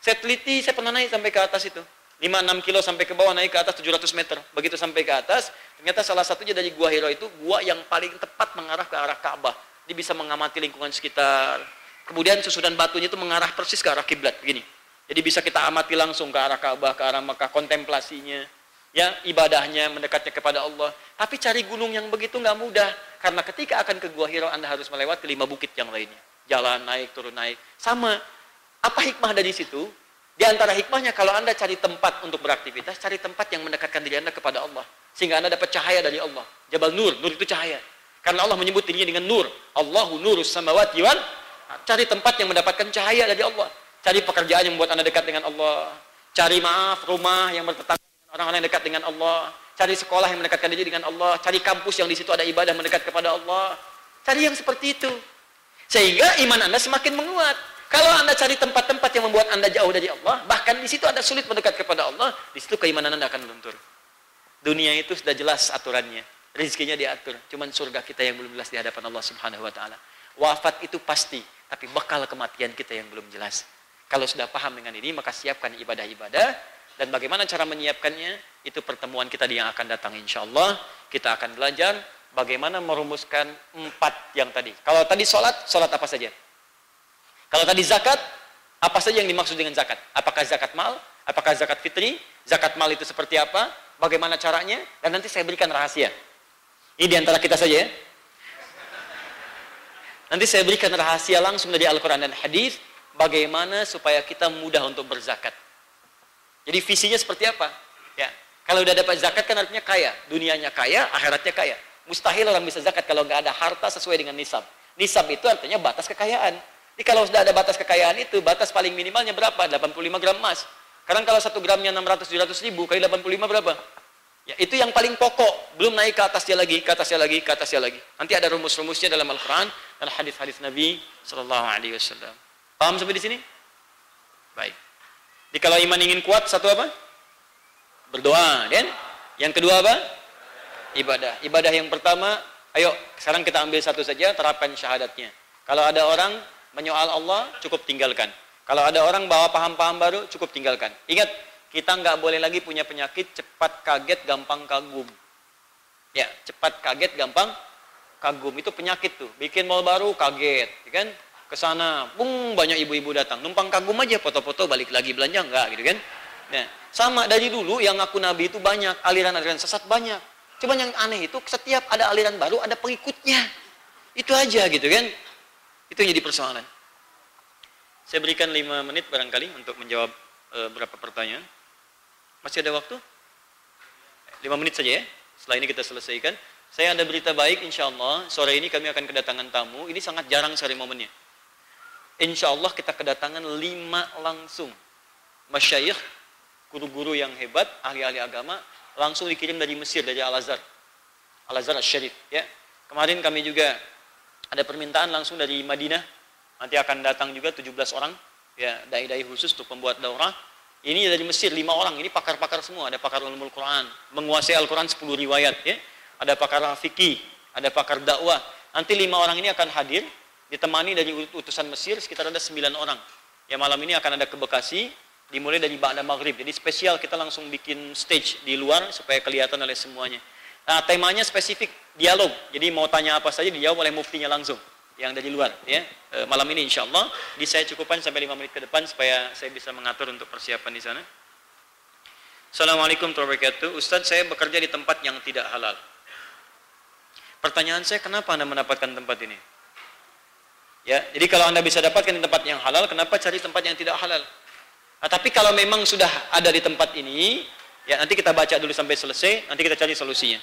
Speaker 2: Saya teliti, saya pernah naik sampai ke atas itu. 5-6 kilo sampai ke bawah, naik ke atas 700 meter. Begitu sampai ke atas, ternyata salah satunya dari Gua Hira itu, gua yang paling tepat mengarah ke arah Ka'bah dia bisa mengamati lingkungan sekitar. Kemudian susunan batunya itu mengarah persis ke arah kiblat begini. Jadi bisa kita amati langsung ke arah Ka'bah, ke arah Mekah, kontemplasinya. ya ibadahnya mendekatnya kepada Allah. Tapi cari gunung yang begitu nggak mudah karena ketika akan ke Gua Hiro Anda harus melewati lima bukit yang lainnya. Jalan naik turun naik. Sama. Apa hikmah dari situ? Di antara hikmahnya kalau Anda cari tempat untuk beraktivitas, cari tempat yang mendekatkan diri Anda kepada Allah. Sehingga Anda dapat cahaya dari Allah. Jabal Nur, Nur itu cahaya. Karena Allah menyebut dirinya dengan Nur. Allahu nurus samawati wal. Cari tempat yang mendapatkan cahaya dari Allah. Cari pekerjaan yang membuat Anda dekat dengan Allah. Cari maaf rumah yang bertetangga dengan orang-orang yang dekat dengan Allah. Cari sekolah yang mendekatkan diri dengan Allah. Cari kampus yang di situ ada ibadah mendekat kepada Allah. Cari yang seperti itu. Sehingga iman Anda semakin menguat. Kalau Anda cari tempat-tempat yang membuat Anda jauh dari Allah, bahkan di situ Anda sulit mendekat kepada Allah, di situ keimanan Anda akan meluntur. Dunia itu sudah jelas aturannya. Rizkinya diatur. Cuman surga kita yang belum jelas di hadapan Allah Subhanahu wa taala. Wafat itu pasti, tapi bekal kematian kita yang belum jelas. Kalau sudah paham dengan ini, maka siapkan ibadah-ibadah dan bagaimana cara menyiapkannya itu pertemuan kita yang akan datang insya Allah kita akan belajar bagaimana merumuskan empat yang tadi kalau tadi sholat, sholat apa saja kalau tadi zakat, apa saja yang dimaksud dengan zakat? Apakah zakat mal? Apakah zakat fitri? Zakat mal itu seperti apa? Bagaimana caranya? Dan nanti saya berikan rahasia. Ini di antara kita saja ya. Nanti saya berikan rahasia langsung dari Al-Quran dan Hadis bagaimana supaya kita mudah untuk berzakat. Jadi visinya seperti apa? Ya, kalau udah dapat zakat kan artinya kaya, dunianya kaya, akhiratnya kaya. Mustahil orang bisa zakat kalau nggak ada harta sesuai dengan nisab. Nisab itu artinya batas kekayaan. Jadi kalau sudah ada batas kekayaan itu, batas paling minimalnya berapa? 85 gram emas. Sekarang kalau satu gramnya 600-700 ribu, kali 85 berapa? Ya, itu yang paling pokok. Belum naik ke atasnya lagi, ke atasnya lagi, ke atasnya lagi. Nanti ada rumus-rumusnya dalam Al-Quran dan hadis-hadis Nabi Sallallahu Alaihi Wasallam. Paham sampai di sini? Baik. Jadi kalau iman ingin kuat, satu apa? Berdoa, dan yang kedua apa? Ibadah. Ibadah yang pertama, ayo sekarang kita ambil satu saja, terapkan syahadatnya. Kalau ada orang menyoal Allah, cukup tinggalkan. Kalau ada orang bawa paham-paham baru, cukup tinggalkan. Ingat, kita nggak boleh lagi punya penyakit cepat kaget, gampang kagum. Ya, cepat kaget, gampang kagum. Itu penyakit tuh. Bikin mal baru, kaget. Ya kan? Ke sana, bung, banyak ibu-ibu datang. Numpang kagum aja, foto-foto, balik lagi belanja, enggak gitu kan. Nah, sama dari dulu yang aku nabi itu banyak, aliran-aliran sesat banyak. Cuman yang aneh itu setiap ada aliran baru ada pengikutnya. Itu aja gitu kan. Itu jadi persoalan. Saya berikan lima menit barangkali untuk menjawab beberapa pertanyaan. Masih ada waktu? Lima menit saja ya. Setelah ini kita selesaikan. Saya ada berita baik insya Allah. Sore ini kami akan kedatangan tamu. Ini sangat jarang sore momennya. Insya Allah kita kedatangan lima langsung. Masyayikh, guru-guru yang hebat, ahli-ahli agama, langsung dikirim dari Mesir, dari Al-Azhar. Al-Azhar Al-Syarif. Ya. Kemarin kami juga ada permintaan langsung dari Madinah. Nanti akan datang juga 17 orang, ya dai-dai khusus untuk pembuat daurah. Ini dari Mesir lima orang, ini pakar-pakar semua. Ada pakar ulumul Quran, menguasai Al-Quran 10 riwayat, ya. Ada pakar fikih, ada pakar dakwah. Nanti lima orang ini akan hadir, ditemani dari utusan Mesir sekitar ada 9 orang. Ya malam ini akan ada ke Bekasi, dimulai dari Ba'da Maghrib. Jadi spesial kita langsung bikin stage di luar supaya kelihatan oleh semuanya. Nah, temanya spesifik dialog. Jadi mau tanya apa saja dijawab oleh muftinya langsung yang dari luar ya. E, malam ini insya Allah di saya cukupkan sampai 5 menit ke depan supaya saya bisa mengatur untuk persiapan di sana. Assalamualaikum warahmatullahi wabarakatuh. Ustadz saya bekerja di tempat yang tidak halal. Pertanyaan saya kenapa Anda mendapatkan tempat ini? Ya, jadi kalau Anda bisa dapatkan di tempat yang halal, kenapa cari tempat yang tidak halal? Nah, tapi kalau memang sudah ada di tempat ini, Ya, nanti kita baca dulu sampai selesai, nanti kita cari solusinya.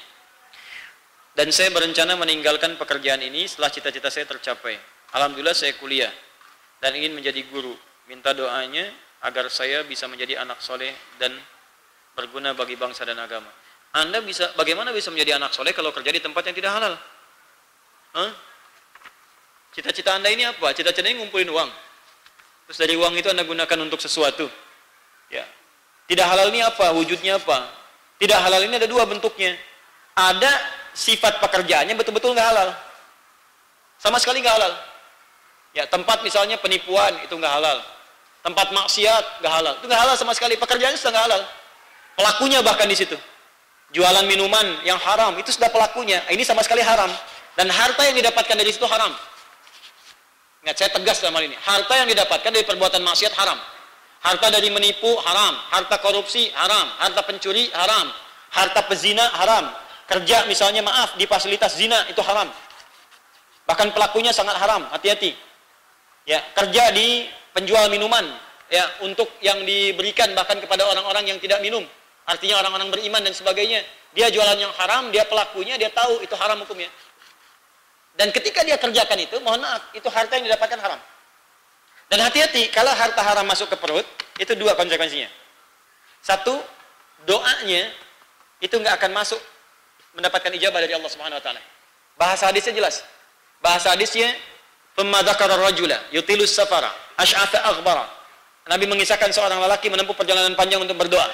Speaker 2: Dan saya berencana meninggalkan pekerjaan ini setelah cita-cita saya tercapai. Alhamdulillah saya kuliah dan ingin menjadi guru. Minta doanya agar saya bisa menjadi anak soleh dan berguna bagi bangsa dan agama. Anda bisa, bagaimana bisa menjadi anak soleh kalau kerja di tempat yang tidak halal? Cita-cita Anda ini apa? Cita-citanya ngumpulin uang. Terus dari uang itu Anda gunakan untuk sesuatu. Ya, tidak halal ini apa? Wujudnya apa? Tidak halal ini ada dua bentuknya. Ada sifat pekerjaannya betul-betul nggak halal. Sama sekali nggak halal. Ya tempat misalnya penipuan itu nggak halal. Tempat maksiat nggak halal. Itu nggak halal sama sekali. Pekerjaannya sudah nggak halal. Pelakunya bahkan di situ. Jualan minuman yang haram itu sudah pelakunya. Ini sama sekali haram. Dan harta yang didapatkan dari situ haram. Ingat saya tegas dalam hal ini. Harta yang didapatkan dari perbuatan maksiat haram. Harta dari menipu haram, harta korupsi haram, harta pencuri haram, Harta pezina haram. Kerja misalnya maaf di fasilitas zina itu haram. Bahkan pelakunya sangat haram, hati-hati. Ya, kerja di penjual minuman ya untuk yang diberikan bahkan kepada orang-orang yang tidak minum. Artinya orang-orang beriman dan sebagainya. Dia jualan yang haram, dia pelakunya, dia tahu itu haram hukumnya. Dan ketika dia kerjakan itu, mohon maaf, itu harta yang didapatkan haram. Dan hati-hati, kalau harta haram masuk ke perut, itu dua konsekuensinya. Satu, doanya itu nggak akan masuk mendapatkan ijabah dari Allah Subhanahu wa taala. Bahasa hadisnya jelas. Bahasa hadisnya thumma dzakara rajula yutilus safara asy'atha aghbara. Nabi mengisahkan seorang lelaki menempuh perjalanan panjang untuk berdoa.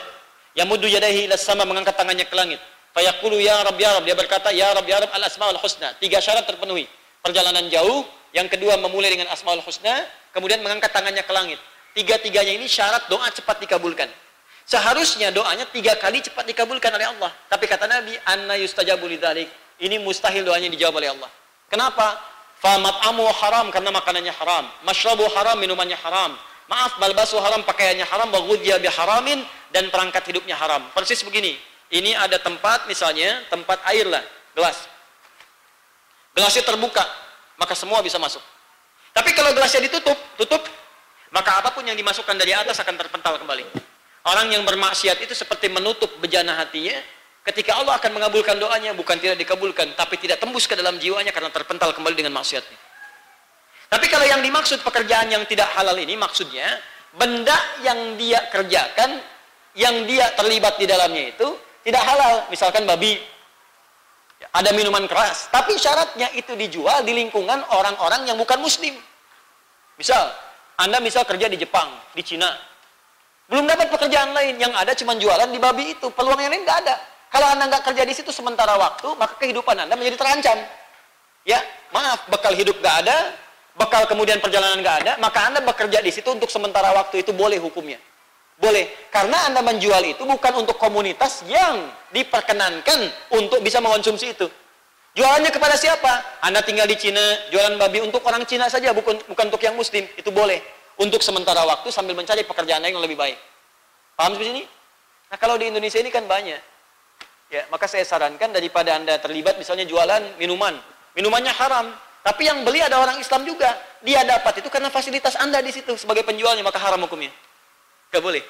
Speaker 2: Yamuddu yadayhi ila sama mengangkat tangannya ke langit. Fayaqulu ya Rabb ya Rabb dia berkata ya Rabb ya Rabb al asmaul husna. Tiga syarat terpenuhi. Perjalanan jauh, yang kedua memulai dengan asmaul husna, kemudian mengangkat tangannya ke langit. Tiga-tiganya ini syarat doa cepat dikabulkan. Seharusnya doanya tiga kali cepat dikabulkan oleh Allah. Tapi kata Nabi, anna yustajabu lidzalik. Ini mustahil doanya dijawab oleh Allah. Kenapa? Famat'amu haram karena makanannya haram. Mashrabu haram, minumannya haram. Maaf, balbasu haram, pakaiannya haram, baghudya biharamin dan perangkat hidupnya haram. Persis begini. Ini ada tempat misalnya, tempat air lah, gelas. Gelasnya terbuka, maka semua bisa masuk. Tapi kalau gelasnya ditutup, tutup, maka apa pun yang dimasukkan dari atas akan terpental kembali. Orang yang bermaksiat itu seperti menutup bejana hatinya, ketika Allah akan mengabulkan doanya, bukan tidak dikabulkan, tapi tidak tembus ke dalam jiwanya karena terpental kembali dengan maksiatnya. Tapi kalau yang dimaksud pekerjaan yang tidak halal ini, maksudnya, benda yang dia kerjakan, yang dia terlibat di dalamnya itu, tidak halal. Misalkan babi, ada minuman keras, tapi syaratnya itu dijual di lingkungan orang-orang yang bukan muslim. Misal, Anda misal kerja di Jepang, di Cina, belum dapat pekerjaan lain, yang ada cuma jualan di babi itu. Peluang yang lain nggak ada. Kalau Anda nggak kerja di situ sementara waktu, maka kehidupan Anda menjadi terancam. Ya, maaf, bekal hidup nggak ada, bekal kemudian perjalanan nggak ada, maka Anda bekerja di situ untuk sementara waktu itu boleh hukumnya. Boleh. Karena Anda menjual itu bukan untuk komunitas yang diperkenankan untuk bisa mengonsumsi itu. Jualannya kepada siapa? Anda tinggal di Cina, jualan babi untuk orang Cina saja, bukan bukan untuk yang muslim. Itu boleh untuk sementara waktu sambil mencari pekerjaan yang lebih baik. Paham seperti ini? Nah, kalau di Indonesia ini kan banyak. Ya, maka saya sarankan daripada Anda terlibat misalnya jualan minuman. Minumannya haram, tapi yang beli ada orang Islam juga. Dia dapat itu karena fasilitas Anda di situ sebagai penjualnya, maka haram hukumnya. Gak boleh.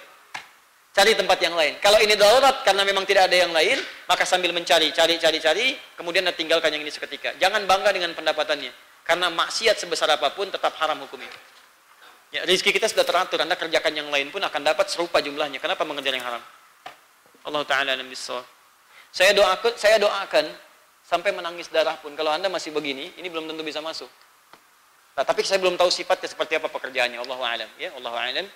Speaker 2: Cari tempat yang lain. Kalau ini darurat karena memang tidak ada yang lain, maka sambil mencari, cari, cari, cari, kemudian Anda tinggalkan yang ini seketika. Jangan bangga dengan pendapatannya. Karena maksiat sebesar apa pun tetap haram hukumnya. Ya, rezeki kita sudah teratur. Anda kerjakan yang lain pun akan dapat serupa jumlahnya. Kenapa mengejar yang haram? Allah Taala alam Saya doakan, saya doakan sampai menangis darah pun. Kalau Anda masih begini, ini belum tentu bisa masuk. Nah, tapi saya belum tahu sifatnya seperti apa pekerjaannya. Allah alam. Ya, Allah alam.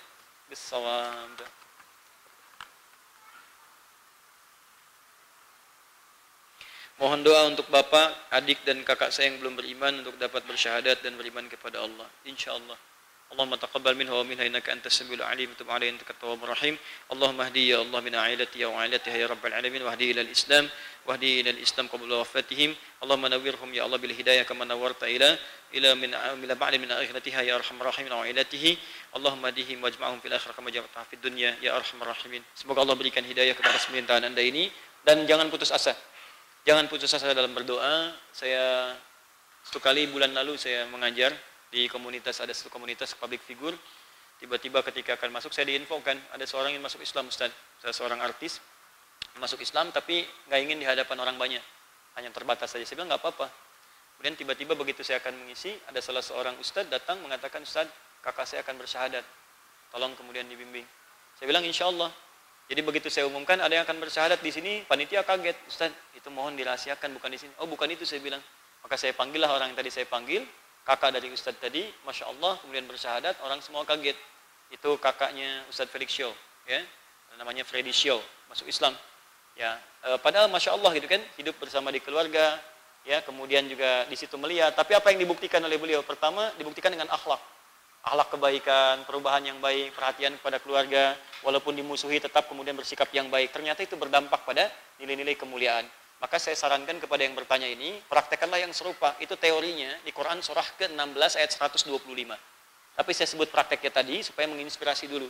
Speaker 2: Mohon doa untuk bapak, adik dan kakak saya yang belum beriman untuk dapat bersyahadat dan beriman kepada Allah. Insya Allah. اللهم تقبل منه ومنها انك انت السميع العليم وتب علينا انك التواب الرحيم اللهم اهدي يا الله من عائلتي وعائلتها يا رب العالمين واهدي الى الاسلام واهدي الى الاسلام قبل وفاتهم اللهم نورهم يا الله بالهدايه كما نورت الى الى من الى بعد من اخرتها يا ارحم الراحمين وعائلته اللهم اهديهم واجمعهم في الاخره كما جمعتهم في الدنيا يا ارحم الراحمين semoga Allah berikan hidayah kepada semintaan anda ini dan jangan putus asa jangan putus asa dalam berdoa saya satu kali bulan lalu saya mengajar di komunitas ada satu komunitas public figure. Tiba-tiba ketika akan masuk saya diinfokan ada seorang yang masuk Islam Ustaz. Saya seorang artis masuk Islam tapi nggak ingin di hadapan orang banyak. Hanya terbatas saja. Saya bilang nggak apa-apa. Kemudian tiba-tiba begitu saya akan mengisi ada salah seorang Ustaz datang mengatakan Ustaz kakak saya akan bersyahadat. Tolong kemudian dibimbing. Saya bilang insya Allah jadi begitu saya umumkan ada yang akan bersyahadat di sini panitia kaget Ustaz itu mohon dirahasiakan bukan di sini. Oh bukan itu saya bilang. Maka saya panggillah orang yang tadi saya panggil kakak dari Ustadz tadi, Masya Allah, kemudian bersyahadat, orang semua kaget. Itu kakaknya Ustadz Felix Show, ya, namanya Freddy Show, masuk Islam. Ya, e, padahal Masya Allah gitu kan, hidup bersama di keluarga, ya, kemudian juga di situ melihat. Tapi apa yang dibuktikan oleh beliau? Pertama, dibuktikan dengan akhlak. Akhlak kebaikan, perubahan yang baik, perhatian kepada keluarga, walaupun dimusuhi tetap kemudian bersikap yang baik. Ternyata itu berdampak pada nilai-nilai kemuliaan. Maka saya sarankan kepada yang bertanya ini, praktekkanlah yang serupa. Itu teorinya di Quran surah ke-16 ayat 125. Tapi saya sebut prakteknya tadi supaya menginspirasi dulu.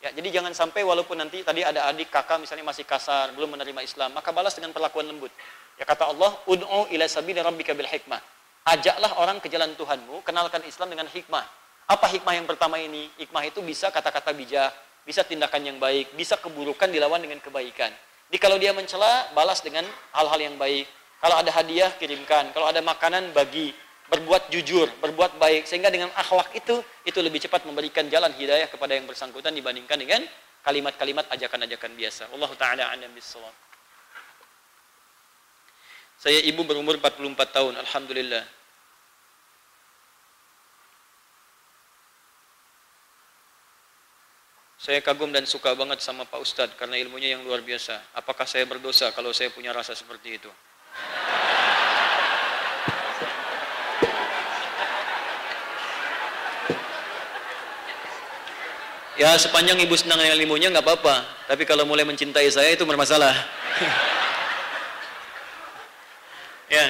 Speaker 2: Ya, jadi jangan sampai walaupun nanti tadi ada adik kakak misalnya masih kasar, belum menerima Islam, maka balas dengan perlakuan lembut. Ya kata Allah, "Ud'u ila sabili rabbika bil hikmah." Ajaklah orang ke jalan Tuhanmu, kenalkan Islam dengan hikmah. Apa hikmah yang pertama ini? Hikmah itu bisa kata-kata bijak, bisa tindakan yang baik, bisa keburukan dilawan dengan kebaikan. Jadi kalau dia mencela, balas dengan hal-hal yang baik. Kalau ada hadiah, kirimkan. Kalau ada makanan, bagi. Berbuat jujur, berbuat baik. Sehingga dengan akhlak itu, itu lebih cepat memberikan jalan hidayah kepada yang bersangkutan dibandingkan dengan kalimat-kalimat ajakan-ajakan biasa. Allah Ta'ala anam bisawab. Saya ibu berumur 44 tahun, Alhamdulillah. Saya kagum dan suka banget sama Pak Ustadz karena ilmunya yang luar biasa. Apakah saya berdosa kalau saya punya rasa seperti itu? Ya sepanjang ibu senang dengan ilmunya nggak apa-apa. Tapi kalau mulai mencintai saya itu bermasalah. [laughs] ya,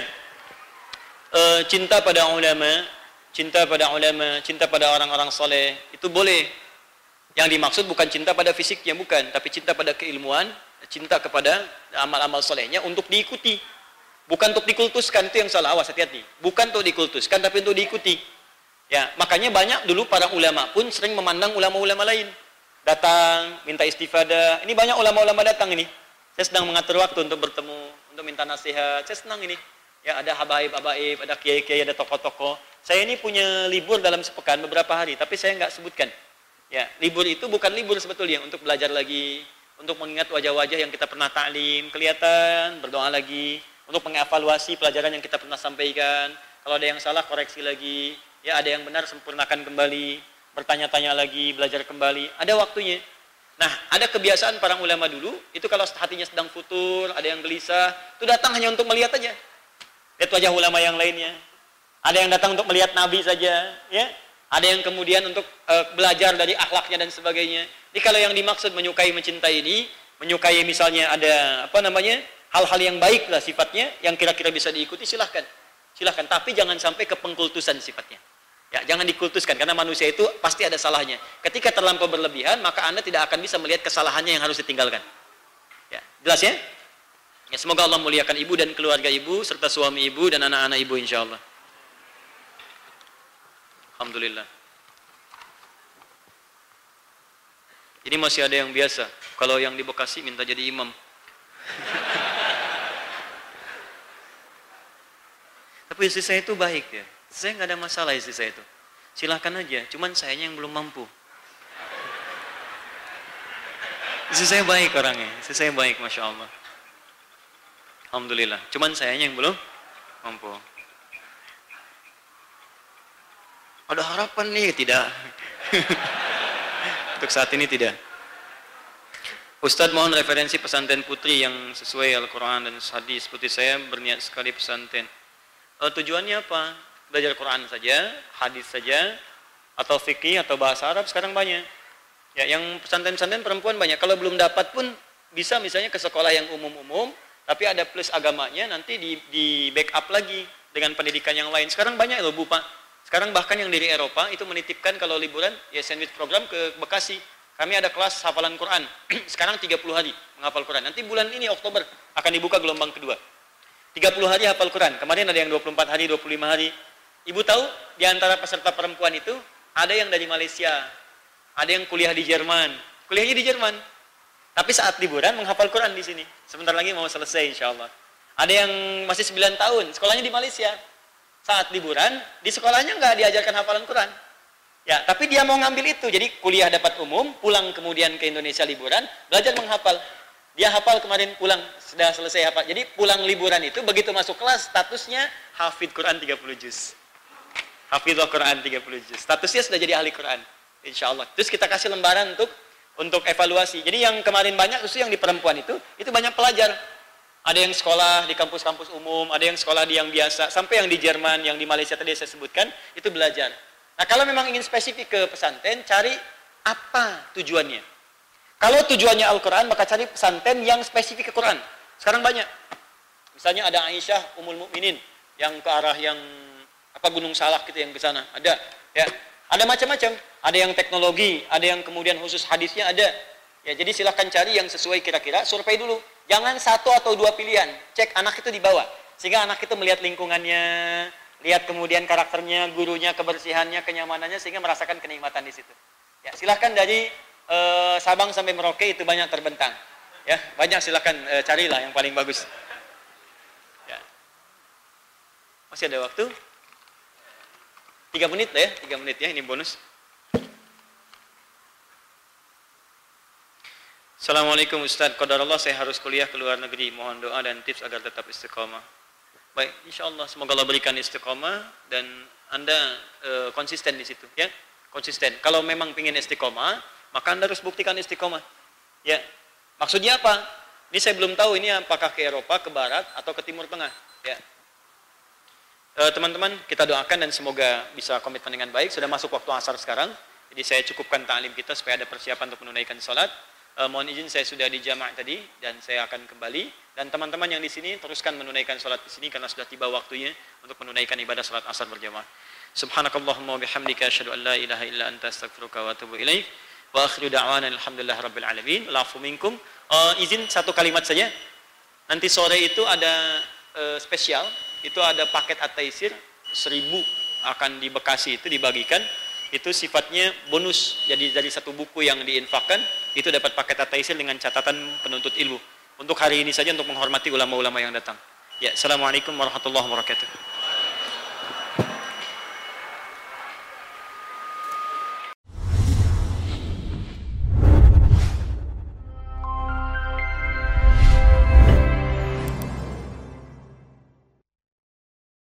Speaker 2: e, cinta pada ulama, cinta pada ulama, cinta pada orang-orang soleh itu boleh. Yang dimaksud bukan cinta pada fisiknya bukan, tapi cinta pada keilmuan, cinta kepada amal-amal solehnya untuk diikuti. Bukan untuk dikultuskan itu yang salah. Awas hati-hati. Bukan untuk dikultuskan, tapi untuk diikuti. Ya, makanya banyak dulu para ulama pun sering memandang ulama-ulama lain. Datang, minta istifadah. Ini banyak ulama-ulama datang ini. Saya sedang mengatur waktu untuk bertemu, untuk minta nasihat. Saya senang ini. Ya, ada habaib-habaib, ada kiai-kiai, ada tokoh-tokoh. Saya ini punya libur dalam sepekan beberapa hari, tapi saya nggak sebutkan. Ya, libur itu bukan libur sebetulnya untuk belajar lagi, untuk mengingat wajah-wajah yang kita pernah taklim, kelihatan, berdoa lagi, untuk mengevaluasi pelajaran yang kita pernah sampaikan. Kalau ada yang salah, koreksi lagi ya ada yang benar sempurnakan kembali, bertanya-tanya lagi, belajar kembali, ada waktunya. Nah, ada kebiasaan para ulama dulu, itu kalau hatinya sedang futur, ada yang gelisah, itu datang hanya untuk melihat aja. Lihat wajah ulama yang lainnya. Ada yang datang untuk melihat Nabi saja, ya. Ada yang kemudian untuk uh, belajar dari akhlaknya dan sebagainya. Jadi kalau yang dimaksud menyukai mencintai ini, menyukai misalnya ada apa namanya hal-hal yang baik lah sifatnya, yang kira-kira bisa diikuti silahkan, silahkan. Tapi jangan sampai ke pengkultusan sifatnya. Ya, jangan dikultuskan karena manusia itu pasti ada salahnya. Ketika terlampau berlebihan, maka Anda tidak akan bisa melihat kesalahannya yang harus ditinggalkan. Ya, jelas ya? Ya, semoga Allah muliakan ibu dan keluarga ibu serta suami ibu dan anak-anak ibu insya Allah. Alhamdulillah. Ini masih ada yang biasa. Kalau yang di Bekasi minta jadi imam. [laughs] Tapi istri saya itu baik ya. Saya nggak ada masalah istri saya itu. Silahkan aja, cuman sayanya yang belum mampu. Istri saya baik orangnya, istri saya baik Masya Allah. Alhamdulillah, cuman sayanya yang belum mampu. Ada harapan nih, tidak. [laughs] Untuk saat ini tidak. Ustadz mohon referensi pesantren putri yang sesuai Al-Quran dan hadis. Seperti saya berniat sekali pesantren. Uh, tujuannya apa? belajar Quran saja, hadis saja, atau fikih atau bahasa Arab sekarang banyak. Ya, yang pesantren-pesantren perempuan banyak. Kalau belum dapat pun bisa misalnya ke sekolah yang umum-umum, tapi ada plus agamanya nanti di, di backup lagi dengan pendidikan yang lain. Sekarang banyak loh Bu Pak. Sekarang bahkan yang dari Eropa itu menitipkan kalau liburan ya sandwich program ke Bekasi. Kami ada kelas hafalan Quran. [clears throat] Sekarang 30 hari menghafal Quran. Nanti bulan ini Oktober akan dibuka gelombang kedua. 30 hari hafal Quran. Kemarin ada yang 24 hari, 25 hari. Ibu tahu di antara peserta perempuan itu ada yang dari Malaysia, ada yang kuliah di Jerman, kuliahnya di Jerman. Tapi saat liburan menghafal Quran di sini. Sebentar lagi mau selesai insya Allah. Ada yang masih 9 tahun, sekolahnya di Malaysia. Saat liburan, di sekolahnya nggak diajarkan hafalan Quran. Ya, tapi dia mau ngambil itu. Jadi kuliah dapat umum, pulang kemudian ke Indonesia liburan, belajar menghafal. Dia hafal kemarin pulang, sudah selesai hafal. Jadi pulang liburan itu begitu masuk kelas statusnya hafid Quran 30 juz. Hafizul Quran 30 juz. Statusnya sudah jadi ahli Quran. Insya Allah. Terus kita kasih lembaran untuk untuk evaluasi. Jadi yang kemarin banyak khusus yang di perempuan itu, itu banyak pelajar. Ada yang sekolah di kampus-kampus umum, ada yang sekolah di yang biasa, sampai yang di Jerman, yang di Malaysia tadi saya sebutkan, itu belajar. Nah kalau memang ingin spesifik ke pesantren, cari apa tujuannya. Kalau tujuannya Al-Quran, maka cari pesantren yang spesifik ke Quran. Sekarang banyak. Misalnya ada Aisyah, Umul Mukminin yang ke arah yang apa Gunung Salak gitu yang ke sana ada ya Ada macam-macam. Ada yang teknologi, ada yang kemudian khusus hadisnya ada. Ya, jadi silahkan cari yang sesuai kira-kira, survei dulu. Jangan satu atau dua pilihan. Cek anak itu dibawa. Sehingga anak itu melihat lingkungannya, lihat kemudian karakternya, gurunya, kebersihannya, kenyamanannya, sehingga merasakan kenikmatan di situ. Ya, silahkan dari uh, Sabang sampai Merauke itu banyak terbentang. Ya, banyak silahkan uh, carilah yang paling bagus. Ya. Masih ada waktu? Tiga menit ya, tiga menit ya, ini bonus. Assalamualaikum Ustaz, Allah saya harus kuliah ke luar negeri. Mohon doa dan tips agar tetap istiqomah. Baik, insya Allah semoga Allah berikan istiqomah dan Anda e, konsisten di situ ya. Konsisten. Kalau memang ingin istiqomah, maka Anda harus buktikan istiqomah. Ya. Maksudnya apa? Ini saya belum tahu ini apakah ke Eropa, ke barat atau ke timur tengah, ya. Eh, teman-teman, kita doakan dan semoga bisa komitmen dengan baik. Sudah masuk waktu asar sekarang, jadi saya cukupkan ta'lim kita supaya ada persiapan untuk menunaikan sholat. Uh, mohon izin saya sudah di jamaah tadi dan saya akan kembali. Dan teman-teman yang di sini teruskan menunaikan sholat di sini karena sudah tiba waktunya untuk menunaikan ibadah sholat asar berjamaah. Subhanakallahumma bihamdika asyhadu an la ilaha illa anta astaghfiruka wa atubu ilaik. Wa akhiru da'wana alhamdulillah rabbil alamin. Lafu minkum. Uh, izin satu kalimat saja. Nanti sore itu ada uh, spesial itu ada paket ataisir seribu akan di Bekasi itu dibagikan itu sifatnya bonus jadi dari satu buku yang diinfakkan itu dapat paket ataisir dengan catatan penuntut ilmu. Untuk hari ini saja untuk menghormati ulama-ulama yang datang. Ya assalamualaikum warahmatullahi wabarakatuh